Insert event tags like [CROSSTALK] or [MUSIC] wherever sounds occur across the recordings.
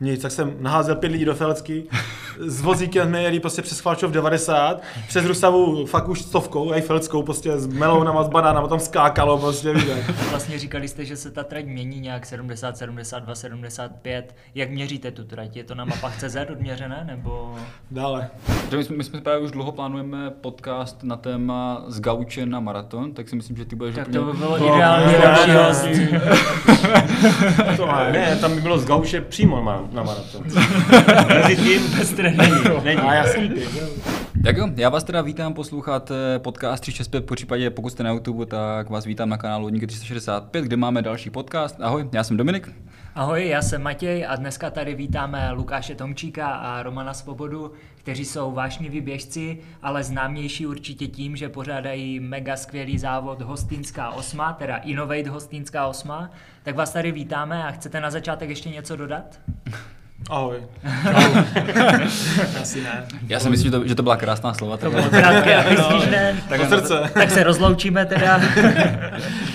Nic, tak jsem naházel pět lidí do Felecky, [LAUGHS] s vozíkem jsme jeli prostě přes Chvalčov 90, přes Rusavu fakt už stovkou, Eiffeleckou, prostě s melounama, s banánama, tam skákalo, prostě víte. [LAUGHS] Vlastně říkali jste, že se ta trať mění nějak 70, 72, 75. Jak měříte tu trať? Je to na mapách CZ odměřené, nebo... Dále. My jsme, my jsme právě už dlouho plánujeme podcast na téma z gauče na maraton, tak si myslím, že ty budeš Tak úplně... to by bylo No, ideální ne, další ne, host. To má, ne, tam by bylo z gauče přímo na, na maraton. [LAUGHS] Mezi tím Bez tréninku. Není. [LAUGHS] není. A já jsem. Tak jo, já vás teda vítám poslouchat eh, podcast 365, po případě pokud jste na YouTube, tak vás vítám na kanálu Odníky 365, kde máme další podcast. Ahoj, já jsem Dominik. Ahoj, já jsem Matěj a dneska tady vítáme Lukáše Tomčíka a Romana Svobodu, kteří jsou vášniví běžci, ale známější určitě tím, že pořádají mega skvělý závod Hostýnská osma, teda Innovate Hostýnská osma. Tak vás tady vítáme a chcete na začátek ještě něco dodat? Ahoj. Asi ne. Já si myslím, že to, že to byla krásná slova. To tak- bylo krátké a vystižné. Do srdce. Tak se rozloučíme teda.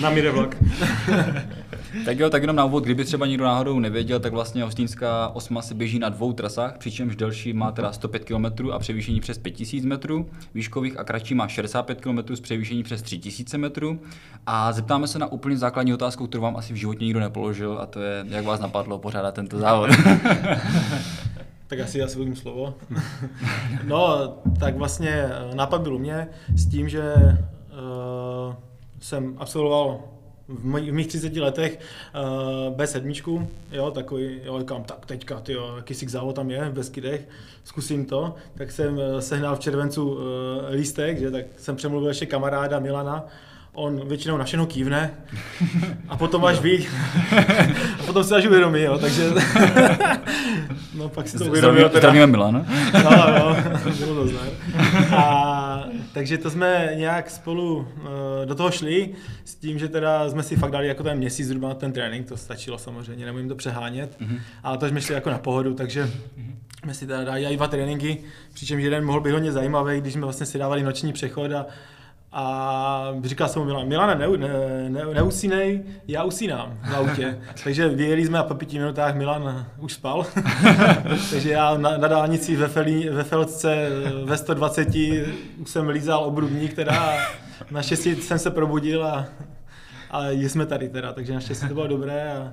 Na míře vlak. [LAUGHS] Tak jo, tak jenom na úvod, kdyby třeba někdo náhodou nevěděl, tak vlastně Hostýnská osma se běží na dvou trasách, přičemž delší má teda 105 km a převýšení přes 5000 metrů, výškových a kratší má 65 km s převýšení přes 3000 metrů. A zeptáme se na úplně základní otázku, kterou vám asi v životě nikdo nepoložil, a to je, jak vás napadlo pořádat tento závod. [LAUGHS] Tak asi já si vezmu slovo. [LAUGHS] No, tak vlastně eh, nápad byl u mě s tím, že uh, jsem absolvoval v, moj, v mých 30 letech uh, B7, jo, takový, jo, říkám, tak teďka, ty jo, jaký závod tam je v Beskydech, zkusím to, tak jsem eh, sehnal v červencu uh, lístek, že, tak jsem přemluvil ještě kamaráda Milana, on většinou na všechno kývne a potom až ví, a potom se až uvědomí, jo, takže no pak si to uvědomil Zdravíme, teda. zdravíme Milan. No, no, bylo to znát. A takže to jsme nějak spolu uh, do toho šli s tím, že teda jsme si fakt dali jako ten měsíc zhruba na ten trénink, to stačilo samozřejmě, nemůžeme to přehánět, mm-hmm. ale to jsme šli jako na pohodu, takže jsme si teda dali dva tréninky, přičemž jeden mohl být hodně zajímavý, když jsme vlastně si dávali noční přechod a a říkal jsem mu Milan, Milane, ne, ne, ne, neusínej, já usínám v autě. [LAUGHS] Takže vyjeli jsme a po pěti minutách Milan už spal. [LAUGHS] Takže já na, na dálnici ve, Felí, ve Felce ve 120 už jsem lízal obrubník teda naštěstí jsem se probudil a, a jsme tady teda, takže naštěstí to bylo dobré a,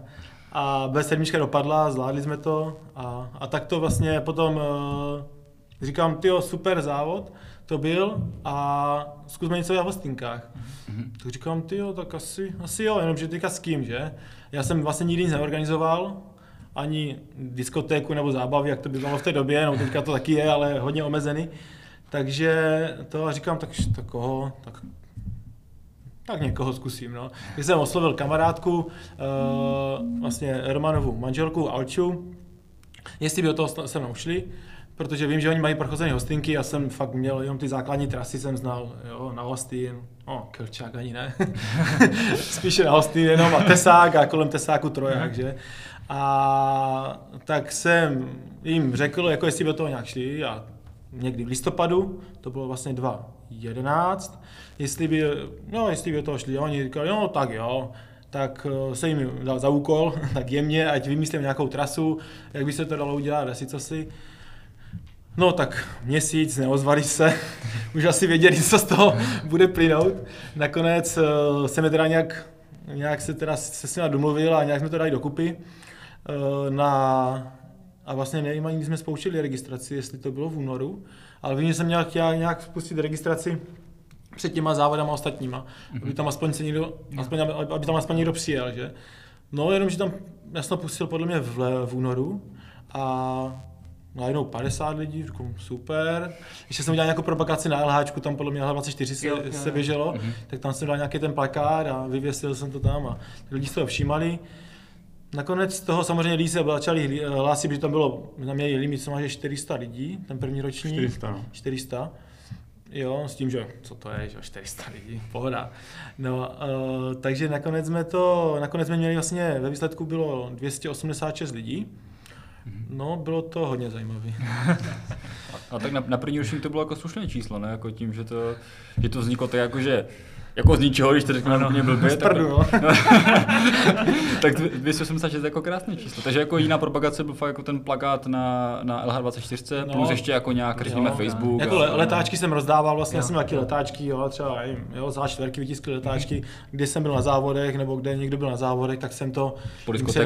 a B7 dopadla, zvládli jsme to a, a tak to vlastně potom eh, říkám, tyjo, super závod, to byl a zkusme něco v hostinkách. Mm-hmm. Tak říkám, ty jo, tak asi, asi jo, jenomže teďka s kým, že? Já jsem vlastně nikdy nic neorganizoval, ani diskotéku nebo zábavy, jak to bylo v té době, no teďka to taky je, ale hodně omezený. Takže to a říkám, tak, tak koho, tak tak někoho zkusím, no. Když jsem oslovil kamarádku, uh, vlastně Romanovu manželku Alču, jestli by do toho se mnou šli, protože vím, že oni mají prochozené hostinky, já jsem fakt měl jenom ty základní trasy, jsem znal, jo, na Hostin, no, Kelčák ani ne, [LAUGHS] spíše na Hostin jenom a Tesák a kolem Tesáku Troják, že. A tak jsem jim řekl, jako jestli by do toho nějak šli a někdy v listopadu, to bylo vlastně 2.11, jestli by, no, jestli by do toho šli, a oni říkali, no tak jo, tak eh, se jim dal za úkol, [LAUGHS] tak jemně, ať vymyslím nějakou trasu, jak by se to dalo udělat, asi co si. No tak měsíc, neozvali se, už asi věděli, co z toho bude plynout. Nakonec uh, jsem je teda nějak, nějak se teda se s nimi domluvil a nějak jsme to dali dokupy. Uh, na, a vlastně nevím ani, kdy jsme spouštěli registraci, jestli to bylo v únoru, ale vím, že jsem měl chtěl nějak spustit registraci před těma závodama ostatníma, mm-hmm. aby tam aspoň se někdo, aspoň, aby tam aspoň někdo přijel, že? No, jenom, že tam, já jsem to pustil podle mě v, v únoru a najednou 50 lidí, říkám, super. Ještě jsem udělal nějakou propagaci na LH, tam podle mě L24 se, Jo, jo, se běželo, mm-hmm. tak tam jsem dal nějaký ten plakát a vyvěsil jsem to tam a ty lidi se toho všímali. Nakonec z toho samozřejmě lidi se začali hlásit, že tam bylo, tam měli limit, co má, že 400 lidí, ten první roční. 400, no. 400. Jo, s tím, že co to je, že 400 lidí, [LAUGHS] pohoda. No, uh, takže nakonec jsme to, nakonec jsme měli vlastně, ve výsledku bylo 286 lidí. No, bylo to hodně zajímavé. [LAUGHS] A tak na, na první ročník to bylo jako slušné číslo, ne? Jako tím, že to, že to vzniklo tak jako, že Jako z ničeho, když to řeknu úplně blbě, [LAUGHS] Z tak, no. [LAUGHS] tak 286 je jako krásné číslo. Takže jako jiná propagace byl fakt jako ten plakát na, na LH24, No. plus ještě jako nějak, řekněme, Facebook. Jako a- le- letáčky jsem rozdával, vlastně Jo, jsem taky jo. letáčky, jo, třeba nevím, jo, za čtverky vytiskli letáčky, kdy jsem byl na závodech, nebo kde někdo byl na závodech, tak jsem to po a tak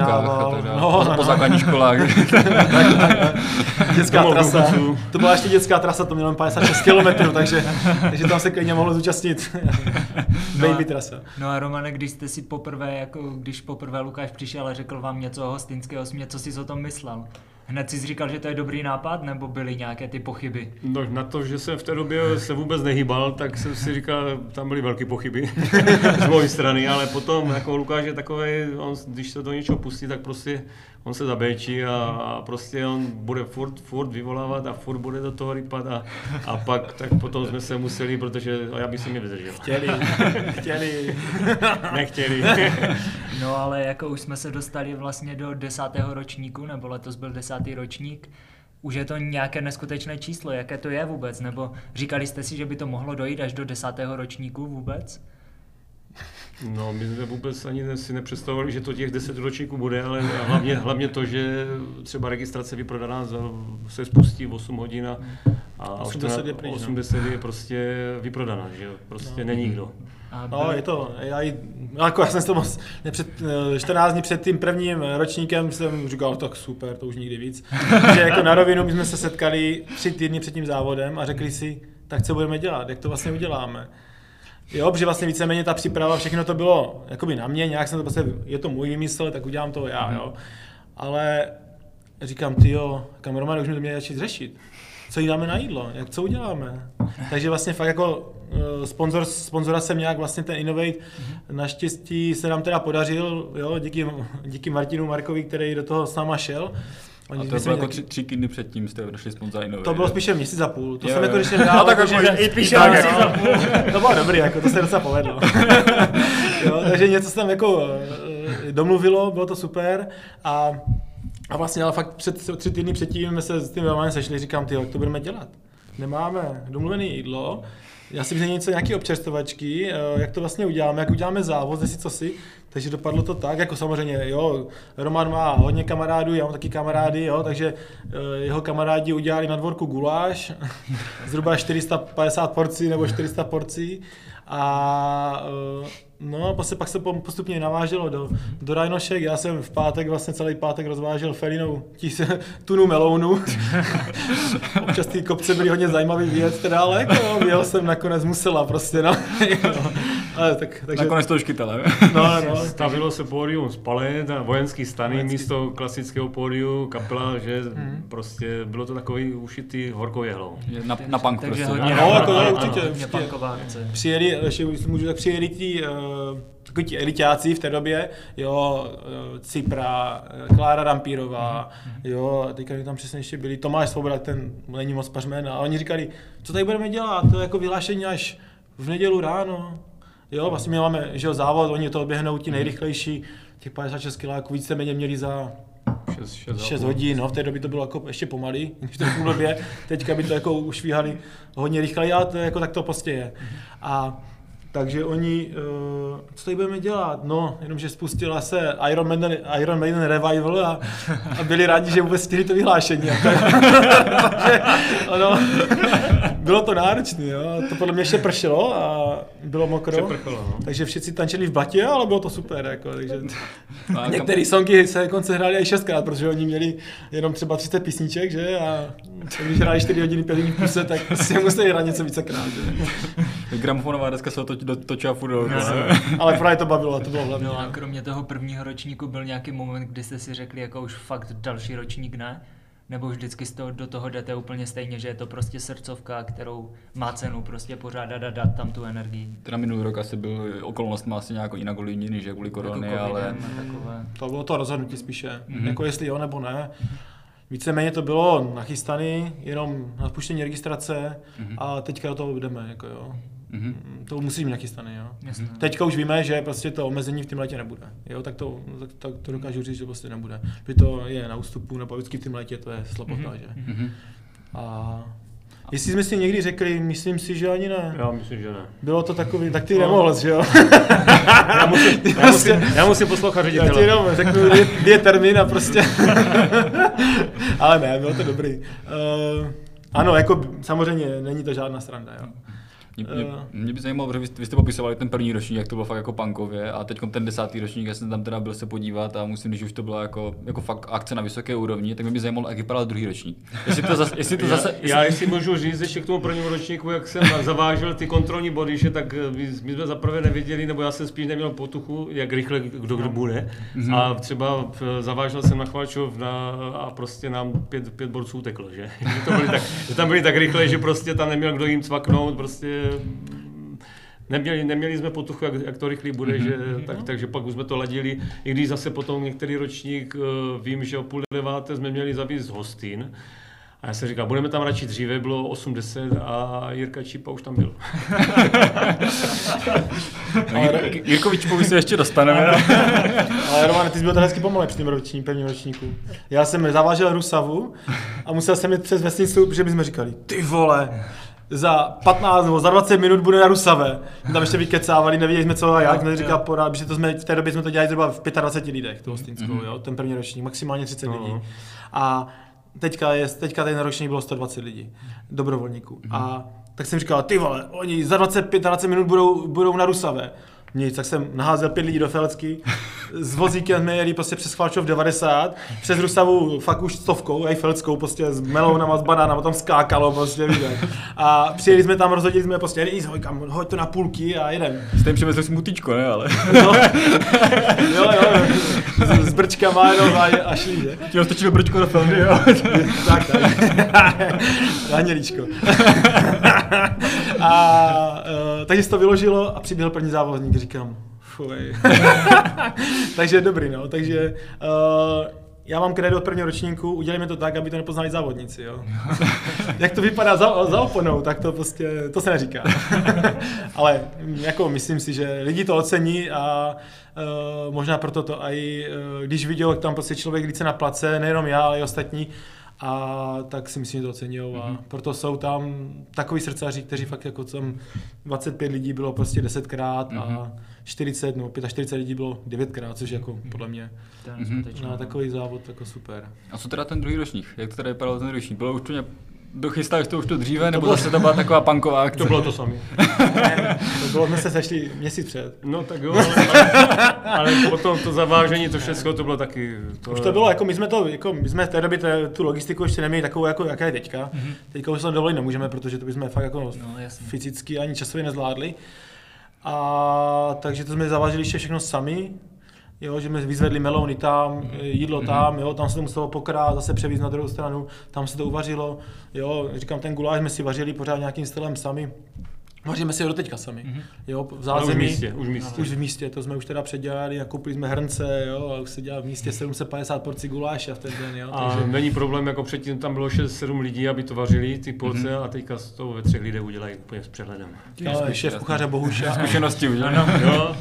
dále. No, po, no, po no. základních školách. [LAUGHS] dětská trasa. To byla ještě dětská trasa, to mělo jen 56 km, takže, takže tam se klidně mohlo zúčastnit No a- baby trasa. No a Romane, když jste si poprvé, jako když poprvé Lukáš přišel a řekl vám něco o hostinského směr, co jsi o tom myslel? Hned jsi říkal, že to je dobrý nápad, nebo byly nějaké ty pochyby? No, na to, že jsem v té době se vůbec nehýbal, tak jsem si říkal, tam byly velké pochyby [LAUGHS] z mojí strany, ale potom jako Lukáš je takový, on, když se do něčeho pustí, tak prostě on se zabéčí a, a prostě on bude furt, furt vyvolávat a furt bude do toho rypat a, a pak tak potom jsme se museli, protože a já bych si mě vydržel. Chtěli, [LAUGHS] chtěli. Nechtěli. No ale jako už jsme se dostali vlastně do desátého ročníku, nebo letos byl desátý ročník, už je to nějaké neskutečné číslo, jaké to je vůbec, nebo říkali jste si, že by to mohlo dojít až do desátého ročníku vůbec? No, my jsme vůbec ani si nepředstavovali, že to těch 10 ročníků bude, ale hlavně, hlavně to, že třeba registrace vyprodaná za, se spustí v 8 hodin a, a 80 je pryč, no. 80 je prostě vyprodaná, že jo, prostě No. není nikdo. A No, je to, já, no, jako já jsem to moc, nepřed, 14 dní před tím prvním ročníkem jsem říkal, tak super, to už nikdy víc. [LAUGHS] že jako na rovinu my jsme se setkali tři týdny před tím závodem a řekli si, tak co budeme dělat, jak to vlastně uděláme. Jo, protože vlastně víceméně ta příprava, všechno to bylo jakoby na mě, nějak jsem to prostě, je to můj vymysl, tak udělám to já, jo. Ale říkám, ty jo, kameroman už mi to měli začít řešit. Co jí dáme na jídlo, jak co uděláme. Takže vlastně fakt jako sponzor, sponzora jsem nějak vlastně ten Innovate, naštěstí se nám teda podařil, jo, díky, díky Martinu Markovi, který do toho s náma šel. A Oni to jsme bylo jako tři, tři týdny předtím jste došli sponzora Innovate. to bylo spíše měsíc a půl. To Jo, jsem jo. jako když jsem dál, No, tak jako, jako, i píše tak, měsíc jo. a půl. [LAUGHS] To bylo dobrý, jako, to se docela povedlo. [LAUGHS] jo, takže něco se tam jako eh, domluvilo, bylo to super a, a vlastně ale fakt před, tři týdny předtím jsme se s tím Romanem sešli, říkám, ty, jak to budeme dělat? Nemáme domluvené jídlo, já si myslím něco, nějaké občerstvovačky, eh, jak to vlastně uděláme, jak uděláme závod, jestli co si. Takže dopadlo to tak, jako samozřejmě, jo, Roman má hodně kamarádů, já mám taky kamarády, jo, takže eh, jeho kamarádi udělali na dvorku guláš, [LAUGHS] zhruba 450 porcí nebo 400 porcí a eh, no, prostě pak se postupně naváželo do, do Rajnošek, já jsem v pátek, vlastně celý pátek rozvážel Felinou tis, [LAUGHS] tunu melounu. [LAUGHS] Občas ty kopce byly hodně zajímavý věc, teda, ale jako, vyjel jsem nakonec musela prostě, no. [LAUGHS] Jo. ale tak, takže, Nakonec to už chytala. no, no, Stavilo se pódium z palet a vojenský stany Vojenský- místo klasického pódiu, kapela, že Mhm. prostě bylo to takový ušitý horkou jehlou. Na, na punk Takže prostě. hodně, No, jako, ano, určitě, hodně určitě. akce. přijeli, ještě když můžu, tak přijeli ti, uh, takový ti elitáci v té době, jo, uh, Cipra, uh, Klára Rampírová, jo, a teďka tam přesně ještě byli, Tomáš Svoboda, ten není moc pařmen, a oni říkali, co tady budeme dělat, to je jako vyhlášení až v nedělu ráno, jo, vlastně my máme, že jo, závod, oni to odběhnou ti nejrychlejší, těch 56 kiláků víceméně měli za 6, 6, 6 hodin, no, v té době to bylo jako ještě pomalý, [LAUGHS] to v době, teďka by to jako ušvíhali hodně rychle, ale to jako tak to prostě je. A takže oni, uh, co tady budeme dělat? No, jenomže spustila se Iron Maiden, Iron Maiden Revival a, a byli rádi, že vůbec stihli to vyhlášení. [LAUGHS] Takže, ano, bylo to náročné, jo. To podle mě ještě pršelo a bylo mokro. Přeprchalo, no. Takže všichni tančili v blatě, ale bylo to super. Jako, takže... [LAUGHS] Některé songy se dokonce hrály i šestkrát, protože oni měli jenom třeba 30 písniček, že? A když hráli 4 hodiny, 5 hodin v kuse, tak si museli hrát něco vícekrát, že? [LAUGHS] Gramofonová deska se to to- točila furt do Ale právě to bavilo to bylo hlavně. No a kromě toho prvního ročníku byl nějaký moment, kdy jste si řekli, jako už fakt další ročník ne? Nebo vždycky z toho, do toho jdete úplně stejně, že je to prostě srdcovka, kterou má cenu prostě pořádat a dát tam tu energii. Teda minulý rok asi byl okolnostmi asi nějak jinak ovlivněný, že kvůli korony, jako ale takové. To bylo to rozhodnutí spíše, Mhm. mm-hmm. jako jestli jo nebo ne. Víceméně to bylo nachystané, jenom na spuštění registrace Mhm. a teďka do toho jdeme, jako jo. Mhm. To musí být nachystané, jo. Jasně. Teďka už víme, že prostě to omezení v tom letě nebude. Jo, tak to, tak, tak to dokážu říct, že prostě nebude. Že to je na ústupu, nebo vždycky v tom letě to je slabota, že. Mhm. A Jestli jsme si někdy řekli, myslím si, že ani ne. Já myslím, že ne. Bylo to takový, tak ty nemohl, že jo? [LAUGHS] Já musím, já musím, já musím poslouchat Já ti ředitele. jenom řeknu, kdy, kdy je termín a prostě... [LAUGHS] Ale ne, bylo to dobrý. Uh, ano, jako samozřejmě není to žádná sranda, jo. Mě, mě, mě by zajímalo, protože vy, vy jste popisovali ten první ročník, jak to bylo fakt jako punkově a teď ten desátý ročník, já jsem tam teda byl se podívat a musím, když už to byla jako, jako fakt akce na vysoké úrovni, tak mě by zajímalo, jak vypadal druhý ročník. Jestli to zase, jestli to Já, zase, já jestli můžu říct ještě k tomu prvnímu ročníku, jak jsem zavážel ty kontrolní body, že tak eh, my, my jsme zaprvé nevěděli, nebo já jsem spíš neměl potuchu, jak rychle kdo kdo bude. A třeba eh, zavážel jsem na Chvalčov na, a prostě nám pět, pět borců uteklo, že? [LAUGHS] že, to byli tak, že tam byli tak rychle, že prostě tam neměl kdo jim cvaknout, prostě Neměli, neměli jsme potuchu, jak, jak to rychlý bude, že, tak, takže pak už jsme to ladili. I když zase potom některý ročník, eh, vím, že o půl deváté jsme měli zavízt hostin. A já jsem říkal, budeme tam radši dříve, bylo 80 a Jirka Čípa už tam byl. no, Jir- Jirkovičkovi se ještě dostaneme. Ale Roman, ty jsi byl teda hezky pomalej při tom roční, prvním ročníku. Já jsem zavážel Rusavu a musel jsem jít přes vesnicu, protože bychom říkali, ty vole, za 15 nebo za 20 minut bude na Rusave. My tam ještě vykecávali, nevěděli jsme co a jak, jsme říkal porád, že to jsme, v té době jsme to dělali zhruba v 25 lidech, tu hostinskou, jo, ten první ročník, maximálně 30 No. lidí. A teďka, je, teďka ten ročník bylo 120 lidí, dobrovolníků. A tak jsem říkal, ty vole, oni za 25 20 minut budou, budou na Rusave. Nic, tak jsem naházel pět lidí do Felecky, s vozíkem jsme jeli prostě přes Chvalčov 90, přes Rusavu fakt už stovkou, Eiffeleckou, prostě s melounama, s banánama, tam skákalo prostě, jak. A přijeli jsme tam, rozhodili jsme prostě, jedi, hoď, kam, hoď to na půlky a jedem. Jste jim přivezli smutíčko, ne, ale. No. jo, jo, s, s brčkama jenom a, a šli, že? Ti roztočil brčko do filmy, jo. tak, tak. [LAUGHS] Anělíčko. [LAUGHS] a, uh, takže se to vyložilo a přiběhl první závodník, říkám, fuj. [LAUGHS] [LAUGHS] takže dobrý, no, takže uh, já mám kredo od prvního ročníku, udělejme to tak, aby to nepoznali závodníci, jo. [LAUGHS] Jak to vypadá za, za oponou, tak to prostě, to se neříká. Ale mm, jako myslím si, že lidi to ocení a uh, možná proto to i, uh, když viděl, jak tam prostě člověk více na place, nejenom já, ale i ostatní, a tak si myslím, že to oceňují a proto jsou tam takový srdcaři, kteří fakt jako tam 25 lidí bylo prostě 10krát a 40 nebo 45 lidí bylo 9krát, což jako podle mě neskutečné, na no. takový závod jako super. A co teda ten druhý ročník? Jak to teda vypadalo ten druhý ročník? Bylo už to nějak Dochystáš to už to dříve, nebo bylo- zase to byla taková punková akce? To bylo to samé. [LAUGHS] To bylo, jsme se sešli měsíc před. No tak jo, [LAUGHS] ale, ale potom to zavážení, to všechno, to bylo taky... To, Už to bylo, jako my jsme to, jako my jsme v té době té, tu logistiku ještě neměli takovou, jako jaká je teďka. Mm-hmm. Teďka už se to dovolit nemůžeme, protože to bychom fakt jako No, fyzicky ani časově nezvládli. A takže to jsme zavážili ještě všechno sami. Jo, že jsme vyzvedli melouny tam, jídlo tam, jo, tam se to muselo pokrát, zase převízt na druhou stranu, tam se to uvařilo, jo, říkám, ten guláš jsme si vařili pořád nějakým stylem sami. Vaříme si ho doteďka sami, jo, v ale už v zázemí. místě, už v místě. Už v místě, to jsme už teda předělali a koupili jsme hrnce, jo, a už se dělá v místě 750 porcí guláše v ten den, jo, A takže... není problém, jako předtím tam bylo 6-7 lidí, aby to vařili, ty porce, Mhm. a teďka z toho ve třech lidech udělají úplně s přehledem. No, šéf kuchaře Bohuša. Zkušenosti už. Ano. Jo,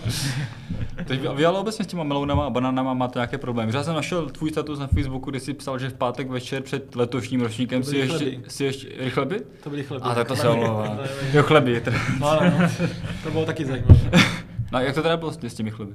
Teď vy, ale obecně s těma melounama a banánama máte nějaké problémy. Já jsem našel tvůj status na Facebooku, kde jsi psal, že v pátek večer před letošním ročníkem si ještě, si ještě, rychle by? To byly chleby. A tak to se omlouvá. Je- Jo, chleby. Teda. No, no, no, [LAUGHS] to bylo taky zajímavé. No a jak to teda bylo s s těmi chleby?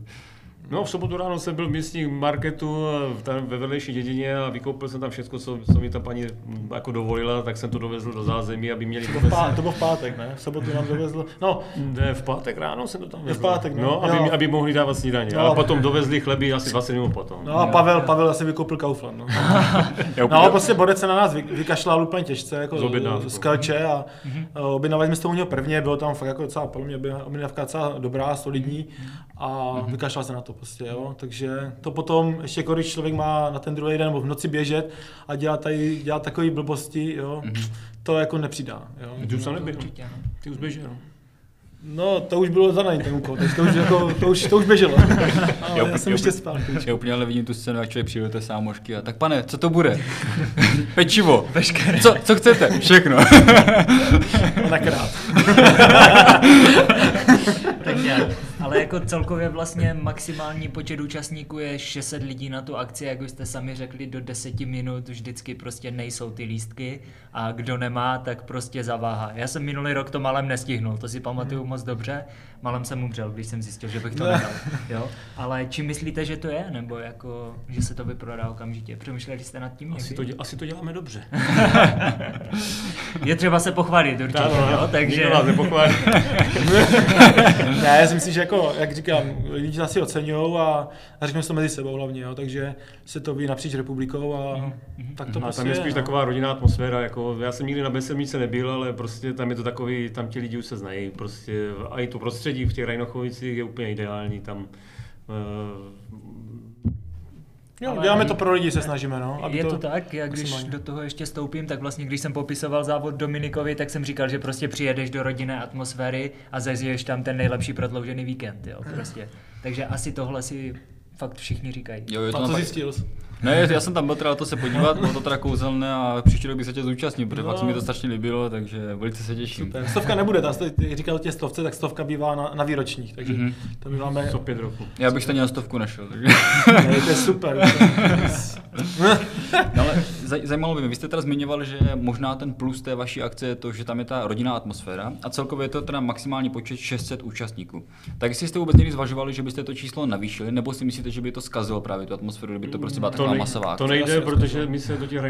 No v sobotu ráno jsem byl v místním marketu tam ve vedlejší dědině a vykoupil jsem tam všechno, co, co mi ta paní mm, jako dovolila, tak jsem to dovezl do zázemí, aby měli To, v pá, to bylo v pátek, ne? V sobotu nám dovezlo. No, Ne, v pátek ráno jsem to tam vezl. pátek, no. no aby, Jo. aby, mohli dávat snídaně. No. A potom dovezli chleby asi 20 minut potom. no a Pavel, Pavel asi vykoupil Kaufland, no. [LAUGHS] Já No, prostě Borec se na nás vy, vykašlal úplně těžce, jako Z Kelče a mm-hmm. objednali jsme se u něho prvně, bylo tam fakt jako docela, podle mě objednávka docela dobrá, solidní a mm-hmm. vykašlal se na to prostě, jo. Takže to potom, ještě jako když člověk má na ten druhý den nebo v noci běžet a dělat, tady, dělat takové blbosti, jo, mm-hmm. to jako nepřidá, jo. Ty už tam nebyl. No. Ty už běžel. No, to už bylo zadaný ten úkol, takže to už, jako, to už, to už běželo. [LAUGHS] Ale Jo, já jsem jo, ještě spal. Já úplně ale vidím tu scénu, jak člověk přijde do té sámošky a tak pane, co to bude? [LAUGHS] Pečivo. Veškeré. Co, co chcete? Všechno. [LAUGHS] Nakrát. Takže Ale jako celkově vlastně maximální počet účastníků je 600 lidí na tu akci, jak už jste sami řekli, do 10 minut vždycky prostě nejsou ty lístky a kdo nemá, tak prostě zaváhá. Já jsem minulý rok to malem nestihnul, to si pamatuju moc dobře. Malem jsem umřel, když jsem zjistil, že bych to nedal. Jo? Ale čím myslíte, že to je? Nebo jako, že se to vyprodá okamžitě? Přemýšleli jste nad tím Asi to, dě- asi to děláme dobře. [LAUGHS] Je třeba se pochválit určitě, Ano, jo? takže... Nikdo nás nepochválí. [LAUGHS] Ne, já si myslím, že jako, jak říkám, lidi nás si oceňují a, a řekneme si to mezi sebou hlavně, jo, takže se to ví napříč republikou a tak to A prostě tam je spíš no. taková rodinná atmosféra, jako já jsem nikdy na Besemnice nebyl, ale prostě tam je to takový, tam ti lidi už se znají, prostě a i to prostředí v těch Rajnochovicích je úplně ideální, tam eh, Jo, Ale- děláme to pro lidi, se snažíme, no. Aby je to, tak, jak když maximálně. do toho ještě stoupím, tak vlastně když jsem popisoval závod Dominikovi, tak jsem říkal, že prostě přijedeš do rodinné atmosféry a zažiješ tam ten nejlepší prodloužený víkend, jo, prostě. Takže asi tohle si fakt všichni říkají. Jo, je to A co napak- zjistil? Ne, já jsem tam byl teda to se podívat, bylo to teda kouzelné a příští rok bych se tě zúčastnil, protože No. fakt se mi to strašně líbilo, takže velice se těším. Super. Stovka nebude, ta, jak říkal tě stovce, tak stovka bývá na, na výročních, takže Mhm. to my máme... co pět roku. Já bych stejně na stovku našel, takže... Ne, to je super. [LAUGHS] No, ale zajímalo by mě, vy jste teda zmiňoval, že možná ten plus té vaší akce je to, že tam je ta rodinná atmosféra a celkově je to teda maximální počet 600 účastníků. Tak jestli jste vůbec někdy zvažovali, že byste to číslo navýšili, nebo si myslíte, že by to zkazilo právě tu atmosféru, kdyby to prostě byla taková nej- masová to akce? nejde, asi protože my se do těch.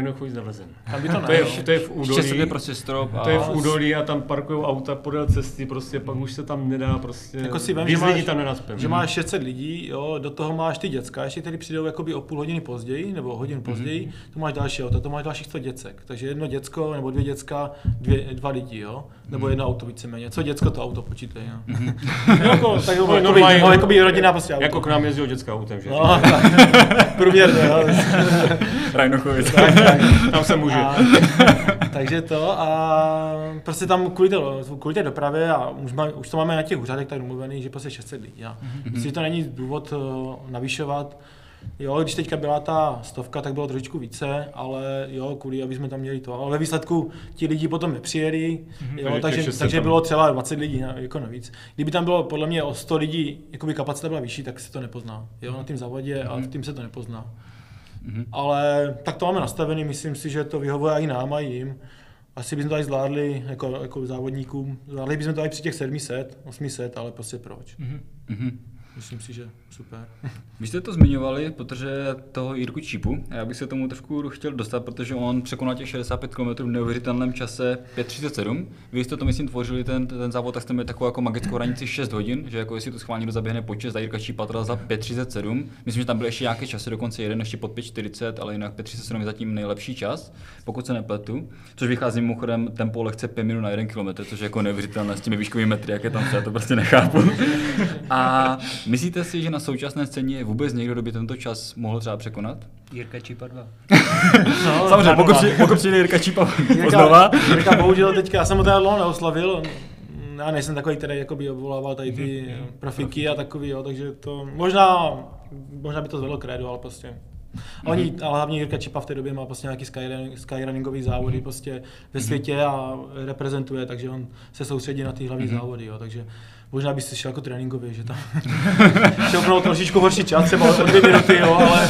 Tam by to To je, to je v 600 údolí, je prostě strop a... to je v údolí a tam parkují auta podél cesty, prostě pak už se tam nedá prostě, Jako si vem, že máš- tam. Že máš 600 lidí, jo, do toho máš ty děcka, ještě tady přijdou jakoby o půl hodiny později, nebo hodinu později, to máš další auto, to máš dalších 100 děcek. Takže jedno děcko nebo dvě děcka, dvě, dva lidi, jo? Nebo jedno auto víceméně. Co děcko, to auto počítej, jo. No, [LAUGHS] jako, tak No, no, jakoby, normálně- no, jakoby rodina prostě auto. Jako k nám jezdí dětská autem, že? No, tak. [LAUGHS] Průměrně, jo. [LAUGHS] Rajnochovic. tak, tak. Tam se může. A, takže to a prostě tam kvůli, to, kvůli té dopravě a už, má, už to máme na těch úřadech tak domluvený, že prostě 600 lidí. A myslím, že to není důvod uh, navyšovat. Jo, když teďka byla ta stovka, tak bylo trošičku více, ale jo, kvůli, aby jsme tam měli to. Ale ve výsledku ti lidi potom nepřijeli, jo, Takže takže, 600 takže tam- bylo třeba 20 lidí na, jako navíc. Kdyby tam bylo podle mě o 100 lidí, jakoby kapacita byla vyšší, tak se to nepozná. Jo, na tom závodě a v tím se to nepozná. Mhm. Ale tak to máme nastavený, myslím si, že to vyhovuje i nám, a jim. Asi bychom to i zvládli jako, jako závodníkům. Zvládli bychom to i při těch 700, 800, ale prostě proč? Mhm. Myslím si, že super. [LAUGHS] Vy jste to zmiňovali, protože toho Jirku Čípu, a já bych se tomu trošku chtěl dostat, protože on překonal těch 65 km v neuvěřitelném čase 5.37. Vy jste to, myslím, tvořili ten, ten závod, tak jste měli takovou jako magickou hranici 6 hodin, že jako jestli to schválně zaběhne po čas, a Jirka Čípa teda za 5.37. Myslím, že tam byly ještě nějaké časy, dokonce jeden ještě pod 5.40, ale jinak 5.37 je zatím nejlepší čas, pokud se nepletu. Což vychází mimochodem tempo lehce 5 minut na 1 km, což je jako neuvěřitelné s těmi výškovými metry, jak je tam já to prostě nechápu. [LAUGHS] A myslíte si, že na současné scéně je vůbec někdo, kdo by tento čas mohl třeba překonat? Jirka Čipa 2. [LAUGHS] No, Samozřejmě, pokud přijde, pokud přijde Jirka Čípa Jirka, znova. Jirka bohužel teďka, já jsem ho teda dlouho neoslavil, já nejsem takový, který jakoby obvolával tady ty profiky a takový, jo, takže to možná, možná by to zvedlo krédu, ale prostě. A Oni, ale hlavně Jirka Čipa v té době má prostě nějaký skyrunning, skyrunningový závody prostě ve světě a reprezentuje, takže on se soustředí na ty hlavní závody, jo, takže možná by si šel jako tréninkově, že tam [LAUGHS] šel pro trošičku horší čas, třeba o dvě minuty, jo, ale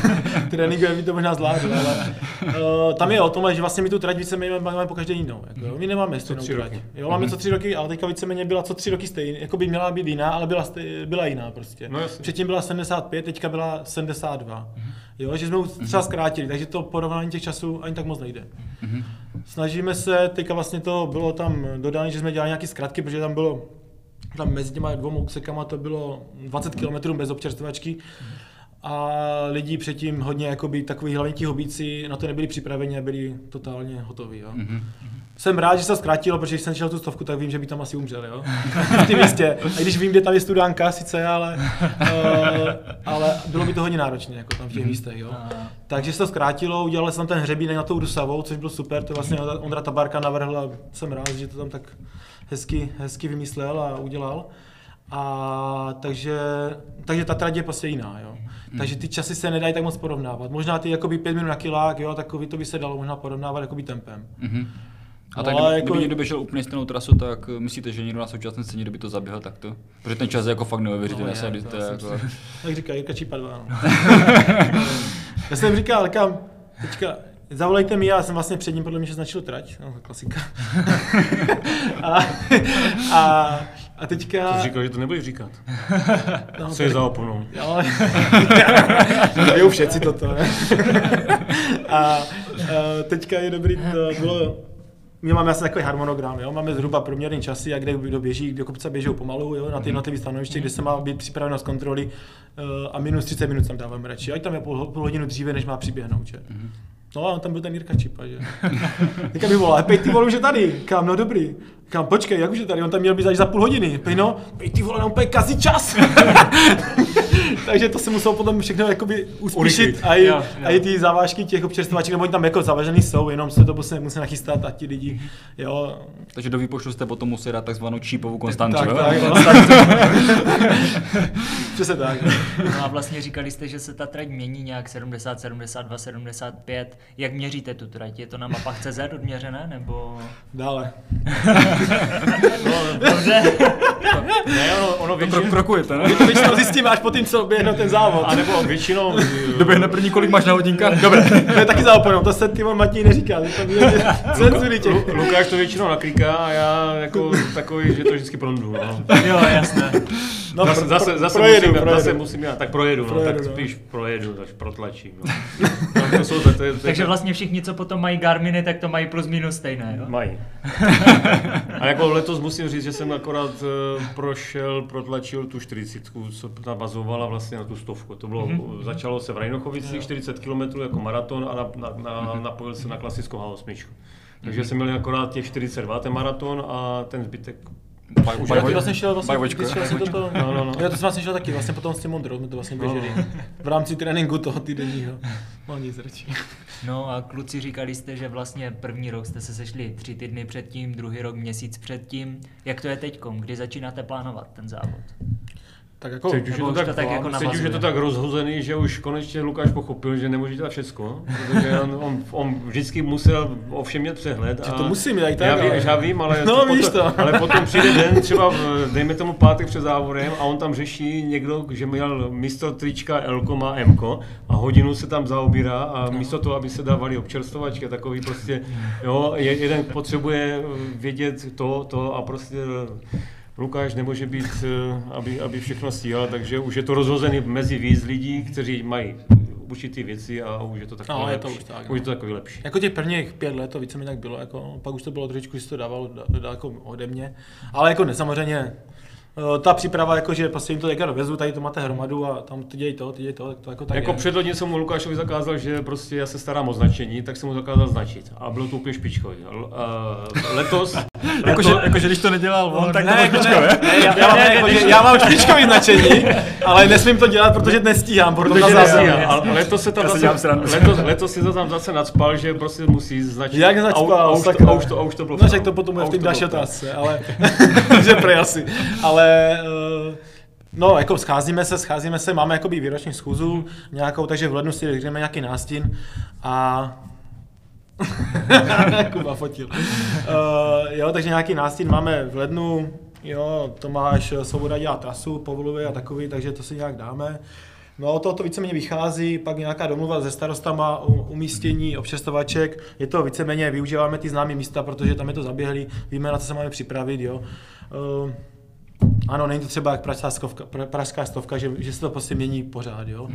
[LAUGHS] tréninkově by to možná zvládl, ale uh, tam je o tom, že vlastně my tu trať víceméně máme po každé jinou. Jako, jo. My nemáme stejnou tři trať. roky. Jo, máme co tři roky, ale teďka víceméně byla co tři roky stejná. Jako by měla být jiná, ale byla, stej, byla jiná prostě. No. Předtím byla 75, teďka byla 72. Jo, že jsme už třeba zkrátili, takže to porovnání těch časů ani tak moc nejde. Snažíme se, teďka vlastně to bylo tam dodané, že jsme dělali nějaké zkratky, protože tam bylo tam mezi těma dvou úsekama to bylo 20 km bez občerstvačky a lidi předtím hodně jakoby takový hlavně ti hobíci na to nebyli připraveni a byli totálně hotoví. Jo. Jsem rád, že se to zkrátilo, protože když jsem šel tu stovku, tak vím, že by tam asi umřel, jo. [LAUGHS] v tím místě. A i když vím, kde tam je studánka, sice, ale, uh, ale bylo by to hodně náročné, jako tam v těch místech, jo. Takže se to zkrátilo, udělali jsem tam ten hřebínek na tou Rusavou, což bylo super, to vlastně Ondra Tabarka navrhl a jsem rád, že to tam tak hezky, hezky vymyslel a udělal. A takže, takže ta trať je prostě jiná, jo. Takže ty časy se nedají tak moc porovnávat. Možná ty jakoby pět minut na kilák, jo, takový to by se dalo možná porovnávat jakoby tempem. Mhm. A tak No, kdyby, jako- kdyby někdo běžel úplně stejnou trasu, tak eh, myslíte, že někdo na současné scéně kdyby to zaběhl takto? Protože ten čas je jako fakt neuvěřitelný. No, je, to, jako... Jak říká Jirka Čípa 2. No. [LAUGHS] já jsem říkal, kam, teďka, zavolejte mi, já jsem vlastně před ním podle mě že značil trať, no, klasika. [LAUGHS] a, a, a teďka... To jsi říkal, že to nebudeš říkat. no, Co je za oponou? Jo, [LAUGHS] vějou všetci toto, ne? a, a teďka je dobrý, to bylo, my máme asi takový harmonogram, jo? máme zhruba průměrný časy, a kde kdo běží, kdo kopce běží pomalu, jo? na ty jednotlivé stanoviště, kde se má být připraveno z kontroly eh, a minus 30 minut tam dáváme radši, ať tam je půl, půl hodinu dříve, než má přiběhnout. Že? No a on tam byl ten Jirka Čipa, že? [LAUGHS] Teďka mi volá, pej ty vole, už je tady. Kam, no dobrý. Kam, počkej, jak už je tady, on tam měl být až za půl hodiny. Pej no, pej ty vole, on úplně kazí čas. [LAUGHS] Takže to se muselo potom všechno jakoby uspíšit a i, Jo, jo. a i ty závážky těch občerstváček, nebo oni tam jako zavažený jsou, jenom se to musí, musí nachystat a ti lidi, jo. Takže do výpočtu jste potom museli dát takzvanou čípovou konstantu, Tak, jo? tak, [LAUGHS] no. [LAUGHS] Přesně tak. no. No a vlastně říkali jste, že se ta trať mění nějak 70, 72, 75. Jak měříte tu trať? Je to na mapách CZ odměřené, nebo... Dále. Dobře. Ne, ono, ono To většinou, pro, prokujete, ne? My to většinou zjistíme až po tím, co běhne ten závod. a nebo většinou, [LAUGHS] Doběhne první, kolik máš na hodinkách? Dobré. To je taky za oponou, to se ty Matěj neříká, to [LAUGHS] cenzury. Lu- Lukáš to většinou nakliká a já jako takový, že to vždycky prondu. No. Jo, jasné. No, zase, pro- zase, zase, projedu, musím, projedu. zase musím já, tak projedu, no, Projedu, tak no. spíš projedu, až protlačím. No. [LAUGHS] No, to jsou, to, to, je- to, Takže vlastně všichni, co potom mají Garminy, tak to mají plus minus stejné, jo? Mají. [LAUGHS] A jako letos musím říct, že jsem akorát uh, prošel, protlačil tu 40, co navazovala vlastně na tu stovku. To bylo, mm-hmm. začalo se v Rajnochovicích 40 km jako maraton a na, na, na, napojil se na klasickou H8. Takže jsem měl akorát těch 42, ten maraton a ten zbytek. Už já ty vlastně šel vlastně, Bajvočko, ty šel si toto, No, no, no. Já to jsem vlastně šel taky, vlastně potom s tím Mondrou jsme to vlastně No, běželi. no. V rámci tréninku toho týdenního. [LAUGHS] No nic radši. No a kluci říkali jste, že vlastně první rok jste se sešli tři týdny předtím, druhý rok měsíc předtím. Jak to je teďkom? Kdy začínáte plánovat ten závod? Tak jako, Teď už, je to, tak, to tak jako teď už je navazuje. to tak rozhozený, že už konečně Lukáš pochopil, že nemůže dělat všecko, protože on, on, on vždycky musel o všem mít přehled. Že to musím, já i tak, já, ví, ale- já vím, ale, [LAUGHS] No, potom, víš to. ale potom přijde den, třeba v, dejme tomu pátek před závodem a on tam řeší někdo, že měl místo trička L má M a hodinu se tam zaobírá a místo toho, aby se dávali občerstvovačky, takový prostě, jo, je- jeden potřebuje vědět to, to a prostě Lukáš nemůže být, eh, aby, aby všechno stíhal, takže už je to rozhozený mezi víc lidí, kteří mají určitý věci a už je to takový No, je lepší. to už tak, už je no. to takový lepší. Jako těch prvních pět let to víceméně tak bylo, jako, pak už to bylo trošičku, že to dával da- daleko ode mě. Ale jako ne, samozřejmě, eh, ta příprava, jako, že prostě jim to teďka dovezu, tady to máte hromadu a tam ty děj to, ty děj to, tak to jako tak Jako je. předlodně jsem mu Lukášovi zakázal, že prostě já se starám o značení, tak jsem mu zakázal značit. A bylo to úplně špičkový. Uh, letos, Jakože, jakože když to nedělal on, tak to ne, jako špičko, ne, ne? ne, já, já, mám, jako, že já mám špičkový značení, ale nesmím to dělat, protože nestíhám, protože na protože záznam. nestíhá. A letos se tam zase, letos, letos si to tam zase nadspal, že prostě musí značit. Jak začpal, a, už to, a, už to, a už to bylo No, tom. to potom bude v té to další otázce, ale, že prej asi. Ale, eh, no, jako scházíme se, scházíme se, máme jakoby výroční schůzu nějakou, takže v lednu si řekneme nějaký nástin a [LAUGHS] Kuba fotil. Uh, jo, takže nějaký nástin máme v lednu, jo, Tomáš Svoboda dělá trasu, povoluje a takový, takže to si nějak dáme. No, to, to víceméně vychází, pak nějaká domluva se starostama o umístění občerstvovaček. Je to víceméně, využíváme ty známé místa, protože tam je to zaběhlý, víme, na co se máme připravit, jo. Uh, ano, není to třeba jak pražská stovka, pra- pražská stovka že, že se to prostě mění pořád, jo.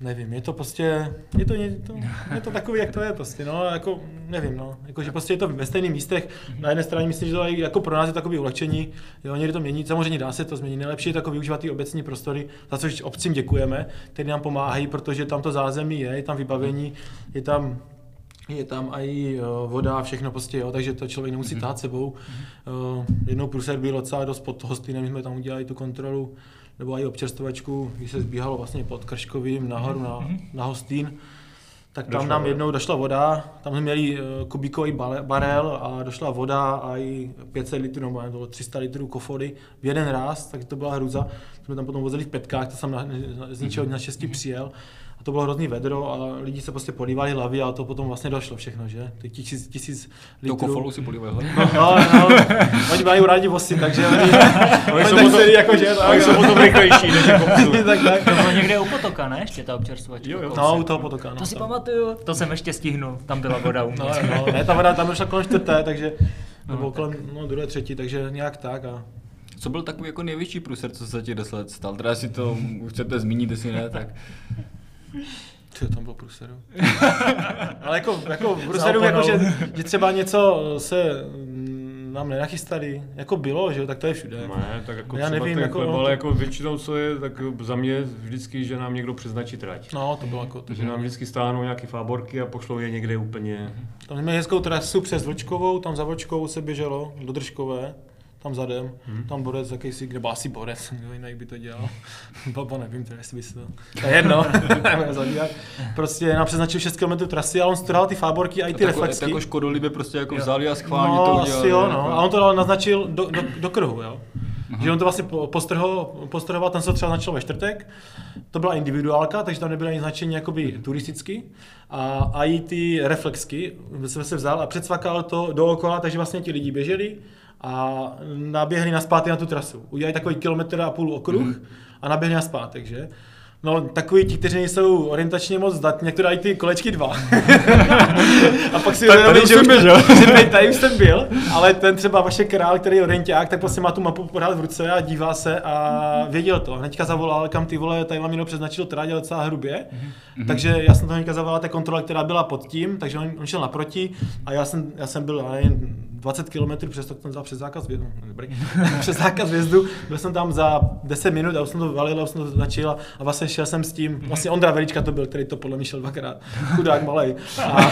Nevím, je to prostě, je to, je to, je to takový, jak to je prostě, no, jako, nevím, no, jako, že prostě je to ve stejných místech, na jedné straně myslím, že to je, jako pro nás je takový ulehčení, jo, někdy to mění, samozřejmě dá se to změnit, nejlepší je to jako využívat ty obecní prostory, za což obcím děkujeme, který nám pomáhají, protože tam to zázemí je, je tam vybavení, je tam je tam i uh, voda a všechno prostě, jo, takže to člověk nemusí tát sebou. Uh, jednou průser byl docela dost pod hostinem, my jsme tam udělali tu kontrolu, nebo i občerstvovačku, když se zbíhalo vlastně pod Krškovým nahoru na, na hostín, tak tam Došla nám voda. jednou došla voda, tam jsme měli uh, kubíkový barel a došla voda a i 500 litrů, nebo to bylo 300 litrů kofody v jeden ráz, tak to byla hruza. Jsme tam potom vozili v petkách, to jsem na, z ničeho naštěstí přijel. To bylo hrozný vedro a lidi se prostě polívali hlavy a to potom vlastně došlo všechno, že? Ty tisíc, tisíc To litrů. kofolu si polívají hlavy. No, no, oni mají rádi vosy, takže oni, [LAUGHS] oni jsou tak potom- jako že, Oni jsou potom rychlejší než jako [LAUGHS] tak, tak. To bylo někde u potoka, ne? Ještě ta občerstvovačka. Jo, jo. No, u toho potoka, no. To si tam. pamatuju, to jsem ještě stihnul, tam byla voda u mě. No, no, ne, ta voda tam došla kolem čtvrté, takže, nebo kolem no, druhé, třetí, takže nějak tak a Co byl takový jako největší průser, co se za těch 10 let stal? Teda si to chcete zmínit, jestli ne, tak [LAUGHS] Co tam bylo průseru? [LAUGHS] Ale jako, jako v průseru, jako, že, že, třeba něco se mm, nám nenachystali, jako bylo, že jo, tak to je všude. Ne, tak jako Já třeba nevím, ten jako- chleba, ale jako většinou, co je, tak za mě vždycky, že nám někdo přiznačí trať. No, to bylo jako, Takže nám vždycky stáhnou nějaké fáborky a pošlou je někde úplně. Tam jsme hezkou trasu přes Vlčkovou, tam za Vlčkovou se běželo, do Držkové, tam zadem, Hmm. tam borec jakýsi, nebo asi borec, [LAUGHS] kdo jiný by to dělal, [LAUGHS] baba nevím, teda, jestli by se to, to je jedno, [LAUGHS] prostě nám přeznačil 6 km trasy a on strhal ty fáborky a i ty jako, reflexky. jako škodolibě prostě jako vzali a schválně no, to udělali. asi jo, jako- no. A on to dal naznačil do, do, do kruhu, jo. Že on to vlastně po- postrho, postrhoval, ten se třeba značil ve čtvrtek, to byla individuálka, takže tam nebylo ani značení jakoby turisticky. A, a i ty reflexky jsem se vzal a předsvakal to dookola, takže vlastně ti lidi běželi a naběhli na na tu trasu. Udělali takový kilometr a půl okruh Mhm. a naběhli na zpátek, že? No, takový ti, kteří nejsou orientačně moc zdatní, jak to dají ty kolečky dva. [LAUGHS] a pak si Tak tady že jsem už běžel. že tady, už jsem byl, ale ten třeba vaše král, který je orienták, tak prostě má tu mapu pořád v ruce a dívá se a věděl to. Hnedka zavolal, kam ty vole, tady vám někdo přeznačil trať, ale docela hrubě. Takže já jsem to hnedka zavolal té kontrole, která byla pod tím, takže on, on šel naproti a já jsem, já jsem byl nevím, 20 km přes to jsem vzal přes zákaz vjezdu, no, dobrý, [LAUGHS] přes zákaz vjezdu, byl jsem tam za 10 minut a už jsem to valil, a už jsem to začal a vlastně šel jsem s tím, vlastně Ondra Velička to byl, který to podle mě šel dvakrát, chudák malej. A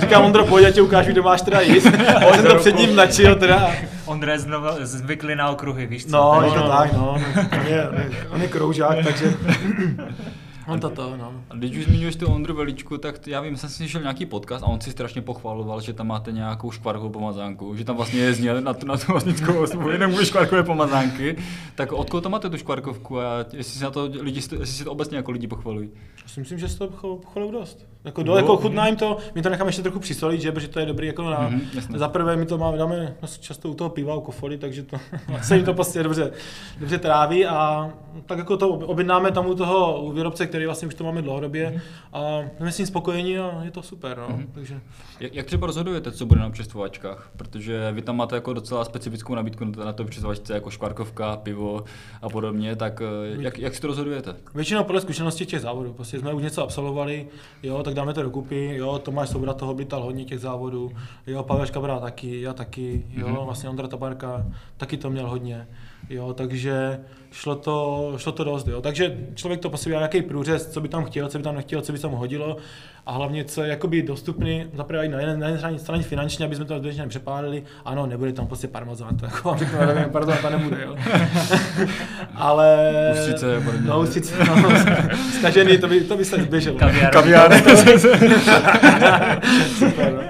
říkám, Ondro, pojď, já tě ukážu, kde máš teda jíst. A on jsem to před ním načil teda. Ondra je znovu zvyklý na okruhy, víš co? No, je to tak, no. On je, on je kroužák, takže [LAUGHS] on to to, no. A když už zmiňuješ tu Ondru Veličku, tak já vím, jsem si slyšel nějaký podcast a on si strašně pochvaloval, že tam máte nějakou škvarkovou pomazánku, že tam vlastně jezdil na tu, na tu vlastnickou osnovu jenom kvůli škvarkové pomazánky. Tak od koho to máte tu škvarkovku a jestli si na to lidi, jestli si to obecně jako lidi pochvalují? Já si myslím, že z toho pochvalou dost. Jako, do, jako chutná jim to, my to necháme ještě trochu přisolit, že, protože to je dobrý jako na, Mhm, mm-hmm, za prvé my to máme, dáme často u toho piva, u kofoly, takže to [LAUGHS] se jim to prostě dobře, dobře tráví a tak jako to objednáme tam u toho u výrobce, který vlastně už to máme dlouhodobě a jsme s ním spokojeni a je to super, no. Mhm. takže Jak, jak třeba rozhodujete, co bude na občerstvovačkách? Protože vy tam máte jako docela specifickou nabídku na té občerstvovačce, jako škvarkovka, pivo a podobně, tak eh, jak, jak si to rozhodujete? Většinou podle zkušenosti těch závodů. Prostě jsme už něco absolvovali, jo, tak dáme to dokupy, jo, Tomáš Soubra toho bytal hodně těch závodů, jo, Pavel Škabra taky, já taky, jo, Mhm. vlastně Ondra Tabarka taky to měl hodně, jo, takže šlo to, šlo to dost, jo. Takže člověk to prostě nějaký průřez, co by tam chtěl, co by tam nechtěl, co by se mu hodilo a hlavně, co je jakoby dostupný, zaprvé i na jedné, na jedné straně, straně finančně, aby jsme to zbytečně nepřepálili. Ano, nebude tam prostě parmazán, to jako vám [LAUGHS] řeknu, nevím, pardon, to nebude, jo. [LAUGHS] Ale... Ústřice. No, ústřice, no, [LAUGHS] zkažený, to by, to by se zběželo. Kaviár. Kaviár. Super, no.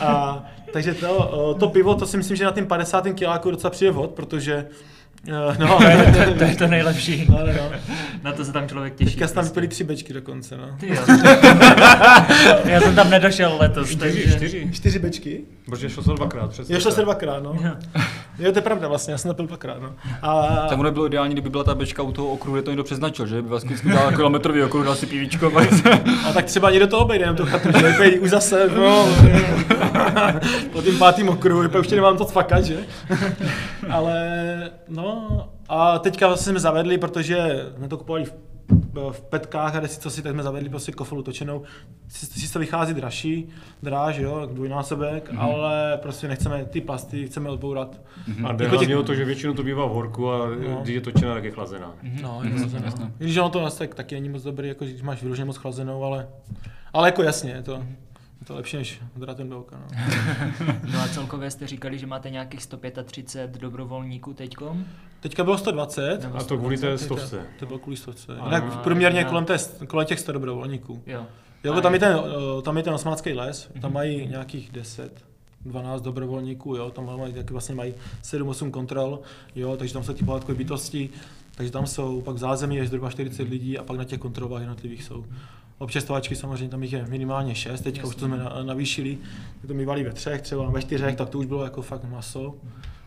A, takže to, to pivo, to si myslím, že na tím 50. kiláku docela přijde vhod, protože no, [LAUGHS] To je, to, to je to nejlepší. no, no, no. Na to se tam člověk těší. Teďka tam prostě. vypili tři bečky dokonce, no. Ty jo. Já jsem tam nedošel letos, Čtyři, takže... čtyři. Čtyři bečky? Protože šlo se dvakrát. Přesně Jo, šlo se dvakrát, no. Jo, to je pravda vlastně, já jsem napil dvakrát, no. A, Tak ono by bylo ideální, kdyby byla ta bečka u toho okruhu, kde to někdo přeznačil, že by vlastně dal kilometrový okruh, dal si pivíčko, a tak třeba někdo to obejde, jenom tu chatu, že už zase, no. [LAUGHS] po tím pátým okruhu, už tě nemám to cvakat, že? [LAUGHS] Ale, no, a teďka vlastně jsme zavedli, protože jsme to kupovali v v petkách a desi co si, tak jsme zavedli prostě kofolu točenou. Si to vychází dražší, dráž, jo, dvojnásobek, mm-hmm. ale prostě nechceme ty plasty, chceme odbourat. A jde Jako hlavně těch- o to, že většinou to bývá v horku a No. když je točená, tak je chlazená. No, je to jasně. Když ono to tak, taky není moc dobrý, jako když máš vyloženě moc chlazenou, ale, ale jako jasně, je to, je to lepší než Dratenbelka. No. [LAUGHS] No a celkově jste říkali, že máte nějakých 135 dobrovolníků teďkom? Teďka bylo 120. Nebo A to kvůli té stovce. To bylo kvůli stovce. Jinak průměrně no. kolem, té, kolem těch 100 dobrovolníků. Jo. Jo, tam je ten, eh, tam je ten osmácký les, tam mají nějakých 10, 12 dobrovolníků, jo, tam mají, taky vlastně mají 7-8 kontrol, jo, takže tam jsou ty pohádkové bytosti, takže tam jsou, pak v zázemí je zhruba 40 lidí a pak na těch kontrolách jednotlivých jsou Občerstvovačky samozřejmě tam jich je minimálně šest, teďka už to jsme na- navýšili, to mývali ve třech, třeba ve čtyřech, tak to už bylo jako fakt maso.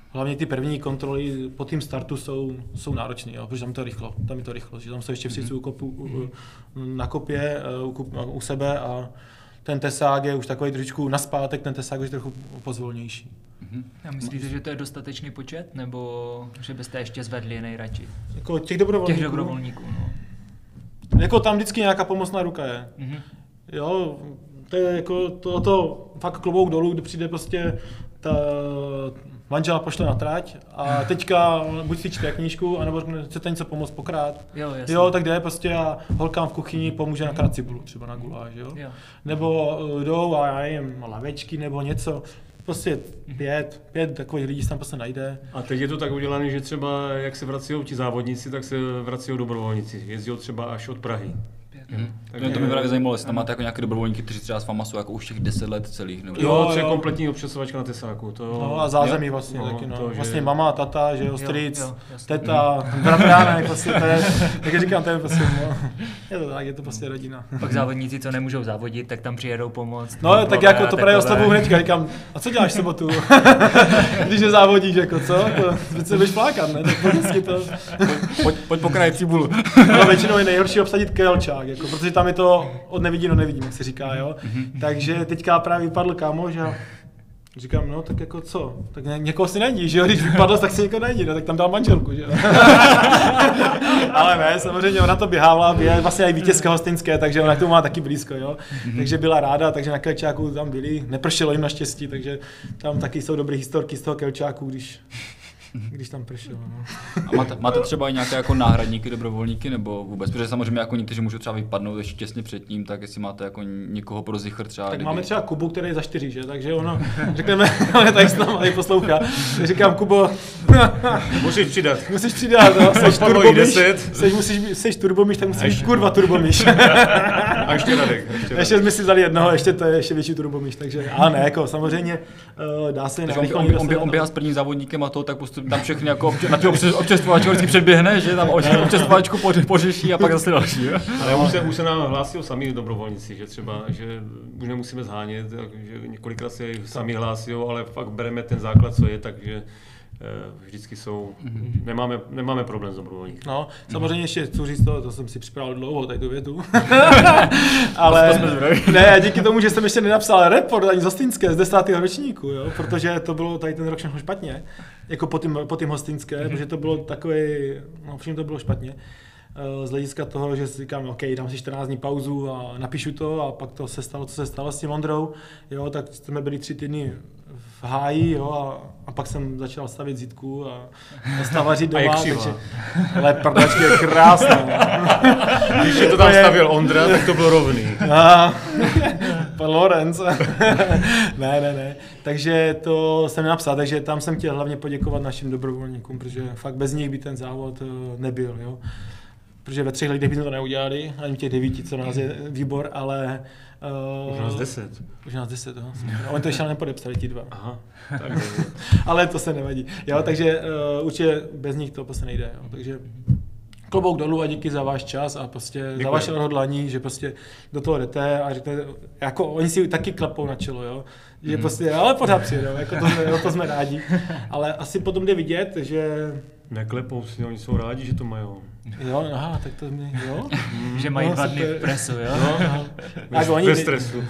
Hlavně ty první kontroly po tým startu jsou, jsou náročné, jo, protože tam je to rychlo, tam je to rychlo, že tam jsou ještě všichni u, u, na kopě, eh, u, kup- u, sebe a ten tesák je už takový trošičku naspátek, ten tesák už je trochu pozvolnější. A myslíte, že to je dostatečný počet, nebo že byste ještě zvedli nejradši? Jako těch dobrovolníků, Těch dobrovolníků, no. Jako tam vždycky nějaká pomocná ruka je. Mhm. Jo, to je jako to, to fakt klobouk dolů, kdy přijde prostě ta manžela pošle na trať a [LAUGHS] teďka buď si čte knížku, anebo řekne, chcete něco pomoct pokrát. Jo. Jo, tak jde prostě a holkám v kuchyni pomůže nakrát cibulu, třeba na guláš, jo. Jo. Nebo uh, jdou a já nevím, lavečky nebo něco. Prostě pět, pět takových lidí se tam prostě najde. A teď je to tak udělané, že třeba jak se vrací ti závodníci, tak se vrací dobrovolníci. Jezdí třeba až od Prahy. Mhm. To mě právě zajímalo, jestli tam máte jako nějaké dobrovolníky, kteří třeba s váma jsou jako už těch 10 let celých. Nebo... Jo, Jo, to je jo. kompletní občesovačka na tesáku. To, No a zázemí jo. vlastně No, taky, no. to, že- Vlastně mama, tata, že jo, Jo, strýc, jo, jasně. teta, bratránek, prostě to je, [LAUGHS] jak říkám, to je prostě, no, je to tak, je to prostě rodina. Pak závodníci, co nemůžou závodit, tak tam přijedou pomoct. No, tak jako to právě s tebou hnedka, říkám, a co děláš sobotu? [LAUGHS] Když nezávodíš, jako co? To, teď se budeš flákat, ne? Tak vždycky to, Pojď, pojď pokraj cibulu. no, většinou je nejhorší obsadit kelčák, jako, protože tam je to od nevidí do nevidím, jak se říká, jo. Takže teďka právě vypadl kámoš a Říkám, no tak jako co, tak ně, někoho si najdi, že jo, když vypadl, tak si někoho najdi, no, tak tam dal manželku, že jo. [LAUGHS] Ale ne, samozřejmě ona to běhávala, je vlastně i vítězka hostinské, takže ona k tomu má taky blízko, jo. Takže byla ráda, takže na Kelčáku tam byli, nepršelo jim naštěstí, takže tam taky jsou dobré historky z toho Kelčáku, když, když tam pršelo, no. A máte, máte třeba i nějaké jako náhradníky, dobrovolníky, nebo vůbec? Protože samozřejmě jako někteří můžou třeba vypadnout ještě těsně předtím, tak jestli máte jako někoho pro zichr třeba. Tak kdyby- máme třeba Kubu, který je za čtyři, že? Takže ono, [LAUGHS] řekneme, je tady s námi, poslouchá. Říkám, Kubo, [LAUGHS] Můžeš přidat. musíš přidat, no, seš turbomíš, deset. seš, musíš, seš turbomíš, tak musíš kurva turbomíš. [LAUGHS] A ještě [LAUGHS] Radek. Ještě ještě jsme si vzali jednoho, ještě to je ještě větší turbomíš, takže, ale ne, jako samozřejmě uh, dá se na on, on, on, on, běhá s prvním závodníkem a to, tak prostě tam všechny jako obče, na ty obče, občerstvovačku vždycky předběhne, že tam občerstvovačku poře- pořeší a pak [LAUGHS] zase další. Jo? Ale už se, už se nám hlásí sami dobrovolníci, že třeba, že už nemusíme zhánět, že několikrát se sami hlásí, ale fakt bereme ten základ, co je, takže vždycky jsou, nemáme, nemáme problém s dobrovolníky. No, samozřejmě ještě chci říct to, to jsem si připravil dlouho, tady tu větu. [LAUGHS] Ale ne, a díky tomu, že jsem ještě nenapsal report ani z hostinské z desátého ročníku, jo, protože to bylo tady ten rok všechno špatně, jako po tím, po tím hostinské, protože to bylo takový, no všem to bylo špatně. Eh, Z hlediska toho, že si říkám, OK, dám si 14 dní pauzu a napíšu to a pak to se stalo, co se stalo s tím Ondrou, jo, tak jsme byli tři týdny v háji, jo, a, a pak jsem začal stavit zítku a, a stavařit [LAUGHS] A je doma, křivá. takže, ale prdačky je krásná. [LAUGHS] Když je to tam stavil Ondra, tak to bylo rovný. A, [LAUGHS] pan Lorenz. ne, ne, ne. Takže to jsem napsal, takže tam jsem chtěl hlavně poděkovat našim dobrovolníkům, protože fakt bez nich by ten závod eh, nebyl, jo. Protože ve třech lidech bychom to neudělali, ani těch devíti, co nás je výbor, ale... Uh, Už nás deset. Už nás deset, jo. A oni to ještě nepodepsali, ti dva. Aha, tak [LAUGHS] ale to se nevadí. Jo, takže uh, určitě bez nich to prostě nejde. Jo. Takže klobouk dolů a díky za váš čas a prostě Děkuji. za vaše odhodlání, že prostě do toho jdete a řeknete, jako oni si taky klepou na čelo, jo. Že prostě, ale pořád přijedou, jako to jsme, jo, to jsme rádi. Ale asi potom jde vidět, že neklepou si, oni jsou rádi, že to mají. Jo, aha, tak to mi, jo. [LAUGHS] Že mají No, dva dny v presu, jo? No, Bez, tak oni, bez stresu.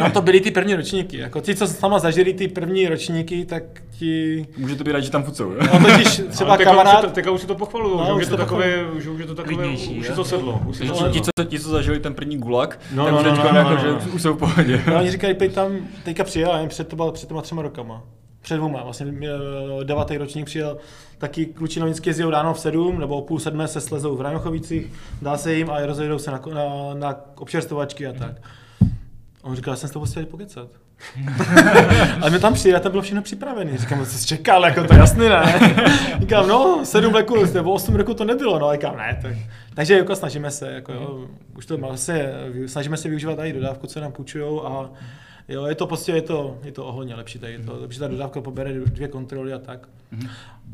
no to byly ty první ročníky, jako ti, co sama zažili ty první ročníky, tak ti, Může to být rád, že tam fucou, jo? no totiž třeba Ale Už kamarád, to, teďka už si to pochvalují, No, že, už už je to to takové, že už je to takové, Klidnější, už jo? je to sedlo. Už je to ti, co, ti, co zažili ten první gulag, No, tak no, už no, teďka no, jako, no, že no. už jsou v pohodě. No, oni říkají, pej tam, teďka přijel, nevím, před, to bylo před těma třema rokama. Před dvouma, vlastně eh, devátý ročník přijel, taky kluči novinské jezdí ráno v sedm nebo o půl sedmé se slezou v Rajnochovicích, dá se jim a rozjedou se na, na, na občerstvovačky a tak. A on říkal, já jsem s tobou chtěl pokecat. [LAUGHS] Ale my tam přijeli a tam bylo všechno připravené. Říkám, co jsi čekal, jako to jasný, ne? [LAUGHS] Říkám, no, sedm reků, nebo osm reků to nebylo, no, a říkám, ne, tak. Takže jako snažíme se, jako jo, už to vlastně, snažíme se využívat i dodávku, co nám půjčujou a jo, je to prostě, je to, je to o hodně lepší tady, je to, protože ta dodávka pobere dvě kontroly a tak.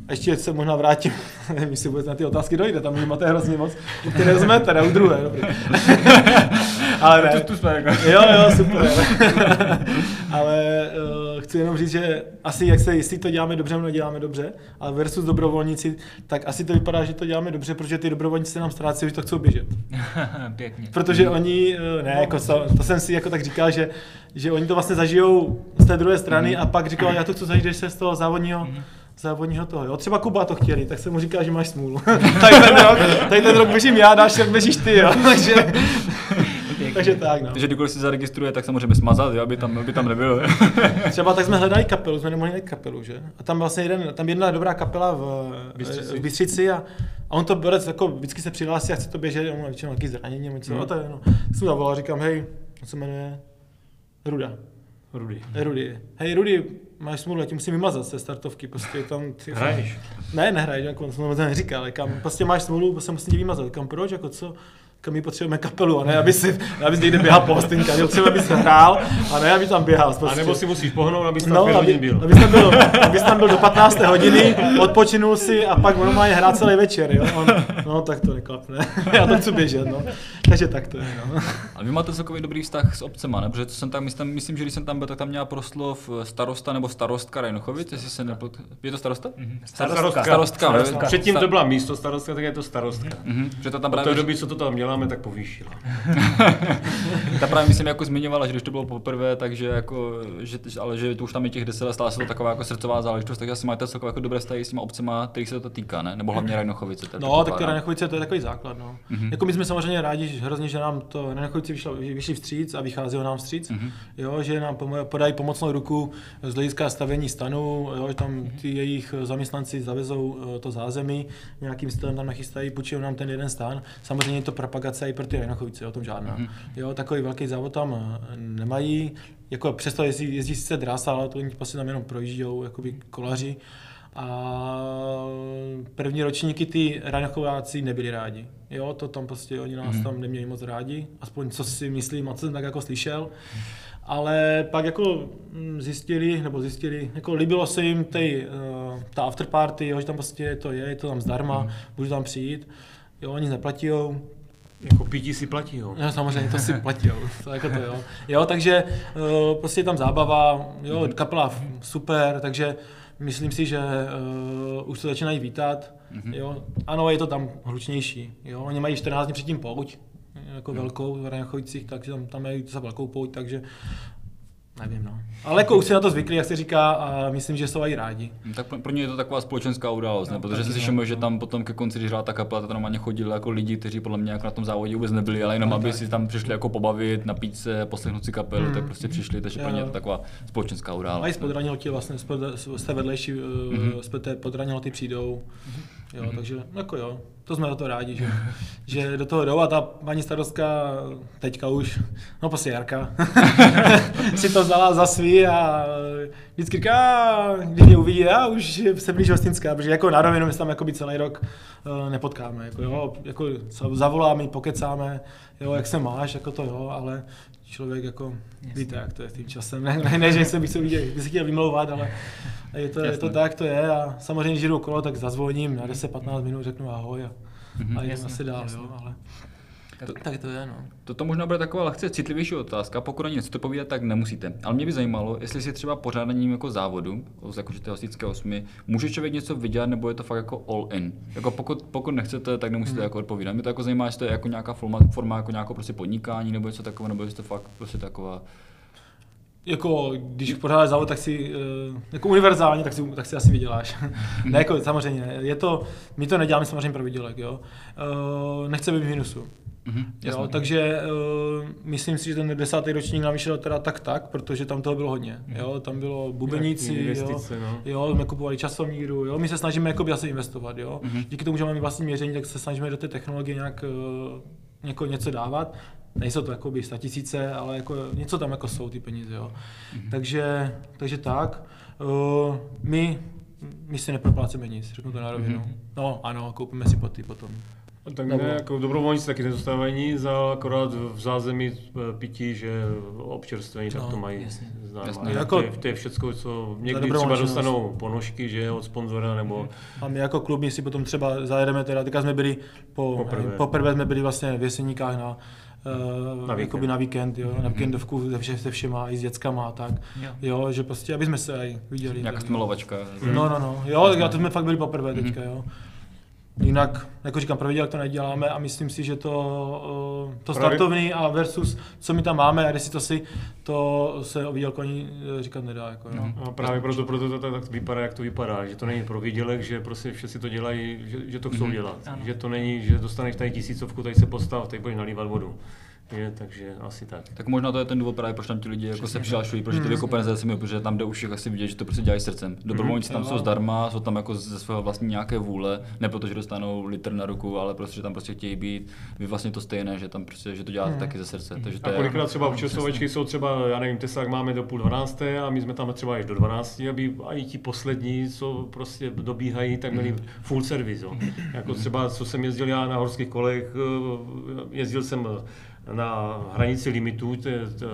A ještě se možná vrátím, [LAUGHS] nevím, jestli vůbec na ty otázky dojde, tam máte hrozně moc, u které jsme teda u druhé, dobrý. [LAUGHS] ale ne. Tu, tu jsme jako. Jo, jo, super. [LAUGHS] ale uh, chci jenom říct, že asi jak se, jestli to děláme dobře, nebo neděláme dobře, ale versus dobrovolníci, tak asi to vypadá, že to děláme dobře, protože ty dobrovolníci se nám ztrácí, že to chcou běžet. [LAUGHS] Pěkně. Protože oni, eh, ne, jako to, to jsem si jako tak říkal, že, že oni to vlastně zažijou z té druhé strany Mhm. a pak říkal, já to chci zažít, když se z toho závodního, závodního toho, jo. Třeba Kuba to chtěli, tak jsem mu říkal, že máš smůlu. [LAUGHS] tady, ten rok, tady ten rok běžím já, další rok běžíš ty, jo. takže, takže tak, no. Takže kdykoliv si zaregistruje, tak samozřejmě smazat, jo, aby tam, aby tam nebyl. [LAUGHS] Třeba tak jsme hledali kapelu, jsme nemohli najít kapelu, že? A tam vlastně jeden, tam jedna dobrá kapela v Bystřici. v Bystřici a, a on to borec jako vždycky se přihlásí a chce to běžet, on má většinou nějaký zranění, něco, Hmm. no. to je, no. Tak jsem zavolal, říkám, hej, on se jmenuje Ruda. Rudy. Hej, Rudy. Hej, Rudy, máš smůlu, já ti musím vymazat ze startovky, prostě tam ty... Hraješ? Ne, nehraj, jako on to neříkal, ale kam, prostě máš smůlu, prostě musím tě vymazat, kam proč, jako co? Kam my potřebujeme kapelu, a ne, aby si, aby si někde běhal po hostinka, že potřebujeme, aby si hrál, a ne, aby tam běhal. A Prostě. nebo si musíš pohnout, abys tam No, pět aby, byl. abys, tam byl, abys tam byl do 15. hodiny, odpočinul si a pak normálně hrát celý večer, jo? On, no tak to neklapne, já to chci běžet, no. Takže tak to je, no. Ale vy máte celkový dobrý vztah s obcema, ne? Protože to jsem tam, myslím, myslím, že když jsem tam byl, tak tam měla proslov starosta nebo starostka Rajnochovic, jestli se nepot... Je to starosta? Starostka. Starostka, Starostka. Předtím to byla místo starostka, tak je to starostka. Mhm, že to tam Od té právě, doby, co to tam děláme, tak povýšila. [LAUGHS] ta právě myslím jako zmiňovala, že když to bylo poprvé, takže jako, že, ale že to už tam je těch 10 let, stala se to taková jako srdcová záležitost, takže asi máte celkově jako dobré vztahy s těma obcema, kterých se to týká, ne? Nebo hlavně Rajnochovice. to No, tak ty. Ranechovice, to je takový základ, no. Mhm. Jako my jsme samozřejmě rádi, že hrozně, že nám to Ranechovice vyšlo, vyšli vstříc a vychází nám vstříc, Mhm. jo, že nám podají pomocnou ruku z hlediska stavění stanu, jo, že tam Mhm. ty jejich zaměstnanci zavezou eh, to zázemí, nějakým stylem tam nachystají, půjčují nám ten jeden stan. Samozřejmě je to propagace i pro ty Ranechovice, o tom žádná. Mhm. Jo, takový velký závod tam eh, nemají, jako přesto jezdí, jezdí sice drasa, ale to oni prostě tam jenom projíždějí, jakoby kolaři. A první ročníky ty Rajnochováci nebyli rádi. Jo, to tam prostě oni nás Mhm. tam neměli moc rádi, aspoň co si myslím a co jsem tak jako slyšel. Ale pak jako mm, zjistili, nebo zjistili, jako líbilo se jim tej, uh, ta afterparty, jo, že tam prostě to je, je to tam zdarma, Mhm. můžu tam přijít. Jo, oni neplatí, Jako pití si platí, jo. No, samozřejmě to si platí, jo. To jako to, jo. jo takže uh, prostě je tam zábava, jo, kapela f- super, takže myslím si, že uh, už se začínají vítat, Mhm. jo. Ano, je to tam hlučnější, jo. Oni mají 14 dní předtím pouť, jako velkou v Raňachovicích, takže tam, tam mají docela velkou pouť, takže nevím, no. Ale jako už si na to zvykli, jak se říká, a myslím, že jsou i rádi. Hm, Tak pro pro ně je to taková společenská událost, ne? No, protože jsem si no, všiml, že no. tam potom ke konci, když hrála ta kapela, to tam normálně chodili jako lidi, kteří podle mě jako na tom závodě vůbec nebyli, ale jenom No, aby tak. si tam přišli jako pobavit, napít se, poslechnout si kapelu, Mm. tak prostě přišli, takže pro ně je to taková společenská A i událost. z Podranilty vlastně, z, té vedlejší, Mhm. mm-hmm. z té Podranilty přijdou. Jo, mm-hmm. takže jako jo, to jsme za to rádi, že, [LAUGHS] že do toho jdou a ta paní starostka teďka už, no prostě Jarka, [LAUGHS] si to vzala za svý a vždycky říká, když mě uvidí, já už se blíží hostinská, protože jako na rovinu my se tam jako celý rok eh, nepotkáme, jako jo, jako zavoláme, pokecáme, jo, jak se máš, jako to jo, ale člověk jako, víte, jak to je s tím časem, ne, ne, ne že se bych se viděl, bych se chtěl vymlouvat, ale je to, je to Jasně. tak, to je a samozřejmě, když jdu okolo, tak zazvoním na 10-15 minut, řeknu ahoj a, Mhm. a jdem Jasně, asi dál, jasně. jo, ale Tak- tak, tak to je, no. Toto možná bude taková lehce citlivější otázka, pokud ani něco povídat, tak nemusíte. Ale mě by zajímalo, jestli si třeba pořádaním jako závodu, jako že to je hostické osmi, může člověk něco vydělat, nebo je to fakt jako all in. Jako pokud, pokud nechcete, tak nemusíte Hmm. jako odpovídat. Mě to jako zajímá, jestli to je jako nějaká forma, forma jako nějakou prostě podnikání, nebo něco takového, nebo jestli to fakt prostě taková. Jako, když pořádáš závod, tak si, eh, jako univerzálně, tak si, tak si asi vyděláš. ne, jako samozřejmě, ne. je to, my to neděláme samozřejmě pro výdělek, jo. Uh, nechce být v minusu. Mhm, Jo, takže uh, myslím si, že ten desátý ročník nám vyšel teda tak tak, protože tam toho bylo hodně. Jo, tam bylo bubeníci, jo, Investice, no. jo, jsme kupovali časomíru, jo, my se snažíme jakoby asi investovat, jo. Mhm. Díky tomu, že máme vlastní měření, tak se snažíme do té technologie nějak uh, něko, něco dávat. Nejsou to jakoby tisíce, ale jako něco tam jako jsou ty peníze, jo. Takže, takže tak. Uh, my, my si neproplácíme nic, řeknu to na rovinu. Mhm. No ano, koupíme si poty potom. A Tak ne, jako dobrovolníci taky nedostávají nic, ale akorát v zázemí eh, pití, že občerstvení, tak No, to mají jasně. zdarma. Jasně. Jako, to, je, to je všecko, co někdy třeba dostanou ponožky, že od sponzora, nebo A my jako klub my si potom třeba zajedeme, teda teďka jsme byli, po, Poprvé. poprvé jsme byli vlastně v Jeseníkách na uh, Na víkend. jakoby na víkend, jo, na víkendovku se, vše, se všema, i s dětskama a tak. Jo. Jo, že prostě, aby jsme se aj viděli. Nějaká stmelovačka. No, no, no. Jo, tak já to jsme fakt byli poprvé teďka, jo. Jinak, jako říkám, pravidelně to neděláme a myslím si, že to, eh, to startovný a versus, co my tam máme a si to si, to se o výdělku ani eh, říkat nedá. Jako, jo. A právě proto, proto to tak vypadá, jak to vypadá, že to není pro výdělek, že prostě všichni to dělají, že, že to chcou dělat. Ano. Že to není, že dostaneš tady tisícovku, tady se postav, tady budeš nalívat vodu. Je, takže asi tak. Tak možná to je ten důvod právě, proč tam ti lidi jako se přihlašují, protože ty vykopené se mi, protože tam jde už asi vidět, že to prostě dělají srdcem. Dobrovolníci tam Jo. jsou zdarma, jsou tam jako ze svého vlastní nějaké vůle, ne proto, že dostanou litr na ruku, ale prostě, že tam prostě chtějí být. Vy vlastně to stejné, že tam prostě, že to děláte taky ze srdce. Takže to A je, kolikrát třeba občasovačky jsou třeba, já nevím, Teslák máme do půl dvanácté a my jsme tam třeba až do 12, aby i ti poslední, co prostě dobíhají, tak měli full service. Jo. Jako třeba, co jsem jezdil já na horských kolech, eh, jezdil jsem na hranici limitů t- t-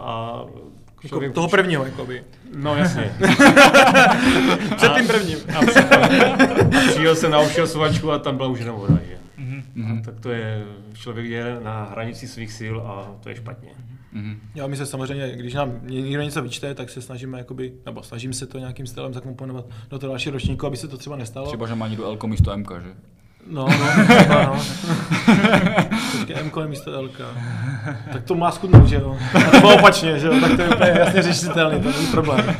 a Jako člověk- toho prvního, jakoby. No jasně. [LAUGHS] Před tím prvním. A přijel jsem na občasovačku a tam byla už jenom voda. Že? Mhm. A tak to je, člověk je na hranici svých sil a to je špatně. Mhm. Jo, my se samozřejmě, když nám někdo něco vyčte, tak se snažíme, jakoby, nebo snažím se to nějakým stylem zakomponovat do toho dalšího ročníku, aby se to třeba nestalo. třeba, že má někdo Elko místo MK, že? No, no, třeba, no. [LAUGHS] Počkej, M je místo L. Tak to má schudnout, že jo? A to bylo opačně, že jo? Tak to je úplně jasně řešitelný, to není problém.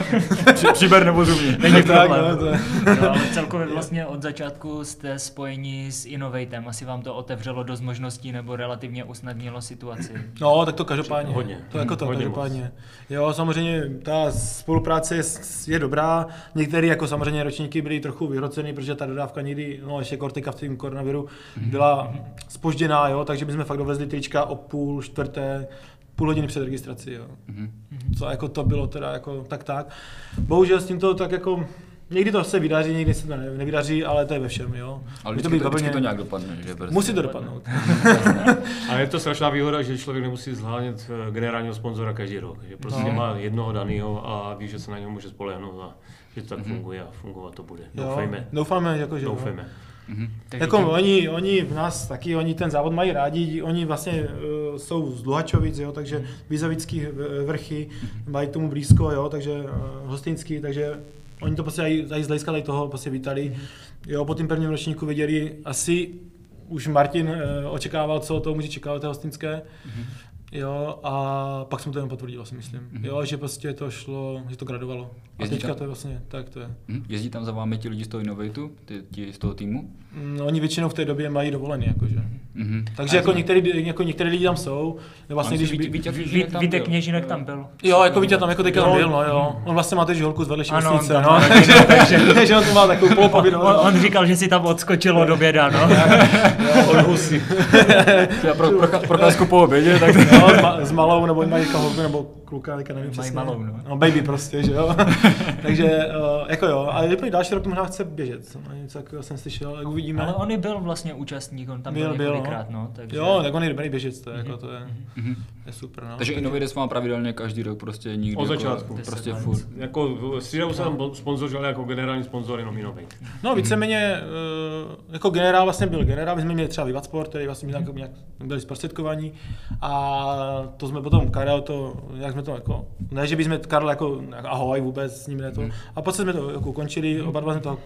Příber nebo zubní. Není tak, problém. no, to je. No, ale celkově vlastně od začátku jste spojeni s Innovatem. Asi vám to otevřelo dost možností nebo relativně usnadnilo situaci. No, tak to každopádně. Hodně. To jako to, Hodně každopádně. Jo, samozřejmě ta spolupráce je, je dobrá. Některé jako samozřejmě ročníky byly trochu vyhrocený, protože ta dodávka někdy, no ještě kortika v tom koronaviru, byla spožděná, jo, takže bychom fakt dovezli trička o půl, čtvrté, půl hodiny před registrací, jo. Mhm. Co jako to bylo teda jako tak tak. Bohužel s tím to tak jako Někdy to se vydaří, někdy se to ne- nevydaří, ale to je ve všem, jo. Ale Může to, být vždycky to nějak dopadne, že? Prostě. Musí to dopadnout. [LAUGHS] A je to strašná výhoda, že člověk nemusí zhánět eh, generálního sponzora každý rok. Že prostě No. má jednoho daného a ví, že se na něho může spolehnout a že to tak funguje a fungovat to bude. Doufejme. Jo, doufáme, jako, že jo. Mhm. Jako tím- oni, oni v nás taky, oni ten závod mají rádi, oni vlastně uh, jsou z Luhačovic, jo, takže Bizovický eh, vrchy mají tomu blízko, jo, takže uh, hostinský, takže oni to prostě aj, aj z hlediska tady toho prostě vítali. Jo, po tím prvním ročníku viděli asi už Martin uh, očekával, co to může čekat té hostinské. Jo, a pak jsem to jenom potvrdil, si myslím. Jo, že prostě to šlo, že to gradovalo. A Jezdí teďka tam? to je vlastně, tak to je. Mhm. Jezdí tam za vámi ti lidi z toho Innovatu, ty, ti z toho týmu? Mm, oni většinou v té době mají dovolený, jakože. Mhm. Takže jako některý, jako některé lidi tam jsou. Vlastně, když, Vít, by, Vítě Vít, Kněžínek tam Vítek byl. Kněžinek tam byl. jo, jako Vítě tam jako teďka tam byl, no jo. On vlastně má teď holku z vedlejší vesnice, no. Takže, takže on to má takovou polopovinnou. On, on říkal, že si tam odskočilo do běda, no. Od husy. Já pro, pro, procházku po obědě, tak No, s, ma, s malou, nebo mají teďka holku, nebo kluka, teďka nevím Mají přesně. malou, no. no. baby prostě, že jo. [LAUGHS] Takže, uh, jako jo, ale vypadá další rok možná chce běžet. No, něco takového jsem slyšel, jak uvidíme. Ale on i byl vlastně účastník, on tam byl, Byl, několikrát, no. takže... Jo, tak on je dobrý běžec, to je, jako to je, Mhm. je super, no. Takže Innovatus má pravidelně každý rok prostě nikdy. Od jako, začátku. Prostě Deset furt. Jako se tam sponzoři, ale jako generální sponzor jenom Innovate. No víceméně, uh, jako generál vlastně byl generál, my jsme měli třeba Vivat Sport, který vlastně nějak, nějak byli zprostředkovaní a to jsme potom Karel to, jak jsme to jako, ne, že bychom Karel jako, jako ahoj vůbec s ním ne to, a potom jsme to jako ukončili, oba dva jsme to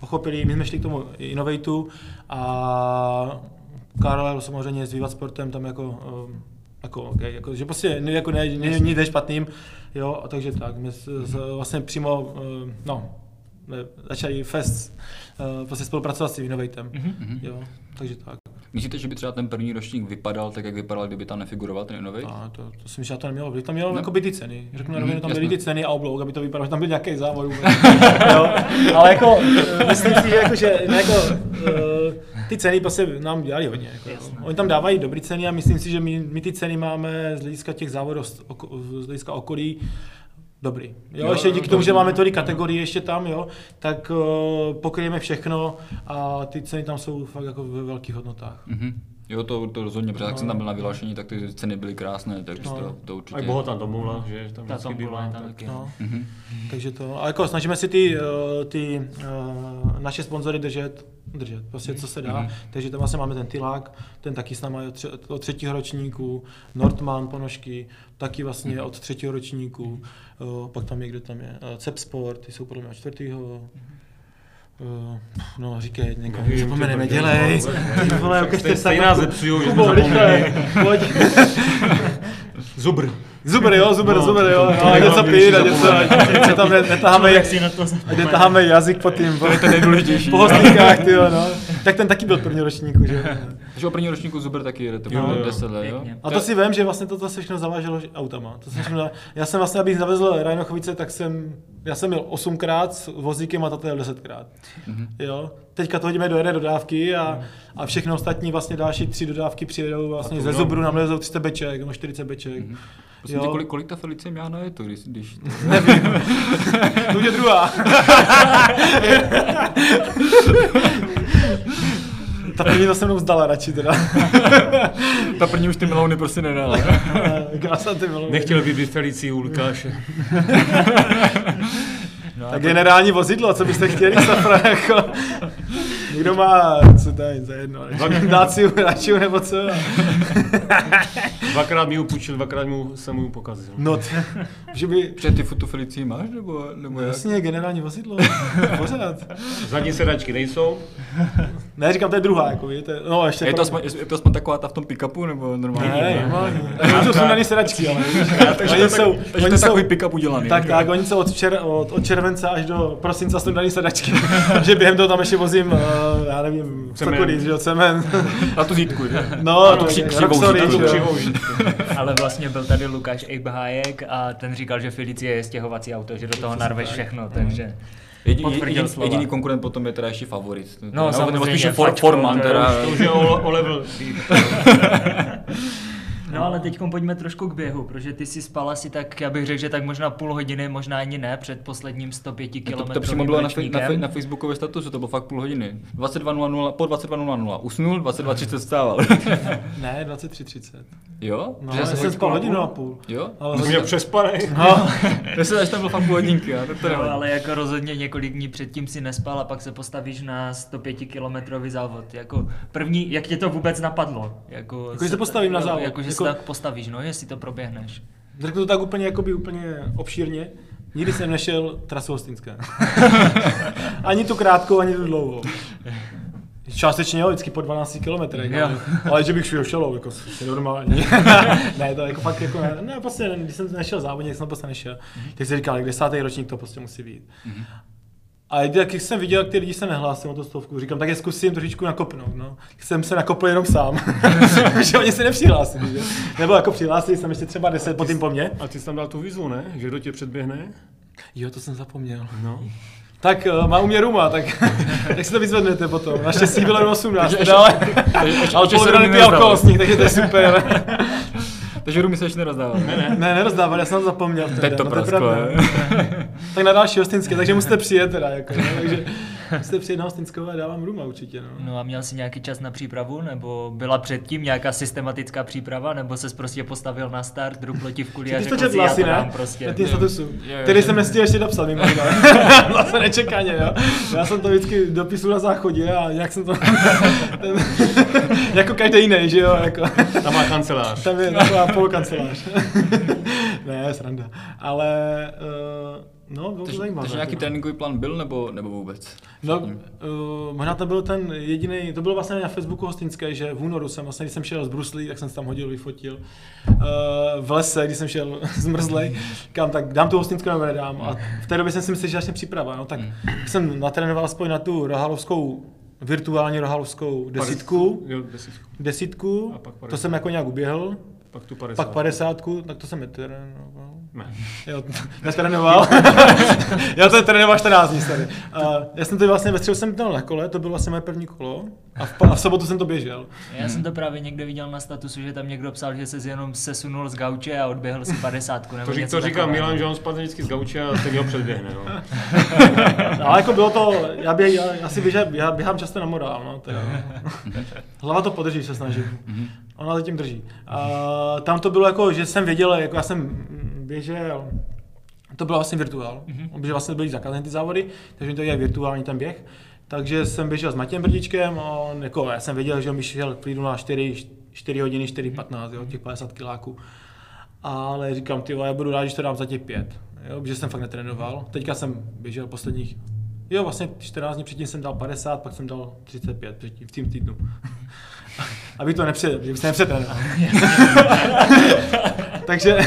pochopili, my jsme šli k tomu Innovatu a Karel samozřejmě s Vivat Sportem tam jako, um, jako, okay, jako, že prostě ne- jako ne, ne, nic špatným, jo, a takže tak, my s, s, vlastně přímo, uh, no, ne, začali fest prostě spolupracovat s tím Innovatem, Mhm. jo, takže tak. Myslíte, že by třeba ten první ročník vypadal tak, jak vypadal, kdyby tam nefiguroval ten? A to, to si myslím, že to nemělo být. Tam mělo No. jako by ty ceny. Řeknu na rovinu, tam jasně. byly ty ceny a oblouk, aby to vypadalo, že tam byl nějaký závod [LAUGHS] jo. Ale jako, eh, myslím si, že, jako, že ne, jako, uh, ty ceny prostě nám dělali hodně. Jako. Oni tam dávají dobré ceny a myslím si, že my, my ty ceny máme z hlediska těch závodů, z hlediska okolí, dobrý. Jo, Jo, ještě díky to- tomu, že máme tolik kategorií ještě tam, jo, tak uh, pokryjeme všechno a ty ceny tam jsou fakt jako ve velkých hodnotách. Mhm. Jo, to, to rozhodně, protože jak jsem tam byl na vyhlášení, tak ty ceny byly krásné, takže No. to, to určitě. A i bohatá tomula, že tam Ta vždycky bývá. je tam tak- taky. No. Mhm. Takže to, ale jako snažíme si ty, eh, ty eh, naše sponzory držet, držet, prostě co se dá. Mhm. Takže tam vlastně máme ten Tilák, ten taky s náma je od, tře- od třetího ročníku, Nordman ponožky, taky vlastně od třetího ročníku, eh, pak tam je, kdo tam je, eh, Cep Sport, ty jsou podle mě čtvrtýho. Eh, no, říkej, někomu Nevím, zapomeneme, dělej. vole, ukažte se jako- zepsujou, že jsme zapomněli. Zubr. Zuber, jo, zuber, No, zuber, to- jo. to No, je něco pít a něco, ať se tam ne- netaháme, Jak si na to ať netaháme jazyk po tím, po, To je nejdůležitější. po hostinách, ty jo, no. Tak ten taky byl první ročníku, že jo. [LAUGHS] Takže o první ročníku Zuber taky jede, to bylo jo. 10 let, jo? A to si vím, že vlastně toto se všechno zaváželo autama. To se všechno, já jsem vlastně, abych zavezl Rajnochovice, tak jsem, já jsem měl osmkrát s vozíkem a tato jel desetkrát. Mhm. Jo. Teďka to hodíme do jedné dodávky a, a všechno ostatní vlastně další tři dodávky přijedou vlastně to ze no. Zubru, nám lezou 300 beček, nebo 40 beček. Prosím tě, Jo. kolik, kolik ta Felicie měla na jetu, když, když [LAUGHS] To už je druhá. [LAUGHS] Ta první to se mnou vzdala radši teda. [LAUGHS] ta první už ty melouny prostě nedala. [LAUGHS] Krása ty bylo. Nechtěl by být Felicí u Lukáše. [LAUGHS] No, Tak generální vozidlo, co byste chtěli, Safra, jako... Někdo má, co to je, za jedno, Daciu, [LAUGHS] Daciu nebo co? Dvakrát mi ji půjčil, dvakrát mu, jsem mu pokazil. No, t- že by... Protože ty tu Felicii máš, nebo, nebo jak? Jasně, generální vozidlo, [LAUGHS] pořád. Zadní sedačky nejsou. Ne, říkám, to je druhá, jako víte. No, ještě Je to, pro- aspoň, je to aspoň taková ta v tom pick-upu, nebo normálně? Ne, normálně. Oni jsou sundaný sedačky, ale víš. takže Oni to, jsou, takže to oni je jsou, takový pick-up udělaný. tak, jo? tak, oni jsou od, čer, od, od července až do prosince sundaný sedačky. [LAUGHS] že během toho tam ještě vozím, uh, já nevím, Cement. cokoliv, že jo, cement. [LAUGHS] Na tu zítku, že? No, tu tak při- jak křivou. Ale vlastně byl tady Lukáš Ejbhájek a ten říkal, že Felicie je stěhovací auto, že do toho narveš všechno, takže... Jediný, Potvrdil jediný, jediný konkurent potom je teda ještě favorit. No, nebo samozřejmě, spíše for, Forman, to je teda. To už je o, o level. [LAUGHS] No ale teď pojďme trošku k běhu, protože ty si spal asi tak, já bych řekl, že tak možná půl hodiny, možná ani ne, před posledním 105 To, km. to přímo bylo na, fe- na, fe- na Facebookové statusu, to bylo fakt půl hodiny. 22.00, po 22.00 usnul, 22.30 vstával. [LAUGHS] Ne, 23.30. jo? No, já se jsem spal hodinu a půl. Jo? Ale To mě přespanej. no, [LAUGHS] To se až tam byl fakt půl hodinky, a to, to No, ale jako rozhodně několik dní předtím si nespal a pak se postavíš na 105 kilometrový závod. Jako první, jak tě to vůbec napadlo? Jako, že se postavím na závod. Jako, že Jako- se tak postavíš, no, jestli to proběhneš. řeknu to tak úplně, jakoby úplně obšírně. Nikdy jsem nešel trasu Hostinská. [LAUGHS] ani tu krátkou, ani tu dlouhou. Částečně jo, vždycky po 12 kilometrech, ale, ale že bych šel šel, jako je normální. [LAUGHS] ne, to jako fakt jako ne, ne, prostě když jsem nešel závodně, tak jsem prostě nešel. Tak jsem říkal, desátý ročník to prostě musí být. A jak jsem viděl, jak ty lidi se nehlásí o to stovku, říkám, tak je zkusím trošičku nakopnout, no. Jsem se nakopl jenom sám, [LAUGHS] že oni se nepřihlásili, že? Nebo jako přihlásili jsem ještě třeba 10 po tím po mně. A ty jsi tam dal tu výzvu, ne? Že kdo tě předběhne? Jo, to jsem zapomněl. No. Tak uh, má u mě Ruma, tak, [LAUGHS] tak si to vyzvednete potom. Naštěstí bylo jen 18, Takže teda, ale, ale se nepije nezdal. alkohol z nich, takže to je super. [LAUGHS] Takže Rumi se ještě nerozdával. Ne, ne. ne, nerozdával, já jsem to zapomněl. Teď to no, prasklo. Tak na další hostinské, takže musíte přijet teda, jako, takže musíte přijet na hostinskou a dávám Ruma určitě, no. No a měl jsi nějaký čas na přípravu, nebo byla předtím nějaká systematická příprava, nebo ses prostě postavil na start, druplo ti v kuli a řekl si, já to ne? dám prostě. Na Jo. statusu. Který jo. jsem nestihl ještě dopsat, mimo jiné. Zase nečekaně, jo. Já jsem to vždycky dopisu na záchodě a nějak jsem to... ten, [LAUGHS] jako každý jiný, že jo, jako... Tam má kancelář. Tam je taková polokancelář. [LAUGHS] ne, sranda. Ale, uh, no, bylo to Takže, zajímavé. takže nějaký jako. tréninkový plán byl, nebo, nebo vůbec? No, uh, možná to byl ten jediný, to bylo vlastně na Facebooku hostinské, že v únoru jsem vlastně, když jsem šel z Bruslí, tak jsem se tam hodil, vyfotil. Uh, v lese, když jsem šel [LAUGHS] zmrzlej, kam tak dám tu hostinskou nebo nedám. A v té době jsem si myslel, že začne příprava. No tak jsem natrénoval aspoň na tu rohalovskou, virtuální rohalovskou desítku. Jo, desítku. Desítku, A pak to jsem jako nějak uběhl, Pak tu 50. pak 50, tak to jsem netrénoval. Ne. Jo, [LAUGHS] netrénoval. [LAUGHS] já to trénoval 14 dní tady. Uh, já jsem to vlastně ve středu jsem to na kole, to bylo vlastně moje první kolo. A v, a v sobotu jsem to běžel. Já jsem to právě někde viděl na statusu, že tam někdo psal, že se jenom sesunul z gauče a odběhl si 50 nebo To, řík, něco to říká takového. Milan, že on spadne vždycky z gauče a stejně ho předběhne. No. [LAUGHS] No, ale jako bylo to, já, běh, já, já si běžel, já běhám často na morál, no, to je, Hlava to podrží, se snažím. Ona zatím drží. A tam to bylo jako, že jsem věděl, jako já jsem běžel, to bylo vlastně virtuál, mm-hmm. protože vlastně byly zakázané ty závody, takže mi to je virtuální ten běh. Takže jsem běžel s Matějem Brdičkem a on, jako, já jsem věděl, že on mi šel klidu na 4, 4 hodiny, 4.15, jo, těch 50 kiláků. Ale říkám, ty já budu rád, když to dám za těch pět, jo, protože jsem fakt netrénoval. Teďka jsem běžel posledních, jo, vlastně 14 dní předtím jsem dal 50, pak jsem dal 35 předtím, v tým týdnu. [LAUGHS] Aby to nepřed, že byste nepřetrénoval. [LAUGHS] takže,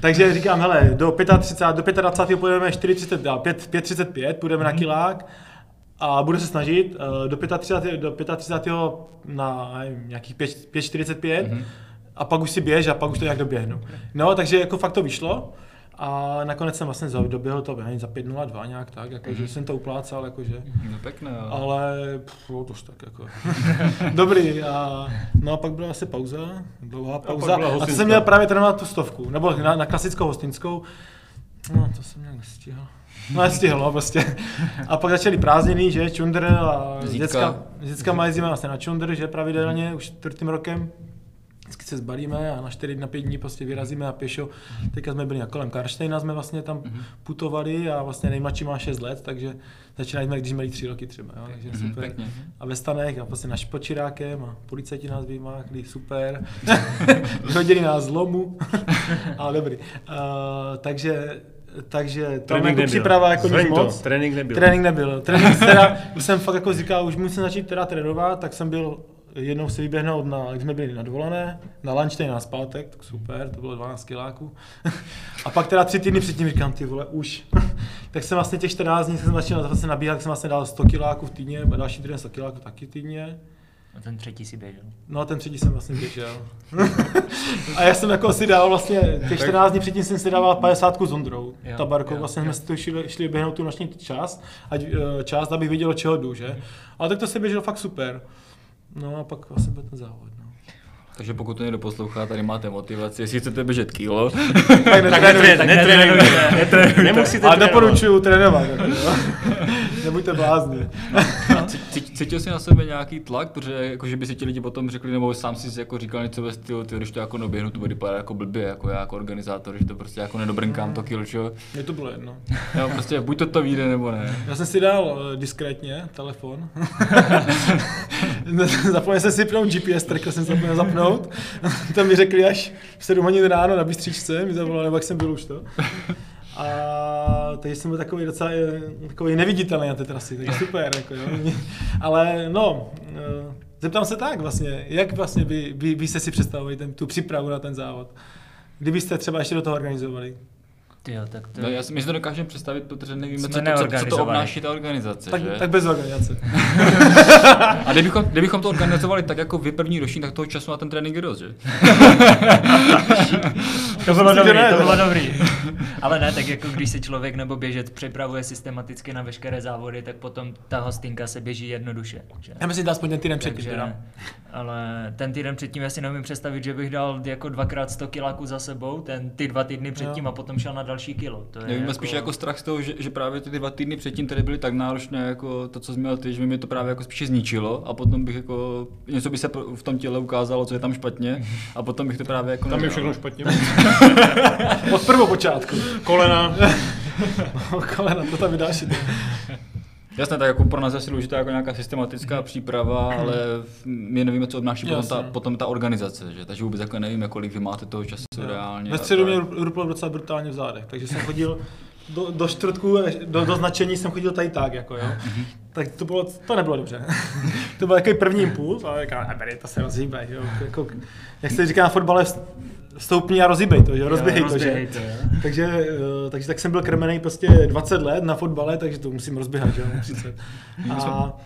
takže říkám, hele, do 35, do 25 půjdeme 4,30, dá, 5, 5,35, půjdeme na kilák a budu se snažit eh, do 35, do 35 na nevím, nějakých 5, 5,45 a pak už si běž a pak už to nějak doběhnu. No, takže jako fakt to vyšlo. A nakonec jsem vlastně doběhl to nevím, za 5.02 nějak tak, jakože jsem to uplácal, jakože. No pěkné, jo. Ale pff, to už tak jako. [LAUGHS] Dobrý. A, no a pak byla asi pauza, dlouhá pauza. byla A to jsem měl právě trénovat tu stovku, nebo na, na klasickou hostinskou. No, to jsem nějak nestihl. No, nestihl, no, prostě. A pak začaly prázdniny, že, čundr a Zítka. děcka, děcka mají jezdíme vlastně na čundr, že pravidelně, už čtvrtým rokem. Vždycky se zbalíme a na 4 na 5 dní prostě vyrazíme a pěšo. Teďka jsme byli na kolem Karštejna, jsme vlastně tam putovali a vlastně nejmladší má 6 let, takže začínali jsme, když měli 3 roky třeba, jo, takže Mhm, super. pěkně. A ve stanech a vlastně na špočirákem a policajti nás vymákli, super. [LAUGHS] Vyhodili nás z lomu, ale dobrý. Uh, takže takže tam jako příprava jako nic to, moc. trénink nebyl. Trénink nebyl. Trénink teda, už jsem fakt jako říkal, už musím začít teda trénovat, tak jsem byl jednou si vyběhnout, na, když jsme byli na dovolené, na lunch tady na zpátek, tak super, to bylo 12 kiláků. [LAUGHS] A pak teda tři týdny předtím říkám, ty vole, už. [LAUGHS] tak jsem vlastně těch 14 dní jsem začal vlastně nabíhat, tak jsem vlastně dal 100 kiláků v týdně, a další týden 100 kiláků taky týdně. A ten třetí si běžel. No a ten třetí jsem vlastně běžel. [LAUGHS] a já jsem jako si dal vlastně, těch 14 dní předtím jsem si dával 50 s Ondrou, Jo, tabarkou, jo, vlastně jo. jsme si to šli, šli běhnout tu noční část, ať, eh, část, abych věděl, od čeho jdu, že? Ale tak to se běželo fakt super. No a pak vlastně byl ten závod, no. Takže pokud to někdo poslouchá, tady máte motivaci, jestli chcete běžet kilo, Tak [LAUGHS] netrénujte. Nemusíte ale doporučuju trénovat. jako. [LAUGHS] Nebuďte blázni. Cí- Cítil jsi na sebe nějaký tlak, protože jako, že by si ti lidi potom řekli, nebo sám si jako říkal něco ve stylu, ty, když to jako noběhnu, to bude vypadat jako blbě, jako já jako organizátor, že to prostě jako nedobrnkám to kilo, čo? Mně to bylo jedno. Jo, prostě buď to to vyjde, nebo ne. Já jsem si dal eh, diskrétně telefon. [LAUGHS] zapomněl jsem si vypnout GPS, tracker jsem zapomněl zapnout. to mi řekli až v 7 hodin ráno na bystříčce, mi zavolali, nebo jak jsem byl už to. A takže jsem byl takový docela eh, takový neviditelný na té trasy, takže [LAUGHS] super. Jako, jo. Ale no, eh, zeptám se tak vlastně, jak vlastně by, by, by jste si představovali ten, tu přípravu na ten závod? Kdybyste třeba ještě do toho organizovali. Ty jo, tak to... No, já si, my si to dokážeme představit, protože nevíme, co to, co, co to obnáší ta organizace, Tak, že? tak bez organizace. A kdybychom, kdybychom to organizovali tak jako vy první ročník, tak toho času na ten trénink je dost, že? [LAUGHS] To bylo dobrý, to bylo dobrý. [LAUGHS] Ale ne, tak jako když se člověk nebo běžec připravuje systematicky na veškeré závody, tak potom ta hostinka se běží jednoduše. Že? Já myslím, že aspoň ten týden předtím. Takže, ale ten týden předtím já si neumím představit, že bych dal jako dvakrát 100 kiláků za sebou, ten, ty dva týdny předtím Jo. a potom šel na další kilo. To je Nevím, jako... spíš jako strach z toho, že, že právě ty dva týdny předtím tady byly tak náročné, jako to, co jsi měl ty, že by mě to právě jako spíše zničilo a potom bych jako, něco by se v tom těle ukázalo, co je tam špatně a potom bych to právě jako Tam je nedělal. všechno špatně. [LAUGHS] Od prvopočátku. Kolena. [LAUGHS] Kolena, to tam vydáš. Jasně, tak jako pro nás je asi důležitá jako nějaká systematická příprava, ale my nevíme, co obnáší potom ta, potom ta organizace, že? takže vůbec jako nevíme, kolik vy máte toho času reálně. Ve středu mě ruplo docela brutálně v zádech, takže jsem chodil do, do čtvrtku, do, do značení jsem chodil tady tak, jako jo. Tak to, bylo, to nebylo dobře. [LAUGHS] to byl takový první impuls, ale říkám, neberi, to se rozhýbej, jo. Jako, jak se říká na fotbale, vstoupni a rozhýbej to, že? rozběhej to, že? to, jo. Takže, eh, takže tak jsem byl krmený prostě 20 let na fotbale, takže to musím rozběhat, že jo, 30. [LAUGHS] A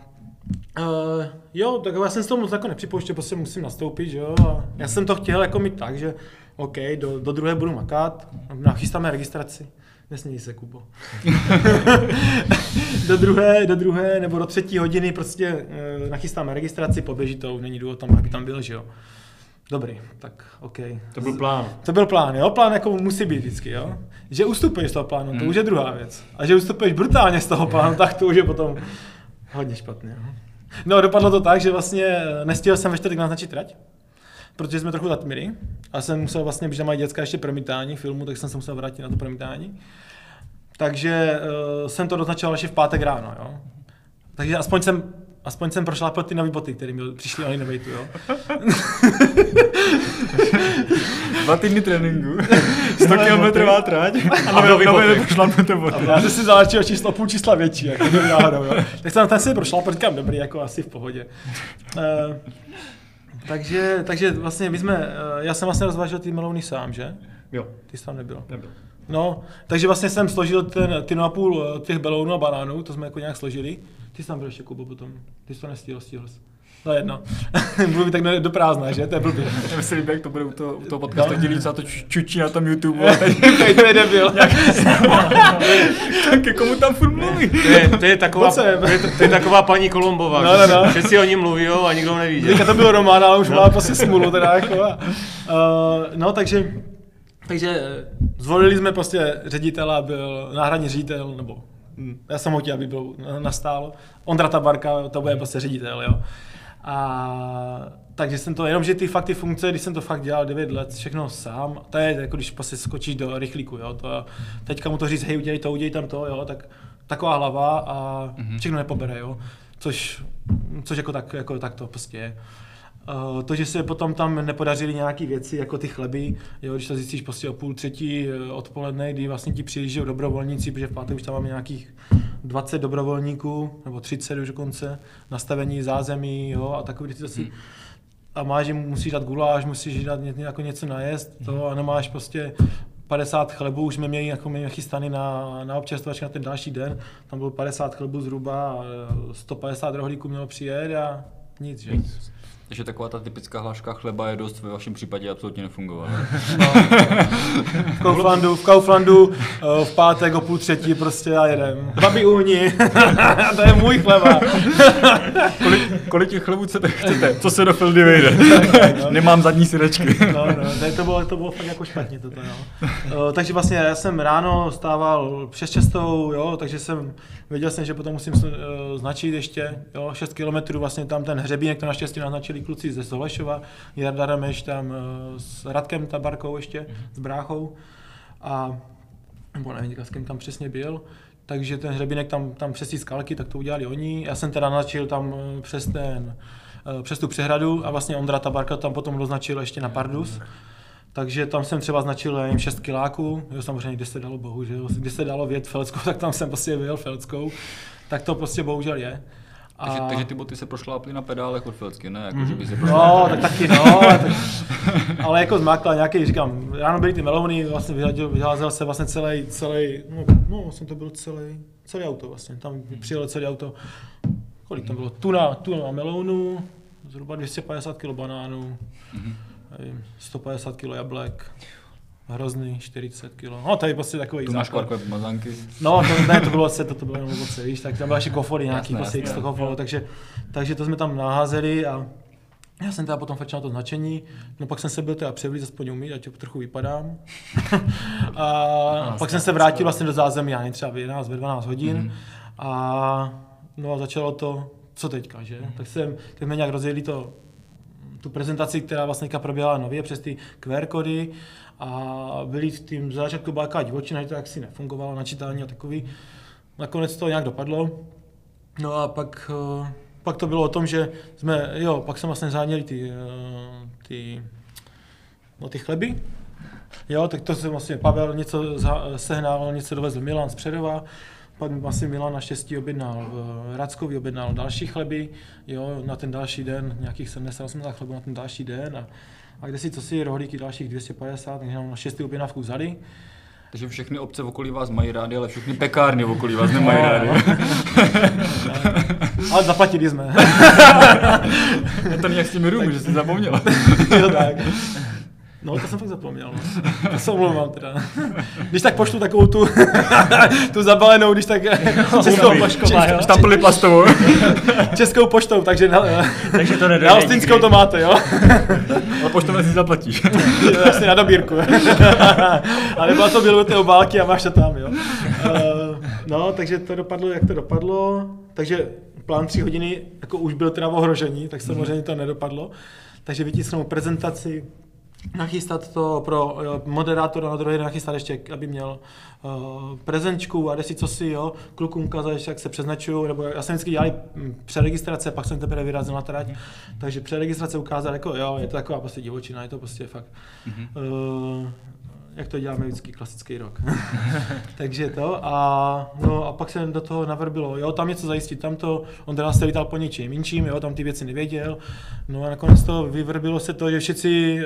Uh, jo, tak já jsem s toho moc jako nepřipouštěl, prostě musím nastoupit, že jo. A já jsem to chtěl jako mít tak, že OK, do, do druhé budu makat, nachystáme registraci. Nesměj se, Kubo. [LAUGHS] do druhé, do druhé nebo do třetí hodiny prostě uh, nachystáme registraci, poběží to, není důvod tam, aby tam byl, že jo. Dobrý, tak OK. To byl plán. To byl plán, jo? Plán jako musí být vždycky, jo? Že ustupuješ z toho plánu, to už je druhá věc. A že ustupuješ brutálně z toho plánu, tak to už je potom hodně špatně. Jo? No, dopadlo to tak, že vlastně eh, nestihl jsem ve čtvrtek naznačit trať, protože jsme trochu zatmili a jsem musel vlastně, když tam mají děcka ještě promítání filmu, tak jsem se musel vrátit na to promítání. Takže uh, jsem to doznačoval ještě v pátek ráno, jo. Takže aspoň jsem Aspoň jsem prošlápil ty nové boty, které mi přišly na Innovatu, jo. [LAUGHS] Dva týdny tréninku, 100 km trať A nový boty. pošlapnete boty. A já jsem si zaláčil číslo půl čísla větší, jako to náhodou, jo. Tak jsem ten si prošlapil, říkám, dobrý, jako asi v pohodě. Uh, takže, takže vlastně my jsme, uh, já jsem vlastně rozvážel ty melouny sám, že? Jo, Ty jsi tam nebyl. nebyl. No, takže vlastně jsem složil ten, ty na půl eh, těch belounů a banánů, to jsme jako nějak složili. Ty jsi tam byl ještě, Kubo, potom. Ty jsi to nestihl, stihl jsi. No jedno. [LAUGHS] Mluví tak do prázdna, že? To je blbě. Já si líbí, jak to bude u toho, u toho podcastu, no. dělí, co to ču- čučí na tom YouTube. [LAUGHS] a to je debil. [LAUGHS] Tak ke komu tam furt mluví? To je, to je, taková, to je, to je taková paní Kolombová, No, že, no, no. že si o ní mluví a nikdo neví. Že? Teďka to byl Roman, ale už má prostě smůlu teda jako. A, uh, no takže, takže eh, zvolili jsme prostě ředitela, byl náhradní ředitel, nebo já jsem ho chtěl, aby byl na- nastálo. Ondra Tabarka, to bude prostě ředitel, jo. A takže jsem to, jenom že ty fakt ty funkce, když jsem to fakt dělal 9 let, všechno sám, to je jako když prostě skočíš do rychlíku, jo, to, teďka mu to říct, hej, udělej to, udělej tam to, jo, tak taková hlava a všechno nepobere, jo, což, což jako tak, jako tak to prostě je. Uh, to, že se potom tam nepodařily nějaké věci, jako ty chleby, jo, když to zjistíš prostě o půl třetí eh, odpoledne, kdy vlastně ti přijíždějí dobrovolníci, protože v pátek už tam máme nějakých 20 dobrovolníků, nebo 30 už dokonce, nastavení zázemí, jo, a takové ty věci. A máš, že musíš dát guláš, musíš dát ně, jako něco najest, to, a nemáš prostě 50 chlebů, už jsme měli jako měli chystaný na, na občerstvačky na ten další den, tam bylo 50 chlebů zhruba, a eh, 150 rohlíků mělo přijet a nic, že? Takže taková ta typická hláška chleba je dost ve vašem případě absolutně nefungovala. [LAUGHS] V Kauflandu, v Kauflandu eh, v pátek o půl třetí prostě a jedem. Babi uhni, [LAUGHS] to je můj chleba. kolik, kolik těch chlebů chcete? chcete? Co se do fildy vejde? [LAUGHS] Nemám zadní syrečky. No, no, tady to bylo, to bylo fakt jako špatně toto, no. Uh, takže vlastně já jsem ráno stával přes čestou, jo, takže jsem, věděl jsem, že potom musím uh, značit ještě, jo, 6 kilometrů vlastně tam ten hřebínek, to naštěstí naznačili kluci ze Solešova, Jarda Rameš tam uh, s Radkem Tabarkou ještě, s bráchou a nebo nevím, s kým tam přesně byl, takže ten hřebínek tam, tam přes ty skalky, tak to udělali oni. Já jsem teda naznačil tam eh, přes ten, eh, přes tu přehradu a vlastně Ondra Tabarka tam potom doznačil ještě na Pardus. Takže tam jsem třeba značil nevím, 6 kiláků, jo, samozřejmě kde se dalo bohužel, kde se dalo vět Felskou, [LAUGHS] tak tam jsem prostě vyjel Felskou, tak to prostě bohužel je. A... Takže, takže ty boty se prošláply na pedálech od Felsky, ne? Jako, Mhm. že by se No, tak taky no, ale, tak, ale jako zmákla nějaký, říkám, ráno byly ty melouny, vlastně vyházel, vyházel se vlastně celý, celý, no, no vlastně to byl celý, celý auto vlastně, tam přijelo celé auto, kolik tam bylo, tuna, tuna melounů, zhruba 250 kg banánů, nevím, 150 kg jablek, hrozný 40 kg, no tady prostě takový Tu máš základ. kvarkové pomazánky. No, to, ne, to bylo ovoce, to, to bylo jenom ovoce, víš, tak tam byly ještě kofory nějaký, Jasné, prostě jasné. x takže, takže to jsme tam naházeli a já jsem teda potom fakt na to značení, no pak jsem se byl teda převlít, aspoň umít, ať trochu vypadám. [LAUGHS] a pak jsem se vrátil vlastně do zázemí, já nevím, třeba v 11, ve 12 hodin Mhm. a no a začalo to, co teďka, že? Tak jsem, tak jsme nějak rozjeli to, tu prezentaci, která vlastně proběhla nově přes ty QR kody a byli v tím začátku taková divočina, že to jaksi nefungovalo, načítání a takový. Nakonec to nějak dopadlo. No a pak, eh, pak to bylo o tom, že jsme, jo, pak jsme vlastně záněli ty, eh, ty, no, ty chleby. Jo, tak to jsem vlastně, Pavel něco sehnal, něco dovezl Milan z Předova, pak vlastně Milan naštěstí objednal, v Rackovi objednal další chleby, jo, na ten další den, nějakých 70-80 chlebů na ten další den a, a kde si co si rohlíky dalších 250, takže na šestý objednávku vzali. Takže všechny obce v okolí vás mají rádi, ale všechny pekárny v okolí vás nemají No, rádi. Ale zaplatili jsme. Je to nějak s těmi rumy, že jsi zapomněl. jo, tak. No, to jsem fakt zapomněl. No. To se omlouvám teda. Když tak pošlu takovou tu, [LAUGHS] tu zabalenou, když tak českou, Pošková, jo? Štampili plastovou. českou poštou, takže na, Takže to na Hostinskou nikdy. to máte, jo? Ale poštovně si zaplatíš. [LAUGHS] Jasně na dobírku. [LAUGHS] Ale byla to bylo ty obálky a máš to tam, jo. Uh, no, takže to dopadlo, jak to dopadlo. Takže plán tři hodiny jako už byl teda v ohrožení, tak samozřejmě to nedopadlo. Takže vytisknout prezentaci, nachystat to pro jo, moderátora na druhý den nachystat ještě, aby měl uh, prezenčku a desi co si, jo, klukům ukázat, jak se přeznačují, nebo já jsem vždycky dělal mm, přeregistrace, pak jsem teprve vyrazil na trať, takže přeregistrace ukázat, jako jo, je to taková prostě divočina, je to prostě fakt, uh, jak to děláme vždycky, klasický rok. [LAUGHS] takže to a, no, a pak se do toho navrbilo, jo, tam něco zajistit, tam to, on teda se lítal po něčím jinčím, jo, tam ty věci nevěděl, no a nakonec to vyvrbilo se to, že všichni,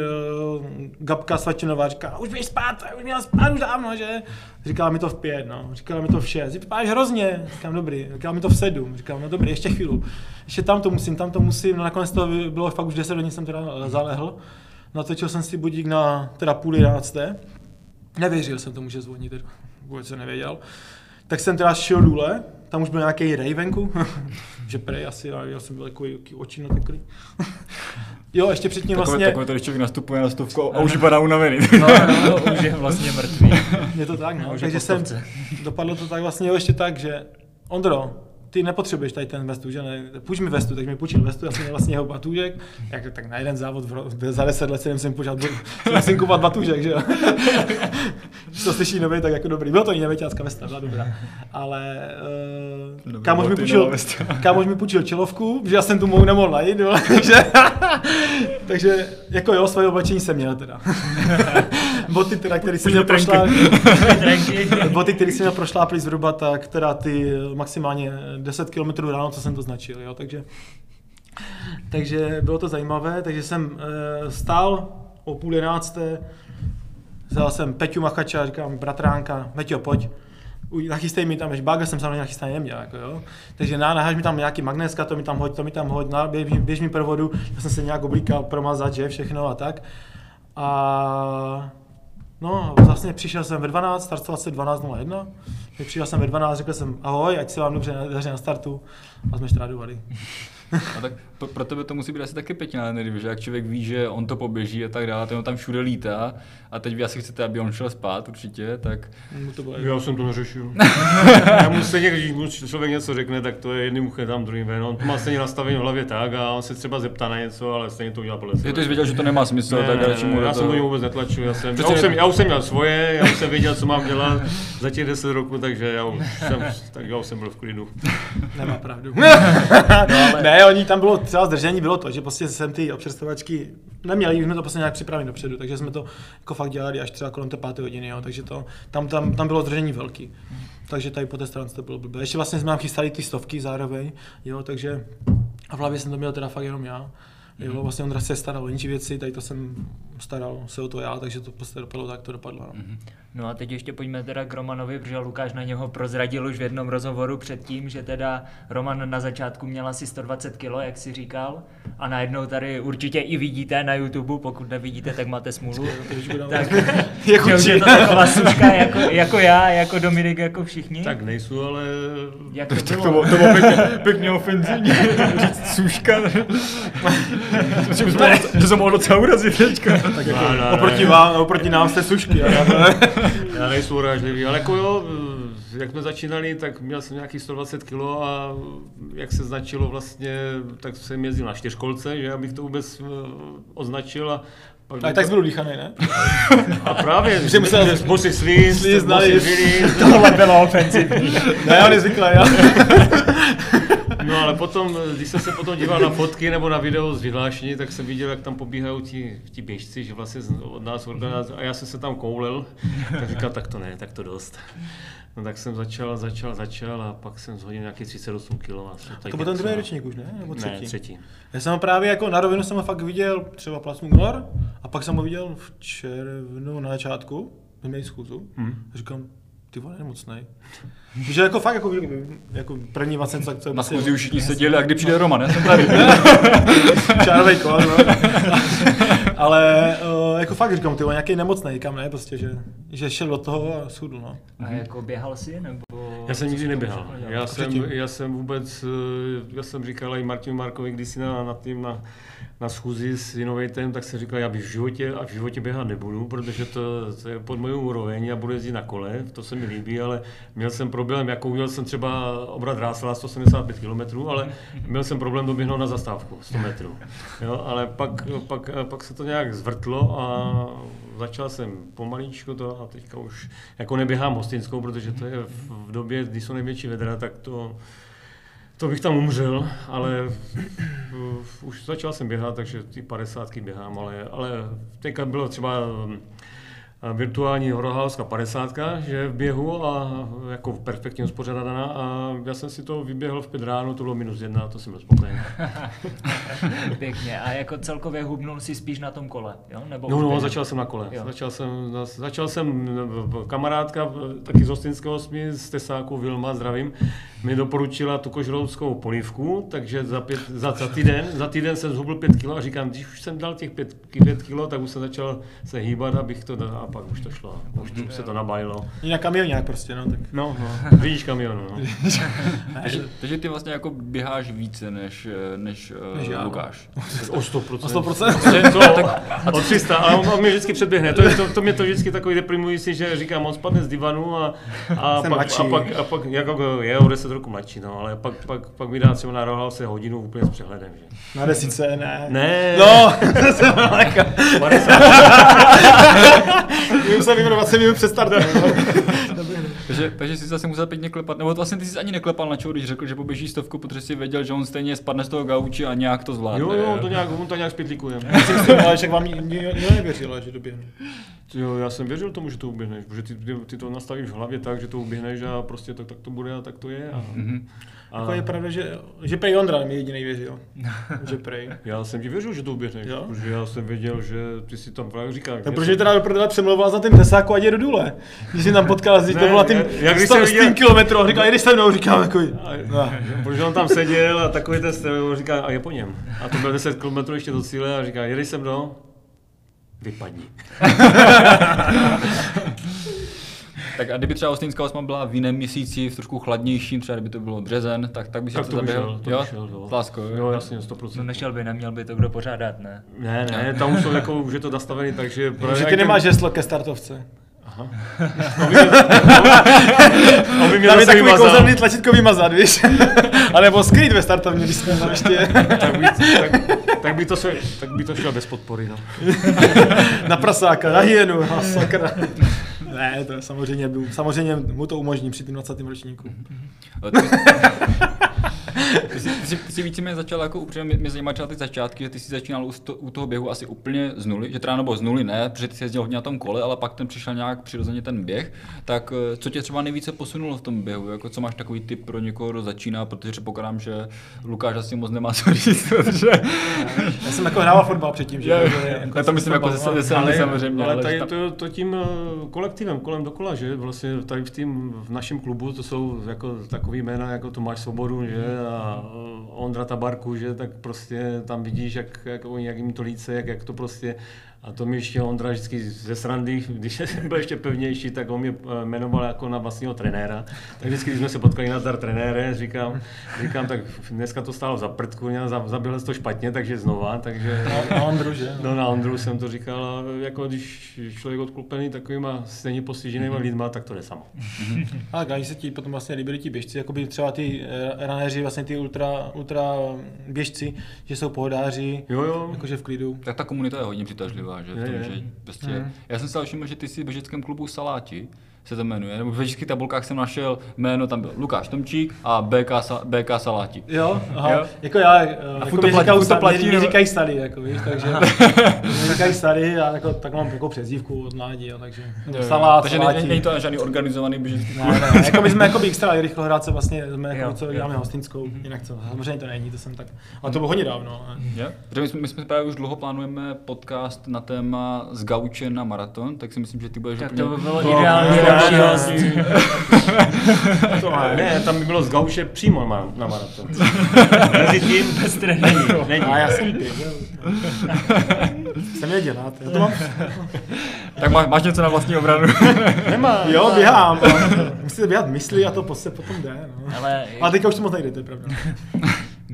uh, Gabka Svačinová říká, už běž spát, už měla spát už dávno, že? Říkala mi to v pět, no, říkala mi to v šest, vypadáš hrozně, říkám dobrý, říkala mi to v sedm, říkám no dobrý, ještě chvíli, ještě tam to musím, tam to musím, no nakonec to bylo fakt už deset hodin jsem teda eh, zalehl, natočil jsem si budík na teda půl jedenácté, nevěřil jsem tomu, že zvoní, teda vůbec jsem nevěděl, tak jsem teda šel důle, tam už byl nějaký rej venku, [LAUGHS] že prej asi, ale já jsem byl takový, takový oči [LAUGHS] nateklý. jo, ještě předtím Takové, vlastně, takové to, když člověk nastupuje na stovku a už vypadá unavený. No, no, [LAUGHS] už je vlastně mrtvý. je to tak, no. už je takže jsem, dopadlo to tak vlastně jo, ještě tak, že Ondro, ty nepotřebuješ tady ten vestu, že ne? Půjč mi vestu, tak mi půjčil vestu, já jsem měl vlastně jeho batůžek, jak, tak na jeden závod v, ro- za deset let jsem si [LAUGHS] jsem si kupovat batůžek, že jo. [LAUGHS] Když to slyší nový, tak jako dobrý. Bylo to i nevěťácká vesta, byla dobrá. Ale uh, [LAUGHS] kámoš mi půjčil, kámoš mi půjčil čelovku, že já jsem tu mohu nemohl najít, jo, takže, takže jako jo, svoje oblečení jsem měl teda. [LAUGHS] Boty teda, které jsem měl prošla, Trenky. [LAUGHS] boty, které jsem měl prošlápli zhruba, tak teda ty maximálně 10 km ráno, co jsem to značil, jo, takže takže bylo to zajímavé, takže jsem e, stál o půl jedenácté, vzal jsem Peťu Machača, říkám, bratránka, Peťo, pojď, nachystej mi tam, ještě bagel jsem samozřejmě nachystaný neměl, jako jo. Takže na, naháž mi tam nějaký magnéska, to mi tam hoď, to mi tam hoď, na, běž, mi- běž mi provodu, já jsem se nějak oblíkal, promazat, že, všechno a tak. A No, vlastně přišel jsem ve 12, startoval se 12.01, tak přišel jsem ve 12, řekl jsem ahoj, ať se vám dobře daří na startu a jsme štrádovali. A tak pro, tebe to musí být asi taky pěkná energie, že jak člověk ví, že on to poběží a tak dále, ten tam všude lítá a teď vy asi chcete, aby on šel spát určitě, tak Mu to bylo Já jsem to neřešil. [LAUGHS] Já mu stejně, když mu člověk něco řekne, tak to je jedním uchem tam, druhým ven. On to má stejně nastavení v hlavě tak a on se třeba zeptá na něco, ale stejně to udělá podle je sebe. to jsi věděl, že to nemá smysl, Ne, tak ne, ne, já to- jsem do něj vůbec netlačil, já jsem, já, už jsem, já už jsem měl svoje, já už jsem věděl, co mám dělat za těch 10 roků, takže já už jsem, tak já už jsem byl v klidu. Nemá pravdu. [LAUGHS] ne, oni tam bylo třeba zdržení, bylo to, že prostě jsem ty občerstvovačky neměli, jsme to prostě nějak připravit dopředu, takže jsme to jako fakt dělali až třeba kolem té páté hodiny, jo, takže to, tam, tam, tam bylo zdržení velký. Takže tady po té stránce to bylo blbé. Ještě vlastně jsme nám chystali ty stovky zároveň, jo, takže a v hlavě jsem to měl teda fakt jenom já. Jo, vlastně Ondra se staral o věci, tady to jsem staral se o to já, takže to prostě dopadlo tak, to dopadlo. No. No a teď ještě pojďme teda k Romanovi, protože Lukáš na něho prozradil už v jednom rozhovoru předtím, že teda Roman na začátku měl asi 120 kg, jak si říkal, a najednou tady určitě i vidíte na YouTube, pokud nevidíte, tak máte smůlu. tak, [LAUGHS] Je že už je to taková suška jako, jako já, jako Dominik, jako všichni. Tak nejsou, ale jak [LAUGHS] to Tak to bylo? to bylo pěkně, pěkně ofenzivní. [LAUGHS] Říct suška. Že jsem mohl- že jsem mohl docela urazit teďka. Tak jako, Ne, ne, oproti, ne. vám, oproti nám jste sušky. Jo. [LAUGHS] já nejsou urážlivý, ale jako jo, jak jsme začínali, tak měl jsem nějakých 120 kg a jak se značilo vlastně, tak jsem jezdil na čtyřkolce, že abych to vůbec eh, označil a pak Ale tak jsi byl udýchaný, ne? A právě, [LAUGHS] Že musel- bosy slíz, Slíz. [LAUGHS] Tohle bylo ofenzivní. Ne, on je zvyklý, já. No ale potom, když jsem se potom díval na fotky nebo na video z vyhlášení, tak jsem viděl, jak tam pobíhají ti, ti běžci, že vlastně od nás organizátor, a já jsem se tam koulel, tak říkal, tak to ne, tak to dost. No tak jsem začal, začal, začal a pak jsem zhodil nějakých 38 kg. To byl ten druhý ročník už, ne? Nebo třetí? Ne, třetí. Já jsem ho právě jako na rovinu jsem ho fakt viděl třeba plasmu únor a pak jsem ho viděl v červnu na začátku. měli schůzu, Hmm. a říkám, ty vole, nemocnej. Že jako fakt, jako, jako první vlastně, co, co Na schůzi už všichni seděli a kdy přijde Roman, já jsem tady. [LAUGHS] Čárovej kol, no. Ale uh, jako fakt říkám, ty vole, nějaký nemocnej, kam ne, prostě, že, že šel do toho a schudl, no. A jako běhal si, nebo... Já jsem nikdy neběhal. Já jsem, já jsem vůbec, eh, já jsem říkal i Martinu Markovi, když si na, na, tým, na, na schůzi s Innovatem, tak jsem říkal, já bych v životě a v životě běhat nebudu, protože to, to je pod mojou úroveň, já budu jezdit na kole, to se mi líbí, ale měl jsem problém, jako měl jsem třeba obrat Rásla 175 km, ale měl jsem problém doběhnout na zastávku 100 metrů. Jo, ale pak, pak, pak se to nějak zvrtlo a začal jsem pomalíčko to a teďka už jako neběhám hostinskou, protože to je v, v době, kdy jsou největší vedra, tak to, to bych tam umřel, ale uh, už začal jsem běhat, takže ty padesátky běhám, ale, ale teďka bylo třeba virtuální horohalská 50, že je v běhu a jako perfektně uspořádaná a já jsem si to vyběhl v pět ráno, to bylo minus jedna, to jsem byl spokojený. [LAUGHS] Pěkně. A jako celkově hubnul si spíš na tom kole, jo? Nebo No, no, začal jsem na kole. Jo. Začal jsem, začal jsem, kamarádka, taky z Hostinského osmi, z Tesáku, Vilma, zdravím, mi doporučila tu kožroudskou polívku, takže za, pět, za, za, týden, za týden jsem zhubl pět kilo a říkám, když už jsem dal těch pět, pět kilo, tak už jsem začal se hýbat, abych to dal, a pak už to šlo. Už to, se to nabajilo. Jinak kamionák prostě, no, tak. No, no, [LAUGHS] vidíš kamionu, no. [LAUGHS] takže, takže ty vlastně jako běháš více než, než, Než než já, no. Lukáš. O 100%. O 100%. [LAUGHS] Co? O 300, ale on, on mě vždycky předběhne. To, je, to, to mě to vždycky takový deprimující, že říkám, on spadne z divanu a, a, Jsem pak, mladší. a, pak, a pak, jako je o 10 roku mladší, no, ale pak, pak, pak mi dá třeba na rohal se hodinu úplně s přehledem. Že? Na desíce, ne. Ne, No, jsem daleko. 50. [LAUGHS] My už se vyjmenovat 20 minut před startem. Takže, takže jsi zase musel pěkně klepat, nebo to vlastně ty jsi ani neklepal na čeho, když řekl, že poběží stovku, protože jsi věděl, že on stejně spadne z toho gauči a nějak to zvládne. Jo, jo, to nějak, on to nějak zpětlíkuje. [LAUGHS] Ale však vám nikdo nevěřil, že doběhnu. Jo, já jsem věřil tomu, že to uběhneš, protože ty, ty, ty to nastavíš v hlavě tak, že to uběhneš a prostě to, tak to bude a tak to je. A, Mhm. a Jako je pravda, že, že prej Ondra mi jediný věřil. [LAUGHS] Že prej. já jsem ti věřil, že to uběhneš, Jo? protože já jsem věděl, že ty si tam právě říkáš. Tak proč teda do prdele přemlouval za tím tesáku, ať je do důle. Když jsi tam potkal, když to byla tím já když 100 jsem viděl- kilometrů a říkal, jedeš se mnou, říkám takový. No. Protože on tam seděl a takový ten říká, a je po něm. A to byl 10 km ještě do cíle a říká, jedeš se mnou, vypadni. [LAUGHS] Tak a kdyby třeba Ostinská osma byla v jiném měsíci, v trošku chladnějším, třeba kdyby to bylo březen, tak, tak by si Tak to to by zaběhl. šel, to jo? by šel, jo. S láskou, jo. Jo, jasně, 100%. No nešel by, neměl by to kdo pořádat, ne? Ne, ne, tam už, jsou jako, už je to nastavený, takže... Že ty nemáš heslo ke startovce. Aby mě Tam je zase takový kouzelný tlačítko vymazat, víš? [LAUGHS] A nebo skrýt ve startovně, když jsme ještě [LAUGHS] tak, tak, tak, by to šel, tak by to šel bez podpory, no. [LAUGHS] na prasáka, na hyenu, a sakra. [LAUGHS] Ne, to je samozřejmě, samozřejmě mu to umožní při tím 20. ročníku. [LAUGHS] Ale Ty, jsi, ty, jsi, ty jsi víceméně začal jako upřímně, mě, zajímá třeba ty začátky, že ty jsi začínal u, sto, u toho běhu asi úplně z nuly, že teda nebo z nuly ne, protože ty jsi jezdil hodně na tom kole, ale pak ten přišel nějak přirozeně ten běh, tak eh, co tě třeba nejvíce posunulo v tom běhu, jako co máš takový tip pro někoho, kdo začíná, protože předpokládám, že Lukáš asi moc nemá co říct, [LAUGHS] protože Já jsem jako hrával fotbal předtím, že? Já- že já to myslím jako ze- strany samozřejmě, ale tady to, to, tím eh, kolektivem kolem dokola, že vlastně tady v, tým, v našem klubu to jsou jako takový jména jako Tomáš Svobodu, že? A Ondra Tabarku, že tak prostě tam vidíš, jak, jak jak jim to líce, jak, jak to prostě a to mi ještě Ondra vždycky ze srandy, když byl ještě pevnější, tak on mě eh, jmenoval jako na vlastního trenéra. Tak vždycky, když jsme se potkali na zdar trenére, říkám, říkám, tak dneska to stálo za prdku, já za- zaběhl jsi to špatně, takže znova, takže... Na Ondru, že? No na Ondru jsem to říkal, a jako když člověk odklupený takovýma stejně postiženýma lidma, tak to jde samo. A když se ti potom vlastně líbili ti běžci, jako by třeba ty eh, ranéři, vlastně ty ultra, ultra běžci, že jsou pohodáři, Jo, jo. jakože v klidu. tak ta komunita je hodně přitažlivá, že, v Je, tom, je. že prostě, já jsem si ale všiml, že ty jsi v běžeckém klubu Saláti, se to jmenuje. Nebo ve českých tabulkách jsem našel jméno, tam byl Lukáš Tomčík a BK, Sa- BK Saláti. Jo, aha. Jo. Jako já, eh, jako furt to mi platí- říkají furt to sta- platí, mi- mi nebo- říkají starý, jako víš, [LAUGHS] takže mi říkají starý a jako, tak mám jako přezdívku od mládí, jo, takže Jo, salát, Takže není, není to žádný organizovaný běžecký Ne, ne, ne, jako my jsme jako extra rychlohráce vlastně, jsme Jo, jako co děláme hostinskou, jinak co, samozřejmě to není, to jsem tak, ale to bylo hodně dávno. ne. Jo? Protože my jsme, my jsme právě už dlouho plánujeme podcast na téma z gauče na maraton, tak si myslím, že ty budeš Tak úplně... to by bylo No, ideální host. [LAUGHS] To ne. Ne, tam by bylo z gauče přímo na, na maraton. Mezi tím Bez není, není. A já jsem. [LAUGHS] Jsem je dělat, já to mám, Tak má, máš něco na vlastní obranu? [LAUGHS] Nemá. jo, běhám, musíte běhat mysli a to prostě potom jde, no. Ale Ale teďka už to moc nejde, to je pravda.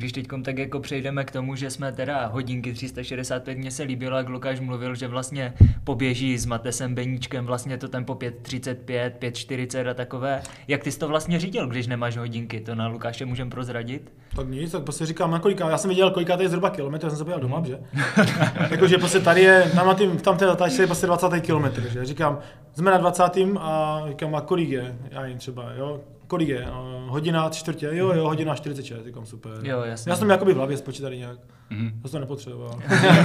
Když teď tak jako přejdeme k tomu, že jsme teda hodinky 365, mně se líbilo, jak Lukáš mluvil, že vlastně poběží s Matesem Beníčkem vlastně to tempo 5.35, 5.40 a takové. Jak ty jsi to vlastně řídil, když nemáš hodinky? To na Lukáše můžem prozradit? Tak nic, tak prostě říkám, na kolika, já jsem viděl, kolika to je zhruba kilometr, já jsem se podíval doma, že? [LAUGHS] Jakože prostě tady je, tam na tým, v tamté zatáčce je prostě 20. kilometr, že? Říkám, jsme na 20. a říkám, a kolik je? Já jim třeba, jo, kolik je? No, hodina, čtvrtě, jo, jo, hodina 46, říkám, super. Jo, jasně. Já jsem jakoby v hlavě spočítaný nějak, Mhm. to jsem nepotřeboval.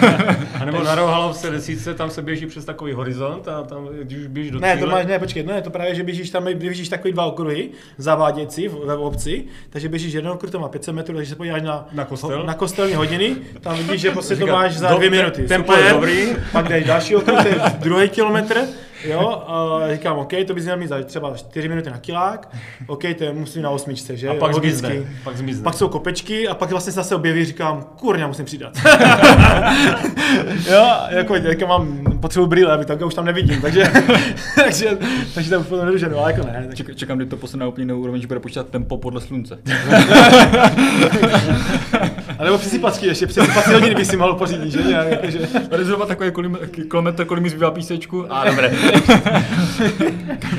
[LAUGHS] A nebo na Rohalovce desítce, tam se běží přes takový horizont a tam, když už běžíš do Ne, to máš, ne, počkej, ne, to právě, že běžíš tam, běžíš takový dva okruhy, zavádějící v- ve obci, takže běžíš jednou okruh, to má 500 metrů, takže se podíváš na, Na kostel? na kostelní hodiny, tam vidíš, že prostě to máš za dvě minuty. tempo je dobrý. Pak jdeš další okruh, to je druhý kilometr, jo, a říkám, OK, to bys měl mít za třeba 4 minuty na kilák, OK, to je musím na osmičce, že? a pak zmizne. Pak zmizne. Pak jsou kopečky a pak vlastně se zase objeví, říkám, kurňa, musím přidat. [LAUGHS] jo, jako, jako mám potřebu brýle, aby tak už tam nevidím, takže, [LAUGHS] takže, takže tam už potom nedoženu, ale jako ne. Tak, Ček, čekám, kdy to posune na úplně jinou úroveň, že bude počítat tempo podle slunce. [LAUGHS] a nebo přisypačky ještě, přisypací hodiny by si mohl pořídit, že? Nějak, jakože. Tady zhruba takový kilometr, kilometr, kolik mi zbývá písečku. A dobré.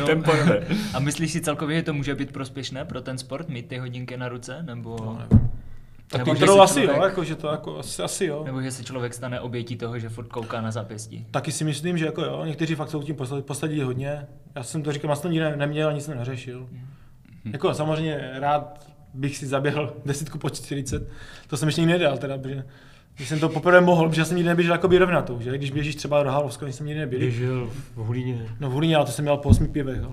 tempo dobré. A myslíš si celkově, že to může být prospěšné pro ten sport, mít ty hodinky na ruce? Nebo, Tak nebo, že kontrolu asi jo, člověk- jako, že to jako, asi, asi jo. nebo že se člověk stane obětí toho, že furt kouká na zápěstí? Taky si myslím, že jako jo, někteří fakt jsou tím poslední hodně. Já jsem to říkal, já jsem to nikdy neměl, nic jsem neřešil. Jako samozřejmě rád bych si zaběhl desítku po 40, to jsem ještě nikdy nedal teda, protože když jsem to poprvé mohl, protože já jsem nikdy neběžel jakoby rovnatou, že? Když běžíš třeba do Halovska, jsem nikdy nebyl. Běžel v Hulíně. No v Hulíně, ale to jsem měl po 8 pivech, ale.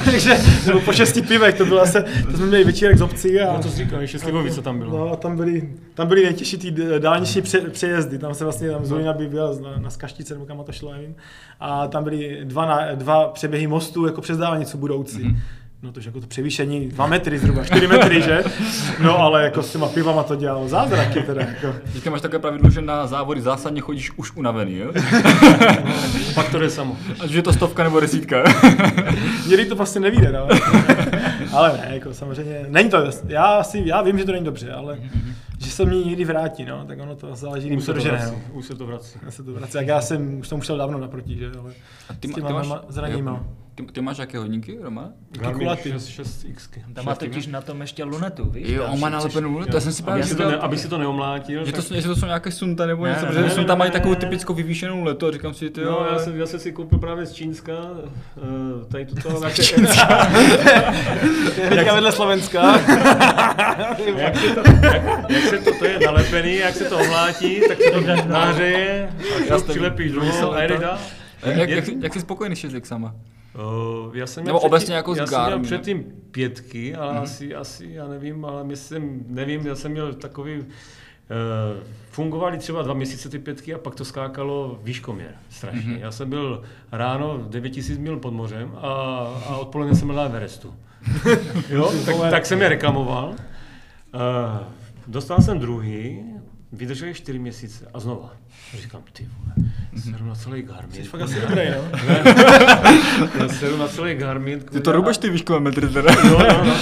[LAUGHS] Takže, nebo po 6 pivech, to bylo asi, to jsme měli večírek z obcí a... No to jsi říkal, ještě Slivovice tam bylo. No a tam byly, tam byly nejtěžší ty d- dálniční pře, přejezdy, tam se vlastně, tam z Zolína by byl na, na Skaštice, nebo kam to šlo, nevím. A tam byly dva, na, dva přeběhy mostů jako přes dálnicu budoucí. Mm-hmm. No to jako to převýšení, dva metry zhruba, čtyři metry, že? No ale jako s těma pivama to dělalo zázraky teda, jako. Teďka máš takové pravidlo, že na závody zásadně chodíš už unavený, jo? [LAUGHS] Pak to jde samo. Ať už je to stovka nebo desítka. [LAUGHS] Někdy to prostě nevíde, no. ale ne, jako samozřejmě, není to, já si, já vím, že to není dobře, ale že se mi někdy vrátí, no, tak ono to záleží, kdy Už to se to dožene, vrací. no. Už se to vrací. Já se to vrací, jak já jsem už tomu šel dávno naproti, že, ale A ty, s ma- těma ty máš, ma- zraněníma. jo. Ty, ty máš jaké hodinky, Roma? Garmin kulatý. 6, 6X. Tam má totiž na tom ještě lunetu, víš? Jo, on má nalepenou lunetu, to jsem si Aby právě si, to ne, aby si to neomlátil. že to, tak- jsou- jestli to jsou nějaké sunta nebo Ne, něco, ne, protože ne, sunta ne, mají takovou typickou vyvýšenou letu a říkám si, ty jo, No, já jsem, já jsem si koupil právě z Čínska, uh, tady toto, jak, se, Teďka vedle Slovenska. [LAUGHS] jak, se to, jak, jak se to, to je nalepený, jak se to omlátí, tak se to nahřeje, a to přilepíš druhou a jede to. dál. jak, Je- jak, jak jsi spokojený s šestixama? Uh, já jsem Nebo měl obecně předtím- jako já jsem měl Garmin, předtím pětky, ale asi, asi, já nevím, ale myslím, nevím, já jsem měl takový, uh, fungovaly třeba dva měsíce ty pětky a pak to skákalo výškoměr strašně. Já jsem byl ráno 9000 mil pod mořem a, a odpoledne jsem byl na Everestu. [LAUGHS] jo, tak, tak jsem je reklamoval. Uh, dostal jsem druhý, vydržel je čtyři měsíce a znova. Říkám, ty vole, seru na celý Garmin. Fakt asi dobrý, no. Já [LAUGHS] seru na celý Garmin. Ty to rubeš ty výškové metry teda. No, no, no.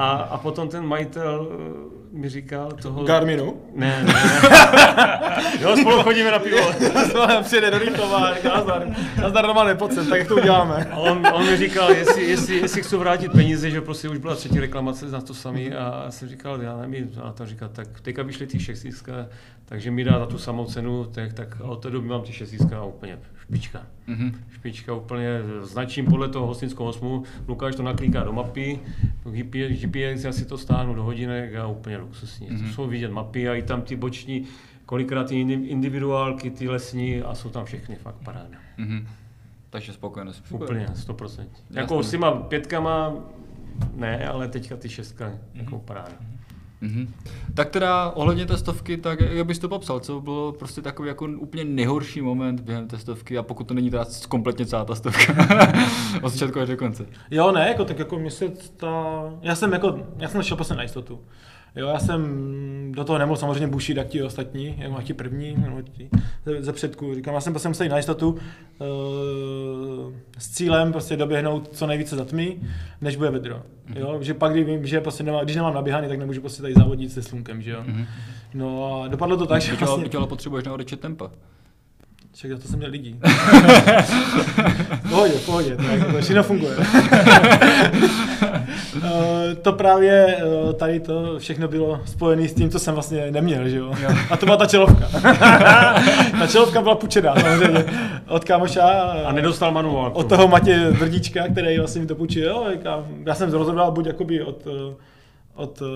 A, a potom ten majitel mi říkal toho... Garminu. Ne, ne, ne. [LAUGHS] jo, spolu chodíme na pivo. [LAUGHS] Přijede do Rychlova a říká, nazdar, nazdar Romane, pojď sem, tak jak to uděláme. A on, on mi říkal, jestli, jestli, jestli chci vrátit peníze, že prostě už byla třetí reklamace na to samý a já jsem říkal, já nevím, a to říkal, tak teďka vyšly ty šestíska, takže mi dá za tu samou cenu, tak, tak od té doby mám ty šestíska a úplně špička. Mhm. Špička úplně, značím podle toho hostinskou osmu, Lukáš to naklíká do mapy, GPS, já si to stáhnu do hodinek a úplně luxusní. Mm-hmm. To jsou vidět mapy a i tam ty boční, kolikrát ty indi- individuálky, ty lesní a jsou tam všechny fakt paráda. Mhm. Takže spokojenost. Úplně, 100%. Jako s těma pětkama ne, ale teďka ty šestka, jako paráda. Mhm. Tak teda ohledně testovky, tak jak bys to popsal, co bylo prostě takový jako úplně nejhorší moment během testovky a pokud to není teda kompletně celá ta stovka, [LAUGHS] od začátku až do konce. Jo, ne, jako, tak jako mě se ta... Já jsem jako, já jsem šel prostě na jistotu. Jo, já jsem do toho nemohl samozřejmě bušit, jak ti ostatní, jako jak ti první, nebo ti ze, ze předku. Říkám, já jsem prostě musel jít na jistotu uh, s cílem prostě doběhnout co nejvíce za tmy, než bude vedro. Jo, že pak, když vím, že prostě nemám, když nemám naběhaný, tak nemůžu prostě tady závodit se slunkem, že jo. No a dopadlo to tak, že vlastně... vytělo potřebuješ na odečet tempa. Však to jsem měl lidí. [LAUGHS] pohodě, pohodě, tak to všechno funguje. [LAUGHS] Eh, to právě eh, tady to všechno bylo spojené s tím, co jsem vlastně neměl, že jo? A to byla ta čelovka. [LAUGHS] ta čelovka byla půjčená, samozřejmě, od kámoša. A nedostal manuál. Od toho Matě Vrdíčka, který vlastně mi to půjčil. Já jsem rozhodoval buď jakoby od eh, od uh,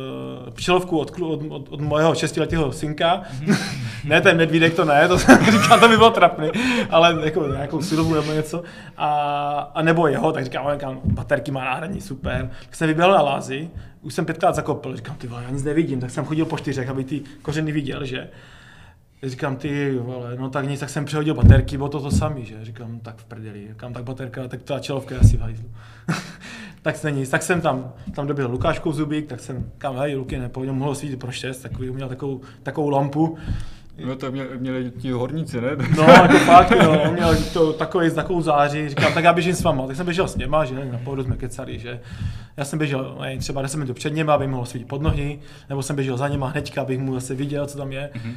pčelovku od, od, od, od mojeho šestiletého synka. [LAUGHS] ne, ten medvídek to ne, to [LAUGHS] říkal, to by bylo trapný, ale jako nějakou silovu nebo něco. A, a nebo jeho, tak říkám, říkám, baterky má náhradní, super. Tak jsem vyběhl na lázi, už jsem pětkrát zakopl, říkám, ty vole, já nic nevidím, tak jsem chodil po čtyřech, aby ty kořeny viděl, že. Říkám, ty vole, no tak nic, tak jsem přehodil baterky, bylo to to samý, že? Říkám, tak v prdeli, říkám, tak baterka, tak ta čelovka je asi v. [LAUGHS] tak se nic, tak jsem tam, tam dobil Lukáškou zubík, tak jsem, kam, hej, Luky, nepohodil, mohl svítit pro šest, takový, měl takovou, takovou lampu. No to mě, měli ti horníci, ne? No, [LAUGHS] jako fakt, jo, on měl to takový takovou září, říkám, tak já běžím s váma, tak jsem běžel s něma, že na pohodu jsme kecali, že já jsem běžel, ne, třeba 10 minut před něma, aby mohl svítit pod nohy, nebo jsem běžel za něma hnedka, abych mu zase viděl, co tam je. Mm-hmm.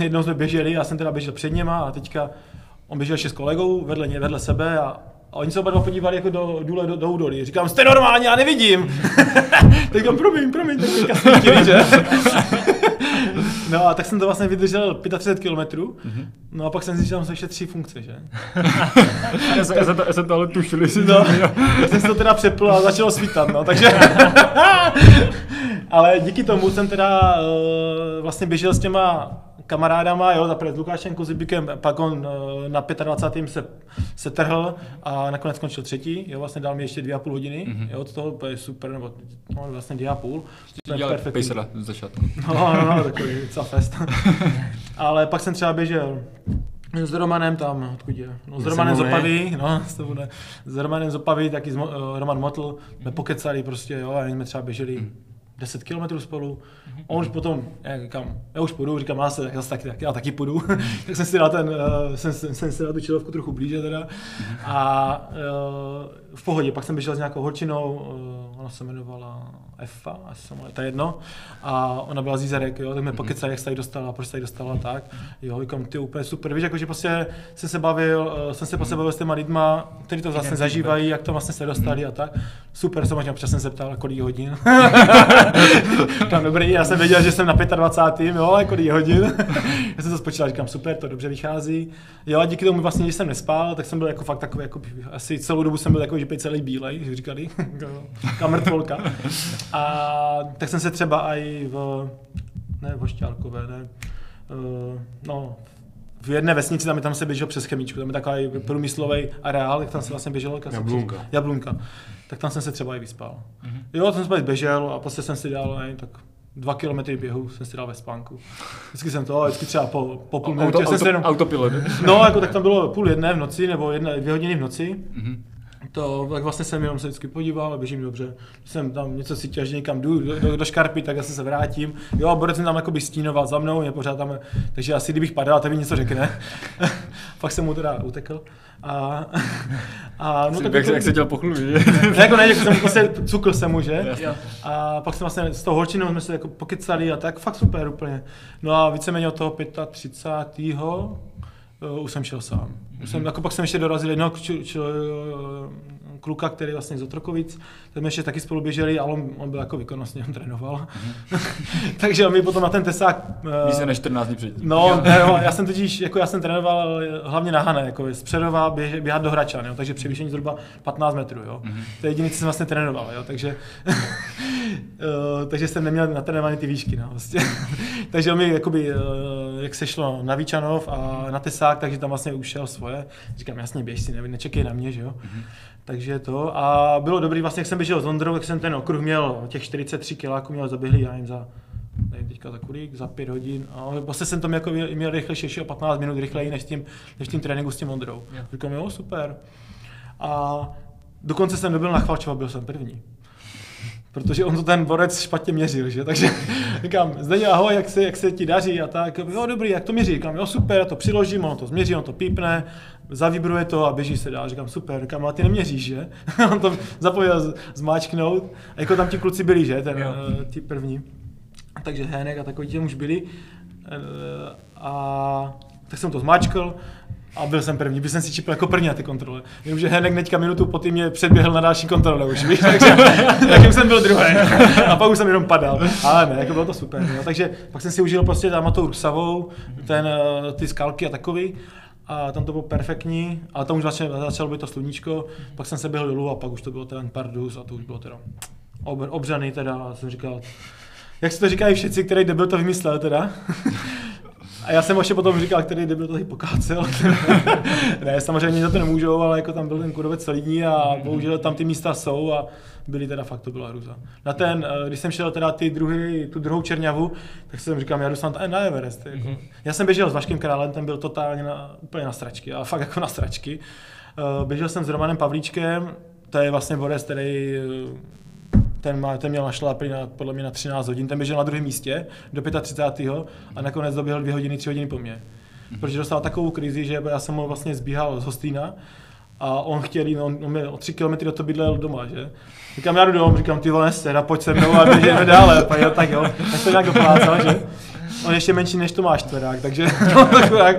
[LAUGHS] Jednou jsme běželi, já jsem teda běžel před něma a teďka on běžel ještě s kolegou vedle, vedle sebe a a oni se oba dva podívali jako do důle do, do údolí. Říkám, jste normální, já nevidím. [LAUGHS] tak říkám, promiň, promiň, tak teďka svítili, že? [LAUGHS] no a tak jsem to vlastně vydržel 35 km. No a pak jsem zjistil, že tam jsou ještě tři funkce, že? [LAUGHS] já, jsem, já, jsem to, já jsem to ale tušil, jestli No, já jsem to teda přepl a začalo svítat, no, takže... Ale díky tomu jsem teda uh, vlastně běžel s těma kamarádama, jo, zaprvé s Lukášem Kozibikem, pak on uh, na 25. se, se trhl a nakonec skončil třetí, jo, vlastně dal mi ještě dvě a půl hodiny, mm-hmm. jo, z toho to je super, nebo no, vlastně dvě a půl. To Dělal pejsera z začátku. No, no, no, takový docela fest. [LAUGHS] Ale pak jsem třeba běžel s Romanem tam, odkud je? No, s Romanem z. Opavy, no, z toho ne. S Romanem z Opavy, taky Mo, uh, Roman Motl, jsme pokecali prostě, jo, a jsme třeba běželi 10 kilometrů spolu. A on už potom, já říkám, já už půjdu, říkám, já, se, já, se taky, já taky půjdu. [LAUGHS] tak jsem si dal ten, uh, jsem, jsem, jsem si dal tu čilovku trochu blíže teda. A uh, v pohodě, pak jsem běžel s nějakou holčinou, uh, ona se jmenovala Efa, asi se jmenuje, to je jedno. A ona byla z Jízerek, jo, tak mě pokecali, jak se tady dostala, proč se tady dostala, tak. Jo, říkám, ty úplně super, víš, jakože prostě jsem se bavil, uh, jsem se prostě bavil s těma lidma, kteří to vlastně zažívají, jak to vlastně se dostali a tak. Super, samozřejmě občas jsem se ptal, kolik hodin. [LAUGHS] Říkám, dobrý, já jsem věděl, že jsem na 25. jo, ale kolik hodin. [LAUGHS] já jsem to spočítal, říkám, super, to dobře vychází. Jo, a díky tomu vlastně, když jsem nespal, tak jsem byl jako fakt takový, jako, asi celou dobu jsem byl jako, byl celý bílej, jak říkali, [LAUGHS] kamrtvolka. A tak jsem se třeba i v, ne, v Hošťálkové, ne, uh, no, v jedné vesnici, tam, tam se běžel přes chemičku, tam je takový průmyslový areál, jak tam se vlastně běželo. jak se- Jablunka. Jablunka. Tak tam jsem se třeba i vyspal. Mm-hmm. Jo, tam jsem se běžel a prostě jsem si dal, ne, tak dva kilometry běhu jsem si dal ve spánku. Vždycky jsem to, vždycky třeba po, po půl minutě Auto, jsem auto, jenom, autopilot. No, jako tak tam bylo půl jedné v noci, nebo jedné, dvě hodiny v noci. Mhm. To, tak vlastně jsem jenom se vždycky podíval a běžím dobře. Když jsem tam něco cítil, že někam jdu do, do, do škarpy, tak zase se vrátím. Jo, a Borec jsem tam jakoby stínoval za mnou, je pořád tam, takže asi kdybych padal, tak mi něco řekne. [LAUGHS] Pak jsem mu teda utekl. A, a No, tak jak, jak se dělal pochlubit, že? [LAUGHS] ne, jako ne, jako jsem prostě cukl jsem mu, že? A pak jsem vlastně s tou holčinou jsme se jako pokecali a tak fakt super úplně. No a víceméně od toho 35. Uh, už jsem šel sám. Jsem, jako pak jsem ještě dorazil jednoho kluka, který vlastně z Otrokovic, ten jsme ještě taky spolu běželi, ale on, on byl jako výkonnostně, on trénoval. [LAUGHS] Takže on mi potom na ten tesák... eh, Více než 14 dní předtím. No, ne, no, já jsem totiž, jako já jsem trénoval hlavně na Hané, jako z Přerova běž, běhat do Hračan, jo, takže převýšení zhruba 15 metrů, jo. Mhm. To je jediné, co jsem vlastně trénoval, jo, takže, [LAUGHS] eh, takže jsem neměl natrénované ty výšky, no, vlastně. [LAUGHS] takže on mi, jakoby, eh, jak se šlo na Víčanov a na Tesák, takže tam vlastně už šel svoje. Říkám, jasně, běž si, ne, nečekej na mě, že jo. Takže to. A bylo dobrý, vlastně, jak jsem běžel s Ondrou, jak jsem ten okruh měl, těch 43 kiláků měl zaběhlý, já jim za nevím teďka za kolik, za pět hodin. A vlastně jsem tam jako měl, rychlejší, ještě o 15 minut rychleji než tím, než tím tréninku s tím Ondrou. Jo. Říkám, jo, super. A dokonce jsem dobil na Chvalčova, byl jsem první. Protože on to ten borec špatně měřil, že? Takže [LAUGHS] říkám, Zdeně, ahoj, jak se, jak se ti daří a tak. Jo, dobrý, jak to měří? Říkám, jo, super, já to přiložím, on to změří, on to pípne, zavibruje to a běží se dál. Říkám, super, říkám, ale ty neměříš, že? [LAUGHS] on to zapomněl zmáčknout. A jako tam ti kluci byli, že? Ten, Jo. eh, ti první. Takže Hének a takový těm už byli. Eh, A tak jsem to zmáčkl a byl jsem první, byl jsem si čipl jako první na ty kontrole. Jenomže Henek hnedka minutu po mě předběhl na další kontrole už, víš, takže, [LAUGHS] takže jsem byl druhý. A pak už jsem jenom padal. Ale ne, jako bylo to super. Jo. Takže pak jsem si užil prostě tam tou Rusavou, ten, eh, ty skalky a takový. A tam to bylo perfektní, ale tam už začalo, začalo být to sluníčko, pak jsem se běhl dolů a pak už to bylo ten Pardus a to už bylo teda ob, obřaný teda a jsem říkal, jak si to říkají všichni, který debil to vymyslel teda. A já jsem ještě potom říkal, který debil to pokácel. [LAUGHS] ne, samozřejmě za to nemůžou, ale jako tam byl ten kudovec solidní a bohužel tam ty místa jsou a byly teda fakt, to byla hruza. Na ten, eh, když jsem šel teda ty druhý, tu druhou Čerňavu, tak jsem říkal, já jdu snad na Everest. Jako. Já jsem běžel s Vaškem Králem, ten byl totálně na, úplně na stračky, ale fakt jako na stračky. Eh, Běžel jsem s Romanem Pavlíčkem, to je vlastně borec, který eh, ten, má, ten měl našlápy na, podle mě na 13 hodin, ten běžel na druhém místě do 35. a nakonec doběhl 2 hodiny, 3 hodiny po mně. Protože dostal takovou krizi, že já jsem ho vlastně zbíhal z Hostýna a on chtěl jít, on, on mě o 3 km do to bydlel doma, že? Říkám, já jdu domů, říkám, ty vole, sera, pojď se mnou a běžíme dále. A jo, tak jo, tak to nějak doplácal, že? On ještě menší než Tomáš Tverák, takže [LAUGHS] [LAUGHS] tak,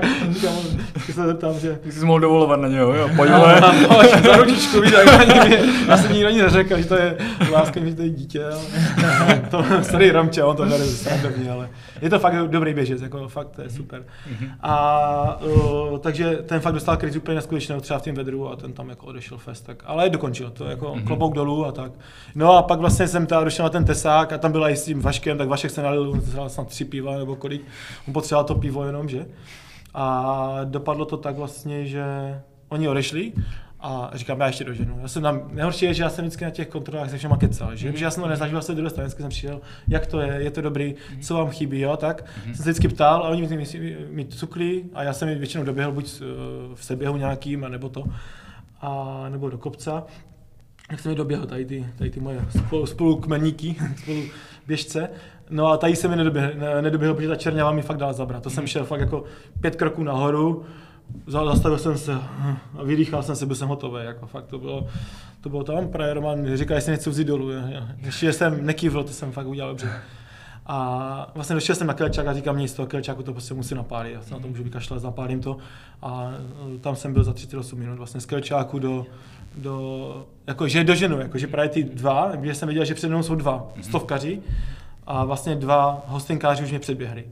se zeptám, že Ty jsi mohl dovolovat na něho, jo, pojď ale vole. mám ho za ručičku, víš, ani mě, [LAUGHS] já jsem nikdo ani neřekl, že to je láska, že to je dítě, ale to starý Romče, on to bere srandovně, ale [LAUGHS] je to fakt dobrý běžec, jako fakt to je super. A uh, takže ten fakt dostal krizi úplně neskutečného třeba v tom vedru a ten tam jako odešel fest, tak, ale dokončil to, jako klobouk dolů a tak. No a pak vlastně jsem teda došel na ten tesák a tam byla i s tím Vaškem, tak Vašek se nalil on snad tři piva nebo kolik, on potřeboval to pivo jenom, že? A dopadlo to tak vlastně, že oni odešli a říkám, já ještě doženu. Já jsem tam, nejhorší je, že já jsem vždycky na těch kontrolách se všema kecal, že? Protože já jsem to nezažil se druhé strany, vždycky jsem přišel, jak to je, je to dobrý, co vám chybí, jo, tak jsem se vždycky ptal a oni mi, mi, mi cukli a já jsem je většinou doběhl buď eh, v seběhu nějakým, nebo to, a nebo do kopca. Jak jsem je doběhl, tady ty, tady ty moje spolu, spolukmeníky, [LAUGHS] spolu běžce. No a tady jsem je nedoběhl, ne, nedoběhl, protože ta čerňava mi fakt dala zabrat. To jsem šel fakt jako pět kroků nahoru, zastavil jsem se a vydýchal jsem se, byl jsem hotový. Jako fakt to bylo, to bylo tam, právě Roman říkal, jestli něco vzít dolů. Ještě jsem nekývl, to jsem fakt udělal dobře. A vlastně došel jsem na kelčák a říkám, mě z toho kelčáku to prostě musím napálit. Já se na to můžu vykašlat, zapálím to. A e, tam jsem byl za 38 minut vlastně z kelčáku do, do jako, že do ženu, jako, že právě ty dva, když jsem viděl, že před mnou jsou dva stovkaři a vlastně dva hostinkáři už mě předběhli.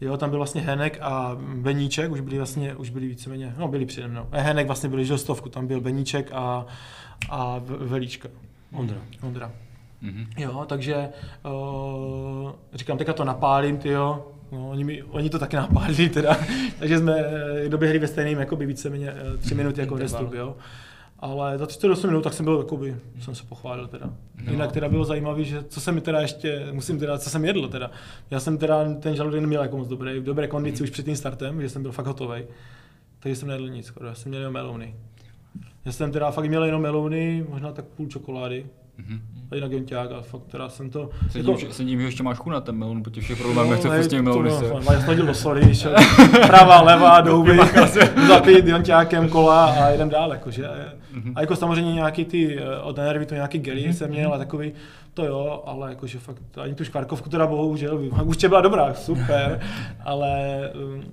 Jo, tam byl vlastně Henek a Beníček, už byli vlastně, už byli víceméně, no byli přede mnou. Henek vlastně byl stovku, tam byl Beníček a, a Velíčka. Ondra. Ondra. Mhm. Jo, takže uh, říkám, teďka to napálím, ty jo. No, oni, mi, oni to taky napálili teda, [LAUGHS] takže jsme eh, doběhli ve stejném, jakoby víceméně eh, tři minuty jako restup, jo. Ale za 38 minut tak jsem byl, jakoby, jsem se pochválil teda. No. Jinak teda bylo zajímavé, že co jsem mi teda ještě, musím teda, co jsem jedl teda. Já jsem teda ten žaludek neměl jako moc dobrý, v dobré kondici už před tím startem, že jsem byl fakt hotový. Takže jsem nejedl nic skoro, já jsem měl jenom melouny. Já jsem teda fakt měl jenom melouny, možná tak půl čokolády, A jinak jonťák a fakt teda jsem to... Se tím, že, se tím, že ještě máš chuna ten melon, po těch všech problémech, co hej, s to melony se. Já jsem do soli, šel [LAUGHS] pravá, levá, douby, [LAUGHS] zapít jonťákem kola a jedem dál, jakože. A jako samozřejmě nějaký ty, eh, od Enervy to nějaký gely jsem měl a takový, to jo, ale jakože fakt ani tu škvarkovku teda bohužel, už byla dobrá, super, [LAUGHS] ale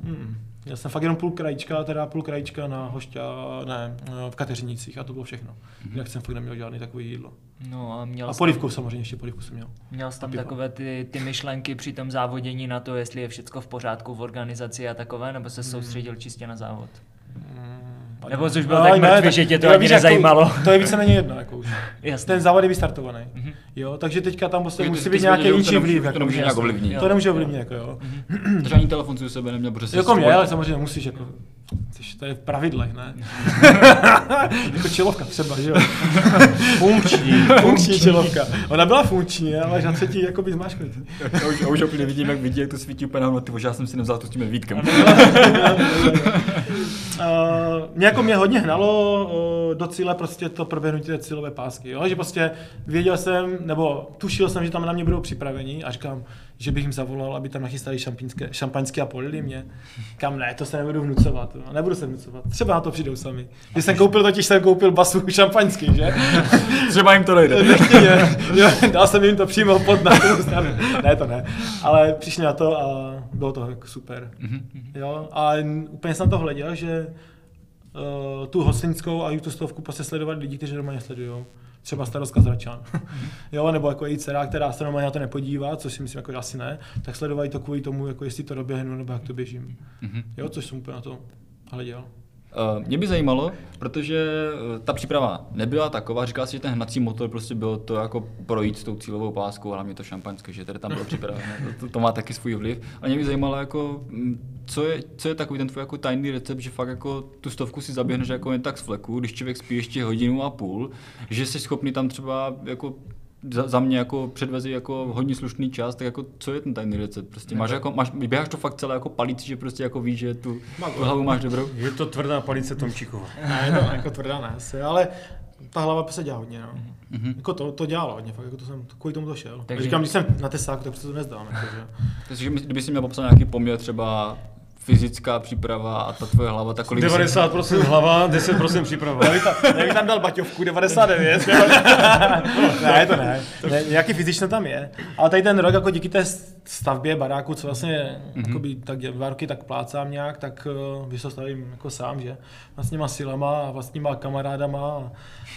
mm, já jsem fakt jenom půl krajíčka, teda půl krajíčka na hošťa, ne, v Kateřinicích a to bylo všechno. Jinak jsem fakt neměl žádný takový jídlo. No a měl A polivku samozřejmě, ještě polivku jsem měl. Měl jsi tam pivo. takové ty, ty myšlenky při tom závodění na to, jestli je všechno v pořádku v organizaci a takové, nebo se soustředil čistě na závod? Nebo jsi už byl Ale tak mrtvý, že tě to jo, ani víš, jako- nezajímalo. To je víceméně jedno, jako už. [LAUGHS] Jasně. Ten závod je vystartovaný. Mhm. Jo, takže teďka tam prostě musí být nějaký jiný vliv. to jako nemůže jasně. nějak ovlivnit. To nemůže ovlivnit, jako jo. Takže ani telefon si u sebe neměl, protože Jako mě, ale samozřejmě musíš, jako, Což to je v pravidlech, ne? [LAUGHS] jako čelovka třeba, že jo? [LAUGHS] Funkční. Funkční čelovka. Ona byla funkční, ale na třetí jako by zmáškli. Já už, já už úplně vidím, jak vidí, jak to svítí úplně na ty že já jsem si nevzal to s tím Vítkem. Uh, mě jako mě hodně hnalo uh, do cíle prostě to proběhnutí té cílové pásky, jo? že prostě věděl jsem, nebo tušil jsem, že tam na mě budou připraveni a říkám, že bych jim zavolal, aby tam nachystali šampaňské, šampaňské a polili mě. Kam ne, to se nebudu vnucovat, jo? nebudu se vnucovat, třeba na to přijdou sami. Když jsem koupil, totiž jsem koupil basu šampaňský, že? [LAUGHS] Třeba jim to nejde. Nechtěně, jo, dal jsem jim to přímo pod na stranu. Ne, to ne. Ale přišli na to a bylo to super. Jo, a úplně jsem to hleděl, že uh, tu hostinskou a youtube prostě sledovat lidi, kteří normálně sledují. Třeba starostka z Hradčan. [LAUGHS] jo, nebo jako její dcera, která se normálně na to nepodívá, což si myslím, jako že asi ne, tak sledovají to kvůli tomu, jako jestli to doběhnu, nebo jak to běžím. Jo, což jsem úplně na to hleděl. Uh, mě by zajímalo, protože eh, ta příprava nebyla taková, říkal si, že ten hnací motor prostě bylo to jako projít s tou cílovou páskou, a hlavně to šampaňské, že tady tam bylo připravené, to, to, má taky svůj vliv. Ale mě by zajímalo, jako, mm, co, je, co je takový ten tvůj jako tajný recept, že fakt jako tu stovku si zaběhneš jako jen tak z fleku, když člověk spí ještě hodinu a půl, že jsi schopný tam třeba jako za, za mě jako předvezi jako hodně slušný čas, tak jako co je ten tajný recept? Prostě máš jako, máš, běháš to fakt celé jako palíc, že prostě jako víš, že tu, tu hlavu máš dobrou? Je to tvrdá palice Tomčíkova. [LAUGHS] Ne, je to jako tvrdá ne, asi, ale ta hlava se dělá hodně, no. Mhm. Jako to, to dělalo hodně, fakt jako to jsem, kvůli tomu to šel. Takže- Takže... Říkám, když jsem na tesáku, tak se to nezdám, jako, že. [LAUGHS] Takže kdyby si měl popsat nějaký poměr třeba fyzická příprava a ta tvoje hlava, tak kolik 90% hlava, 10% příprava. Já bych tam dal baťovku 99. [LAUGHS] [LAUGHS] ne, to ne. ne. Nějaký fyzično tam je. Ale tady ten rok, jako díky té stavbě baráku, co vlastně mm-hmm. tak dva roky tak plácám nějak, tak uh, vysostavím jako sám, že? Vlastníma silama a vlastníma kamarádama a,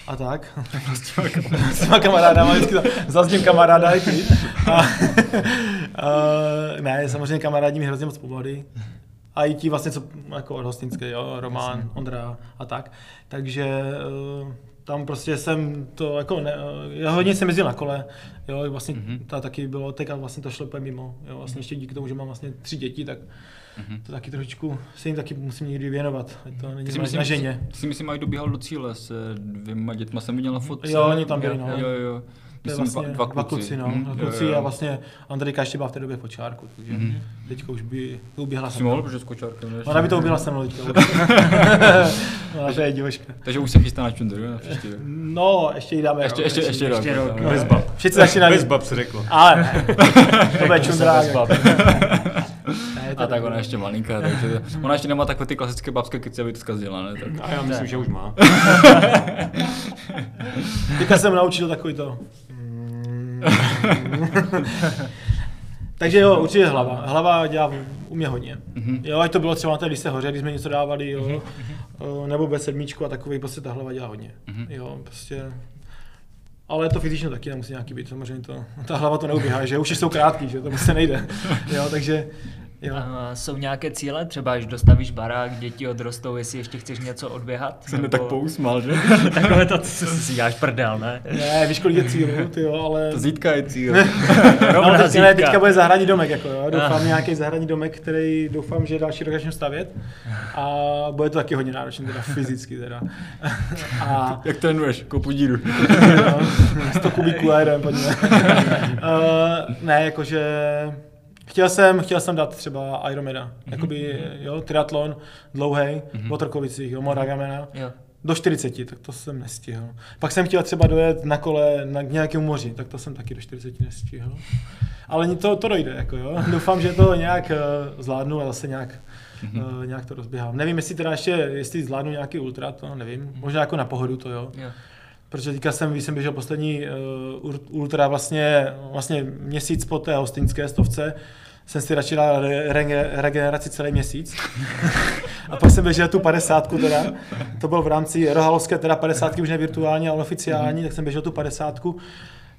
a tak. [LAUGHS] vlastníma kamarádama, vždycky to, zazním kamaráda i ty. A, uh, ne, samozřejmě kamarádi mi hrozně moc pomohli. A i ti vlastně, co jako od hostinské, jo, Román, Ondra a tak. Takže uh, tam prostě jsem to jako, ne, já hodně jsem jezdil na kole, jo, vlastně mm-hmm. ta taky bylo, teď a vlastně to šlo úplně mimo, jo, vlastně ještě díky tomu, že mám vlastně tři děti, tak mm-hmm. to taky trošičku se jim taky musím někdy věnovat, ať to není si, na myslím, ženě. ty si myslím, aj dobíhal do cíle se dvěma dětma, jsem viděl na fotce. Jo, oni tam byli, no. Jo, jo, jo. To je Myslím, vlastně dva, dva kluci. no, Mhm, dva jo, kluci jo. a vlastně Andrejka ještě byla v té době v počárku, takže Mhm. teďka už by to uběhla se mnou. protože s kočárkem. ne? Ona by to uběhla se mnou teďka. [LAUGHS] [LAUGHS] Ona to je divoška. Takže už se chystá na čundru, jo, na příští rok. No, ještě jí dáme Ještě, rok, ještě, ještě, ještě ještě rok, rok. no. Bez bab. Všichni začínají. Bez bab se řeklo. Ale ne. [LAUGHS] To bude to A tak ona ještě malinká, takže ona ještě nemá takové ty klasické babské keci, aby to zkazila, ne? Tak. A já myslím, že už má. Teďka jsem naučil takový to. [LAUGHS] Takže jo, určitě hlava. Hlava dělá u mě hodně. Jo, ať to bylo třeba na té lise hoře, když jsme něco dávali, jo, o, nebo bez sedmičku a takový, prostě ta hlava dělá hodně. Jo, prostě ale to fyzično taky nemusí nějaký být, samozřejmě to, ta hlava to neuběhá, že uši jsou krátký, že to prostě nejde. [LAUGHS] Jo, takže jo. A jsou nějaké cíle, třeba až dostavíš barák, děti odrostou, jestli ještě chceš něco odběhat? Jsem ne tak pousmál, že? [LAUGHS] Takové to, co si děláš prdel, ne? Ne, víš, kolik je cílů, ty jo, ale... To zítka je cíl. [LAUGHS] No, teďka, ne, zítka. teďka bude zahradní domek, jako jo. Doufám nějaký zahradní domek, který doufám, že další rok začnu stavět. A bude to taky hodně náročné, teda fyzicky teda. [LAUGHS] A Jak trénuješ? Kopu díru. no, 100 kubíků a jeden, pojďme. uh, ne, jakože Chtěl jsem, chtěl jsem dát třeba Ironmana, jakoby, jo, triatlon, dlouhý, v Otrokovicích, jo, Moragamena. Jo. Do 40, tak to jsem nestihl. Pak jsem chtěl třeba dojet na kole na k nějakému moři, tak to jsem taky do 40 nestihl. Ale to, to dojde, jako jo. [LAUGHS] Doufám, že to nějak uh, zvládnu a zase nějak, mm-hmm. uh, nějak to rozběhám. Nevím, jestli teda ještě, jestli zvládnu nějaký ultra, to nevím. Možná jako na pohodu to jo. Jo. Protože teďka jsem, když jsem běžel poslední uh, ultra vlastně, vlastně měsíc po té hostinské stovce, jsem si radši dal re- re- regeneraci celý měsíc. [LAUGHS] a pak jsem běžel tu 50 teda. To bylo v rámci Rohalovské, teda 50 už ne virtuální, ale oficiální, tak jsem běžel tu 50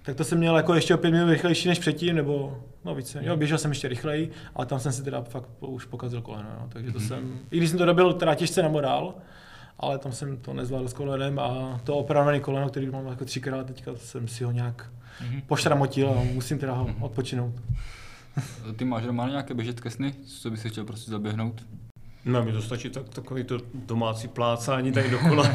tak to jsem měl jako ještě o pět minut rychlejší než předtím, nebo no více. Jo, běžel jsem ještě rychleji, ale tam jsem si teda fakt už pokazil koleno, no. takže to jsem, i když jsem to dobil teda těžce na morál, ale tam jsem to nezvládl s kolenem a to opravované koleno, který mám jako třikrát, teďka jsem si ho nějak pošramotil a musím teda ho odpočinout. Ty máš doma nějaké běžecké sny, co bys si chtěl prostě zaběhnout? No, mi to stačí tak, takový to domácí plácání tady dokola. [LAUGHS]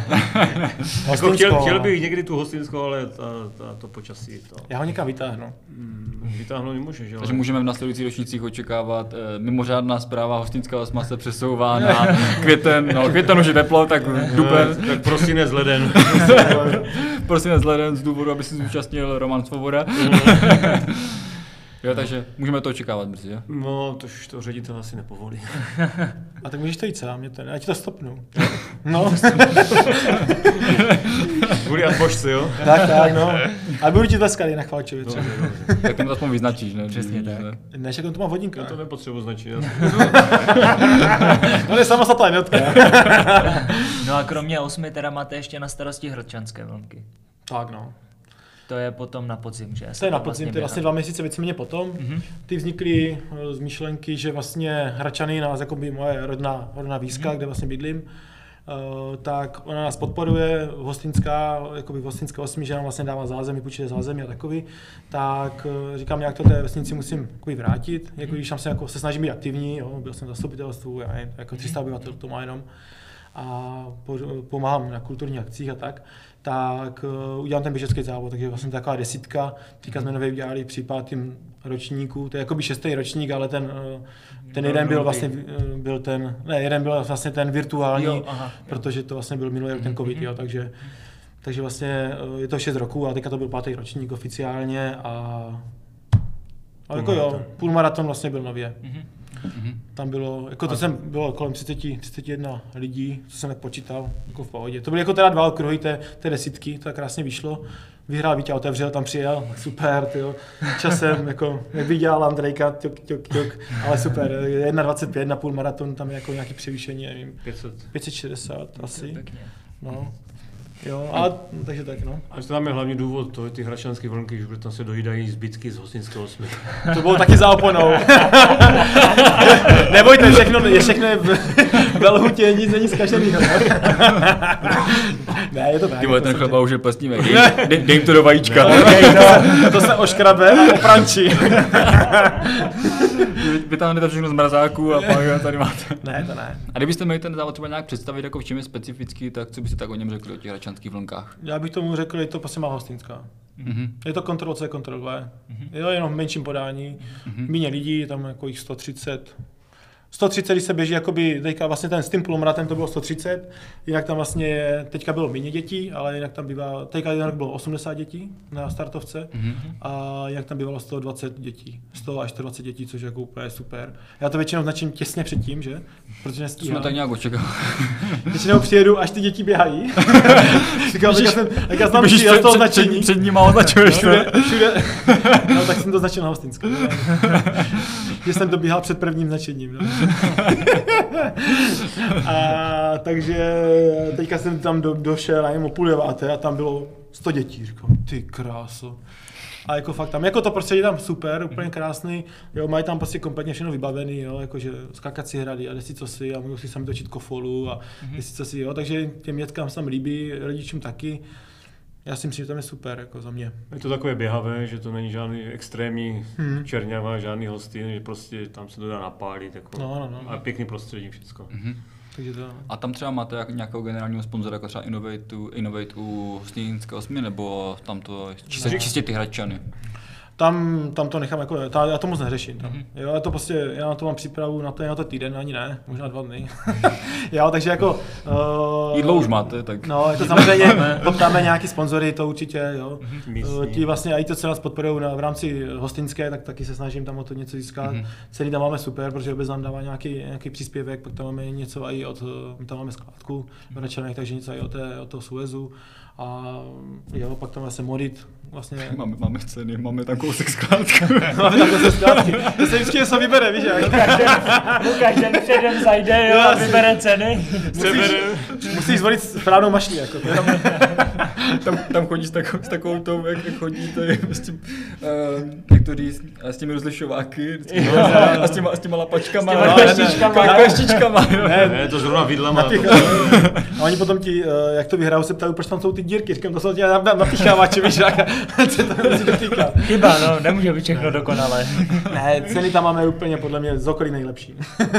jako chtěl, chtěl no. bych někdy tu hostinskou, ale ta, ta, to počasí to Já ho někam vytáhnu. mm, vytáhnout nemůžeš, jo. Takže můžeme v následujících ročnících očekávat eh, mimořádná zpráva Hostinská osma se přesouvá na [LAUGHS] květen, no květen už je teplo, tak duben, No, tak prosím nezleden. [LAUGHS] prosím nezleden z důvodu, aby se zúčastnil Roman Svoboda. Jo, takže můžeme to očekávat brzy, jo? No, to už to ředitel asi nepovolí. [LAUGHS] A tak můžeš to jít sám, mě to, já ti to stopnu. [LAUGHS] No, Kvůli adbožci, [LAUGHS] jo? tak, tak, no. A budu ti tleskat i na chvalčově třeba. Tak to aspoň vyznačíš, ne? Přesně tak. ne? Jak on to má vodníka. Já to nepotřebuji značit. On je samostatná jednotka. No a kromě osmi teda máte ještě na starosti hrodčanské vlnky. tak no. To je potom na podzim, že? To je na podzim, to je vlastně dva měsíce víceméně potom. Mhm. Ty vznikly eh, z myšlenky, že vlastně Hračany nás, jako by moje rodná, rodná výska, Mhm. kde vlastně bydlím, eh, tak ona nás podporuje, hostinská, jakoby v hostinské osmi, že nám vlastně dává zázemí, půjčuje zázemí a takový, tak eh, říkám, nějak to té vesnici musím jakoby vrátit, jako když tam se jako se snažím být aktivní, jo, byl jsem v zastupitelstvu, já nevím, jako 300 Mhm. obyvatel to má jenom, a po- pomáhám na kulturních akcích a tak, tak uh, udělám ten běžecký závod, takže vlastně taková desítka. Teďka jsme nově udělali při pátým ročníku, to je jako by šestý ročník, ale ten, uh, ten jeden byl vlastně, uh, byl ten, ne, jeden byl vlastně ten virtuální, Jo, aha, jo. protože to vlastně byl minulý rok ten covid, jo, takže, takže vlastně uh, je to 6 roků a teďka to byl pátý ročník oficiálně a ale jako jo, Půlmaraton. vlastně byl nově. Mhm. Tam bylo, jako to jsem bylo kolem 30, 31 lidí, co jsem tak počítal, jako v pohodě. To byly jako teda dva okruhy té, té desítky, to tak krásně vyšlo. Vyhrál Vítě, otevřel, tam přijel, [LAUGHS] super, tyjo. Časem, jako, jak by dělal Andrejka, tuk, tuk, tuk, ale super, 1,25 na půl maraton, tam je jako nějaký převýšení, nevím, 500. 560 asi, Pěkně. no. Jo, a takže tak, no. A to tam je hlavní důvod, to je ty hračanské vlnky, že tam se dojídají zbytky z hostinské osmy. To bylo taky za oponou. [LAUGHS] Nebojte, všechno je všechno je v, ve lhutě, nic není zkaženýho. ne, je to tak. Ty vole, to ten chleba už je plesnivý. Dej, dej, dej jim to do vajíčka. Okay, no, to se oškrabe a oprančí. Vytáhnete to všechno z mrazáku a pak [LAUGHS] tady máte. ne, to ne. A kdybyste měli ten závod třeba nějak představit, jako v čem je specifický, tak co byste tak o něm řekli, o těch hračanských vlnkách? Já bych tomu řekl, je to prostě má hostinská. Mhm. Je to kontrol C, kontrol V. Jo, jenom v menším podání. Méně lidí, je tam jako jich 130. 130, když se běží, jakoby, teďka vlastně ten s tím půlmaratem to bylo 130, jinak tam vlastně je, teďka bylo méně dětí, ale jinak tam bývá, teďka jinak bylo 80 dětí na startovce Mhm. a jinak tam bývalo 120 dětí, 100 až 120 dětí, což je jako úplně super. Já to většinou značím těsně předtím, že? Protože To jsme nestíhám. tak nějak očekávali. [LAUGHS] Většinou přijedu, až ty děti běhají. [LAUGHS] Říkám, já jsem, tak já znám přijel před, toho před, před, značení. před nima označuješ to. Všude, všude. [LAUGHS] No tak jsem to značil na Hostinsku. Že jsem dobíhal před prvním značením. No. [LAUGHS] A, takže teďka jsem tam do, došel, nevím, o půl deváté a tam bylo 100 dětí. Říkám, ty kráso. A jako fakt tam, jako to prostředí je tam super, úplně krásný, jo, mají tam prostě kompletně všechno vybavený, jo, jakože skakací hrady a desi co si a můžou si sami točit kofolu a desi co si, jo, takže těm dětkám se tam líbí, rodičům taky. Já si myslím, že tam je super, jako za mě. Je to takové běhavé, že to není žádný extrémní Mhm. čerňava, žádný hostin, že prostě tam se to dá napálit. Jako, No, no, no. A pěkný prostředí všechno. Mhm. Takže to, A tam třeba máte jak, nějakého generálního sponzora, jako třeba Innovate, u- Innovate u Hostinské osmi, nebo tam to čistě, Ne. čistě ty hračany? Tam, tam to nechám jako, ta, já to moc neřeším. Tam. Jo, já to prostě, já na to mám přípravu na to, na to týden, ani ne, možná dva dny. [LAUGHS] jo, takže jako... Uh, Jídlo už máte, tak... No, je to samozřejmě, poptáme nějaký sponzory, to určitě, jo. Místní. Uh, ti vlastně, i to, co nás podporují na, v rámci hostinské, tak taky se snažím tam o to něco získat. Mm-hmm. Celý tam máme super, protože obec nám dává nějaký, nějaký příspěvek, pak tam máme něco i od, my tam máme skládku v Račanech, takže něco i od, té, od toho Suezu. A jo, pak tam vlastně modit, vlastně [LAUGHS] Máme, máme ceny, máme tam kousek skládku. [LAUGHS] máme takhle ze skládky. To se vždycky něco vybere, víš jak? Lukáš den předem zajde jo, a vybere ceny. Musíš, musíš zvolit správnou mašinu, jako. To je tam, tam, tam chodí s, takovou, s takovou tou, jak, jak chodíte s tím, uh, jak to říct, s těmi rozlišováky, s těmi, a s těma, a s těma lapačkama. S těma kleštičkama. ne, ne, kleštičkama, jo. ne, Ne, to zrovna vidlama. Těch, a oni potom ti, eh, jak to vyhrajou, se ptají, proč tam jsou ty dírky. Říkám, to jsou tě napíchávači, víš, jak [LAUGHS] se to musí dotýká. Chyba, no, nemůže být všechno dokonalé. Ne, ceny tam máme úplně podle mě z okolí nejlepší.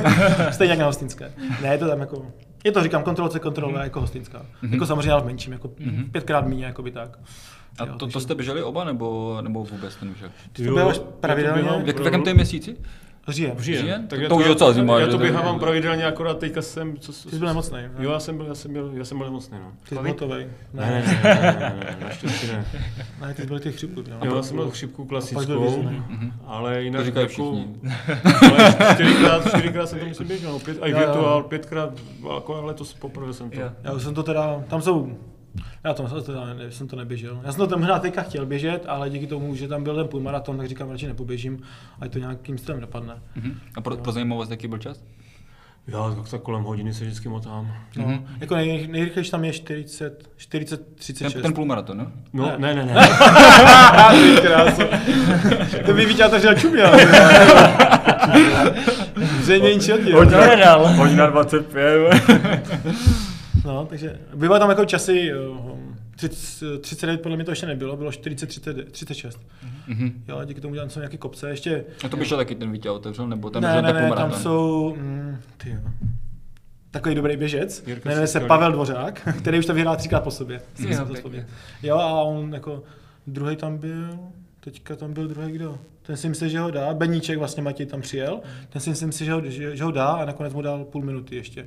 [LAUGHS] Stejně jak na hostinské. Ne, je to tam jako, je to říkám, kontrolce kontroluje jako hostinská. Jako samozřejmě ale v menším, jako pětkrát méně, jako by tak. A to, to jste běželi oba, nebo, nebo vůbec ten už? Ty to běháš pravidelně? Jak, v jakém to je měsíci? Říjem. Říjen. Říjen? Tak já To už docela zima, Já to to- běhávám pravidelně, akorát teďka jsem... Co, Ty jsi byl nemocný. ne? Jo, já jsem byl, já jsem byl, já jsem byl nemocný, no. Ty jsi hotovej. Ne, ne, Ne, ne, ne, ne, ne, naštěstí ne. [LAUGHS] ne, ty jsi byl těch chřipů. jo. Jo, já jsem měl chřipku byl klasickou, vězný. ale jinak To říkají jako, všichni. ale čtyřikrát, čtyřikrát jsem to musím běžet, no, pět, a i virtuál, pětkrát, jako letos poprvé jsem to. Já už jsem to teda, tam jsou, já to, teda ne, jsem to neběžel. Já jsem to tam teďka chtěl běžet, ale díky tomu, že tam byl ten půlmaraton, tak říkám, radši nepoběžím, ať to nějakým stylem dopadne. Mhm. A pro, pro zajímavost, jaký byl čas? Já tak, tak kolem hodiny se vždycky motám. No, Mhm. Jako nej, nejrychlejší tam je 40, 40, 36. Ten, ten půlmaraton, no? No, Ne. ne, ne, ne. [LAUGHS] To by Vítě otevřel čuměl. [LAUGHS] Zřejmě nic To nedal. Hodina 25. [LAUGHS] No, takže bývaly tam jako časy, um, 30, 39 podle mě to ještě nebylo, bylo 40, 30, 36. Mhm. Jo, díky tomu tam jsou nějaké kopce, ještě, A to by šel taky ten Vítě otevřel, nebo ten, ne, ne, ne, tam půlmaraton? jsou, mm, ty jo. Takový dobrý běžec, Jirka jmenuje se. Pavel Dvořák, [LAUGHS] který už to vyhrál třikrát po sobě. Jo, Jsem to pěkně. vzpomněl. Jo, a on jako, druhý tam byl, teďka tam byl druhý kdo? Ten si myslel, že ho dá, Beníček vlastně Matěj tam přijel, ten si myslím si, že ho, že, že ho dá a nakonec mu dal půl minuty ještě.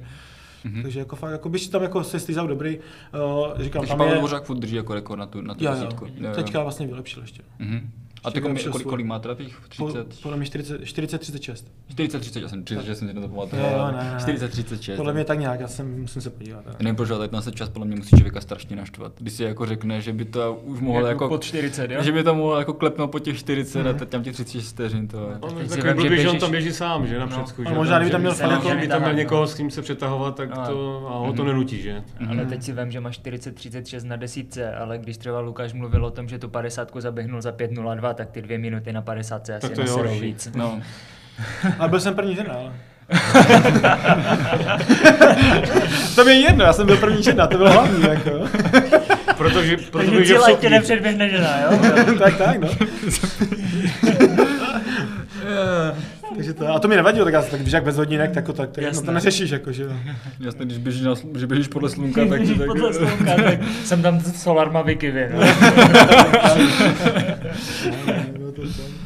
Mhm. Takže jako fakt, jako byš tam jako se stýzal dobrý, uh, říkám, Takže tam Pavel je, Dvořák furt drží jako rekord na tu, na tu jo, desítku. jo, teďka vlastně vylepšil ještě. Mhm. A ty kolik, kolik, má teda těch? Po, 30? podle mě 40, 40 36. 40, 30, já jsem 30, že jsem si to Jo, pamatoval. jo, ne, ne, ne. 40, 36. Podle mě tak nějak, já jsem, musím se podívat. Nevím proč, ale tady na se čas podle mě musí člověka strašně naštvat. Když si jako řekne, že by to už mohl Jako, jako, pod 40, jo? že by to mohl jako klepnout po těch 40 a teď tam těch 36 vteřin, to je. On takový že blbý, že on tam běží sám, že na No. předsku. A že možná, kdyby tam že měl Kdyby tam měl někoho, s kým se přetahovat, tak No. to, a ho to nenutí, že? Ale teď si vím, že máš 40-36 na desítce, ale když třeba Lukáš mluvil o tom, že tu 50 zaběhnul za 5.02, tak ty dvě minuty na 50 asi Tak to je víc. No, [LAUGHS] Ale byl jsem první žena, ale. [LAUGHS] to mi je jedno, já jsem byl první žena, to bylo hlavní, jako. [LAUGHS] Protože, protože že v cíle tě nepředběhne žena, jo? tak, tak, no. Takže to, a to mi nevadilo, tak já tak když jak bez hodinek, tak, to- tak to, no, Jasné. to neřešíš, jako, že jo. jasně, když běžíš, na, že běžíš podle slunka, tak, Když tak podle slunka, tak [LAUGHS] jsem tam Solar Mavicy, vy, no. [LAUGHS]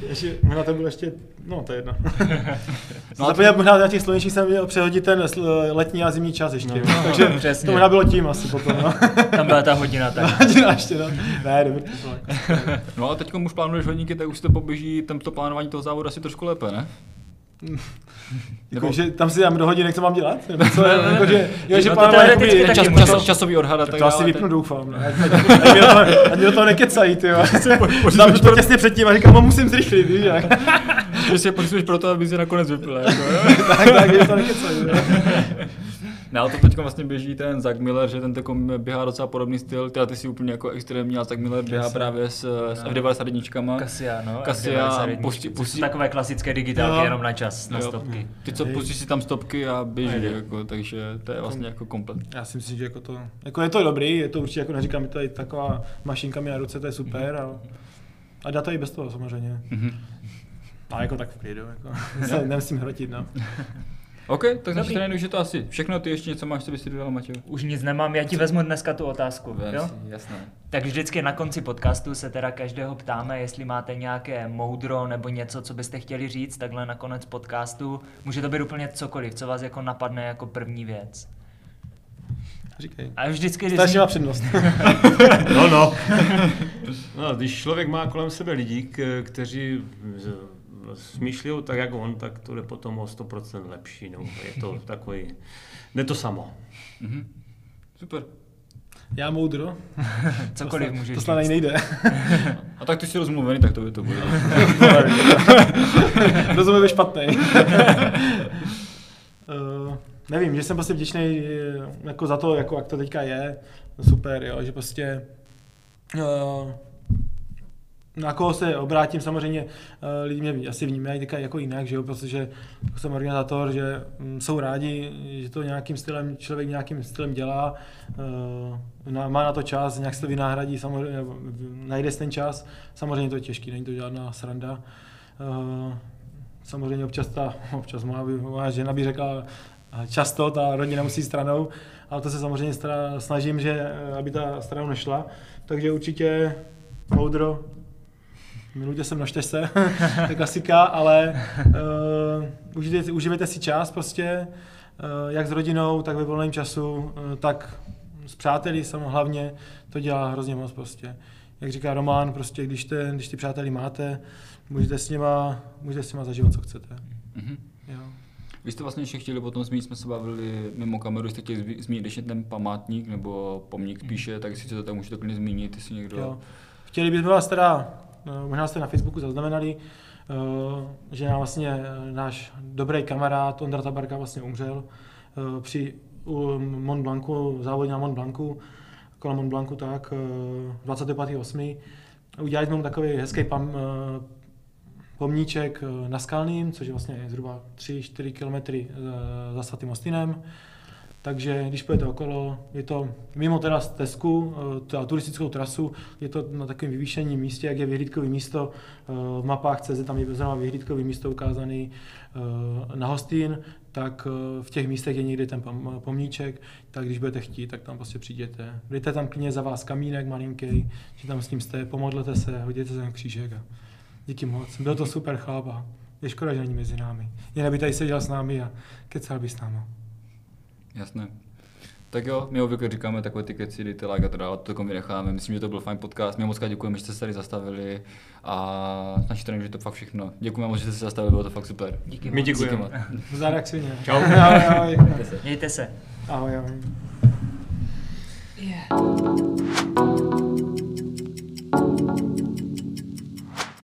Ještě, možná to bylo ještě, no to je jedno. [LAUGHS] No Zapomněl možná na těch slunečních jsem měl přehodit ten letní a zimní čas ještě, no, takže přesně. to možná bylo tím asi potom, no. Tam byla ta hodina tak. Hodina ještě, no. Ne, dobrý. No a teď už plánuješ hodníky, tak už se to poběží, tam to plánování toho závodu asi trošku lépe, ne? Jako, že tam si dám do hodinek, co mám dělat? Nebo co, jako, že, jo, že No to teoreticky jakoby- taky Čas, čas, časový odhad a Tak tak to asi vypnu, tak- doufám. ne? Ať, mi do toho, nekecají, ty jo. Dám to těsně předtím a říkám, no, musím zrychlit, víš jak. Že si je potřebuješ pro to, aby si nakonec vypil. Jako, tak, tak, do toho nekecají. Ale to teď vlastně běží ten Zach Miller, že ten takom běhá docela podobný styl, teda ty si úplně jako extrémní, ale Zach Miller běhá Jasně. právě s, s F91. Kasia, no. Kasia, F91. pustí- To pustí- takové klasické digitálky, Jo. jenom na čas, na Jo. stopky. Ty co, pustíš si tam stopky a běží, Ajde. jako, takže to je vlastně jako komplet. Já si myslím, že jako to, jako je to dobrý, je to určitě, jako neříkám, je to i taková mašinka mi na ruce, to je super. A, a dá to i bez toho samozřejmě. Mhm. A jako tak v klidu, jako. [LAUGHS] se nemusím hrotit, no. [LAUGHS] OK, tak strany už je to asi všechno. Ty ještě něco máš, co bys si dodal, Matěj? Už nic nemám, já ti vezmu dneska tu otázku. Jo? Jasné. Tak vždycky na konci podcastu se teda každého ptáme, jestli máte nějaké moudro nebo něco, co byste chtěli říct, takhle na konec podcastu. Může to být úplně cokoliv, co vás jako napadne jako první věc. Říkej. A vždycky, když Starší má přednost. [LAUGHS] No, no. [LAUGHS] no. když člověk má kolem sebe lidi, k- kteří smýšlí tak, jak on, tak to je potom o 100% lepší. No. Je to [LAUGHS] takový, jde to samo. Mhm. Super. Já moudro. [LAUGHS] cokoliv to, můžeš To snad nejde. [LAUGHS] A tak ty jsi rozmluvený, tak to by to bude. Rozumím špatný. uh, nevím, že jsem prostě vděčný jako za to, jako jak to teďka je. Super, jo, že prostě uh, na koho se obrátím, samozřejmě uh, lidi mě asi vnímají teďka jako jinak, že jo, protože jako jsem organizátor, že um, jsou rádi, že to nějakým stylem, člověk nějakým stylem dělá, na, má na to čas, nějak se to vynáhradí, samozřejmě, najde ten čas, samozřejmě to je těžký, není to žádná sranda. Uh, samozřejmě občas ta, občas má, má žena by řekla, eh, často ta rodina musí stranou, ale to se samozřejmě snažím, že eh, aby ta stranou nešla. Takže určitě moudro, milujte se, množte se, to je klasika, ale uh, užijte, uživejte si čas prostě, uh, jak s rodinou, tak ve volném času, uh, tak s přáteli samo hlavně, to dělá hrozně moc prostě. Jak říká Román, prostě když, te, když ty přáteli máte, můžete s nima, můžete s nima zažívat, co chcete. Mhm. Jo. Vy jste vlastně ještě chtěli potom zmínit, jsme se bavili mimo kameru, jste chtěli zmínit ještě ten památník nebo pomník spíše, tak jestli to tak můžete klidně zmínit, jestli někdo... Jo. Chtěli bychom vás teda, možná jste na Facebooku zaznamenali, eh, že nám vlastně eh, náš dobrý kamarád Ondra Tabarka vlastně umřel eh, při Mont Blancu, závodě na Mont Blancu, kolem Mont Blancu tak, eh, 25.8. Udělali jsme mu takový hezký pam, eh, pomníček eh, na Skalným, což je vlastně zhruba 3-4 km za svatým Ostinem. Takže když pojete okolo, je to mimo teda stezku, eh, ta turistickou trasu, je to na takovém vyvýšeném místě, jak je vyhlídkové místo eh, v mapách CZ, tam je zrovna vyhlídkové místo ukázané na Hostín, tak eh, v těch místech je někdy ten pom- pomníček, tak když budete chtít, tak tam prostě přijděte. Dejte tam klidně za vás kamínek malinký, že tam s ním jste, pomodlete se, hodíte se na křížek a díky moc. Byl to super chlap a je škoda, že není mezi námi. Jinak by tady seděl s námi a kecal by s námi. Jasné. Tak jo, my obvykle říkáme takové ty keci, dejte like a to dál, to vynecháme. Myslím, že to byl fajn podcast. My moc krát děkujeme, že jste se tady zastavili a z naší strany, že to fakt všechno. Děkujeme moc, že jste se zastavili, bylo to fakt super. Díky My moc. děkujeme. Díky moc. [LAUGHS] Svině. Čau. Ahoj, ahoj. Mějte se. Ahoj, ahoj. Yeah.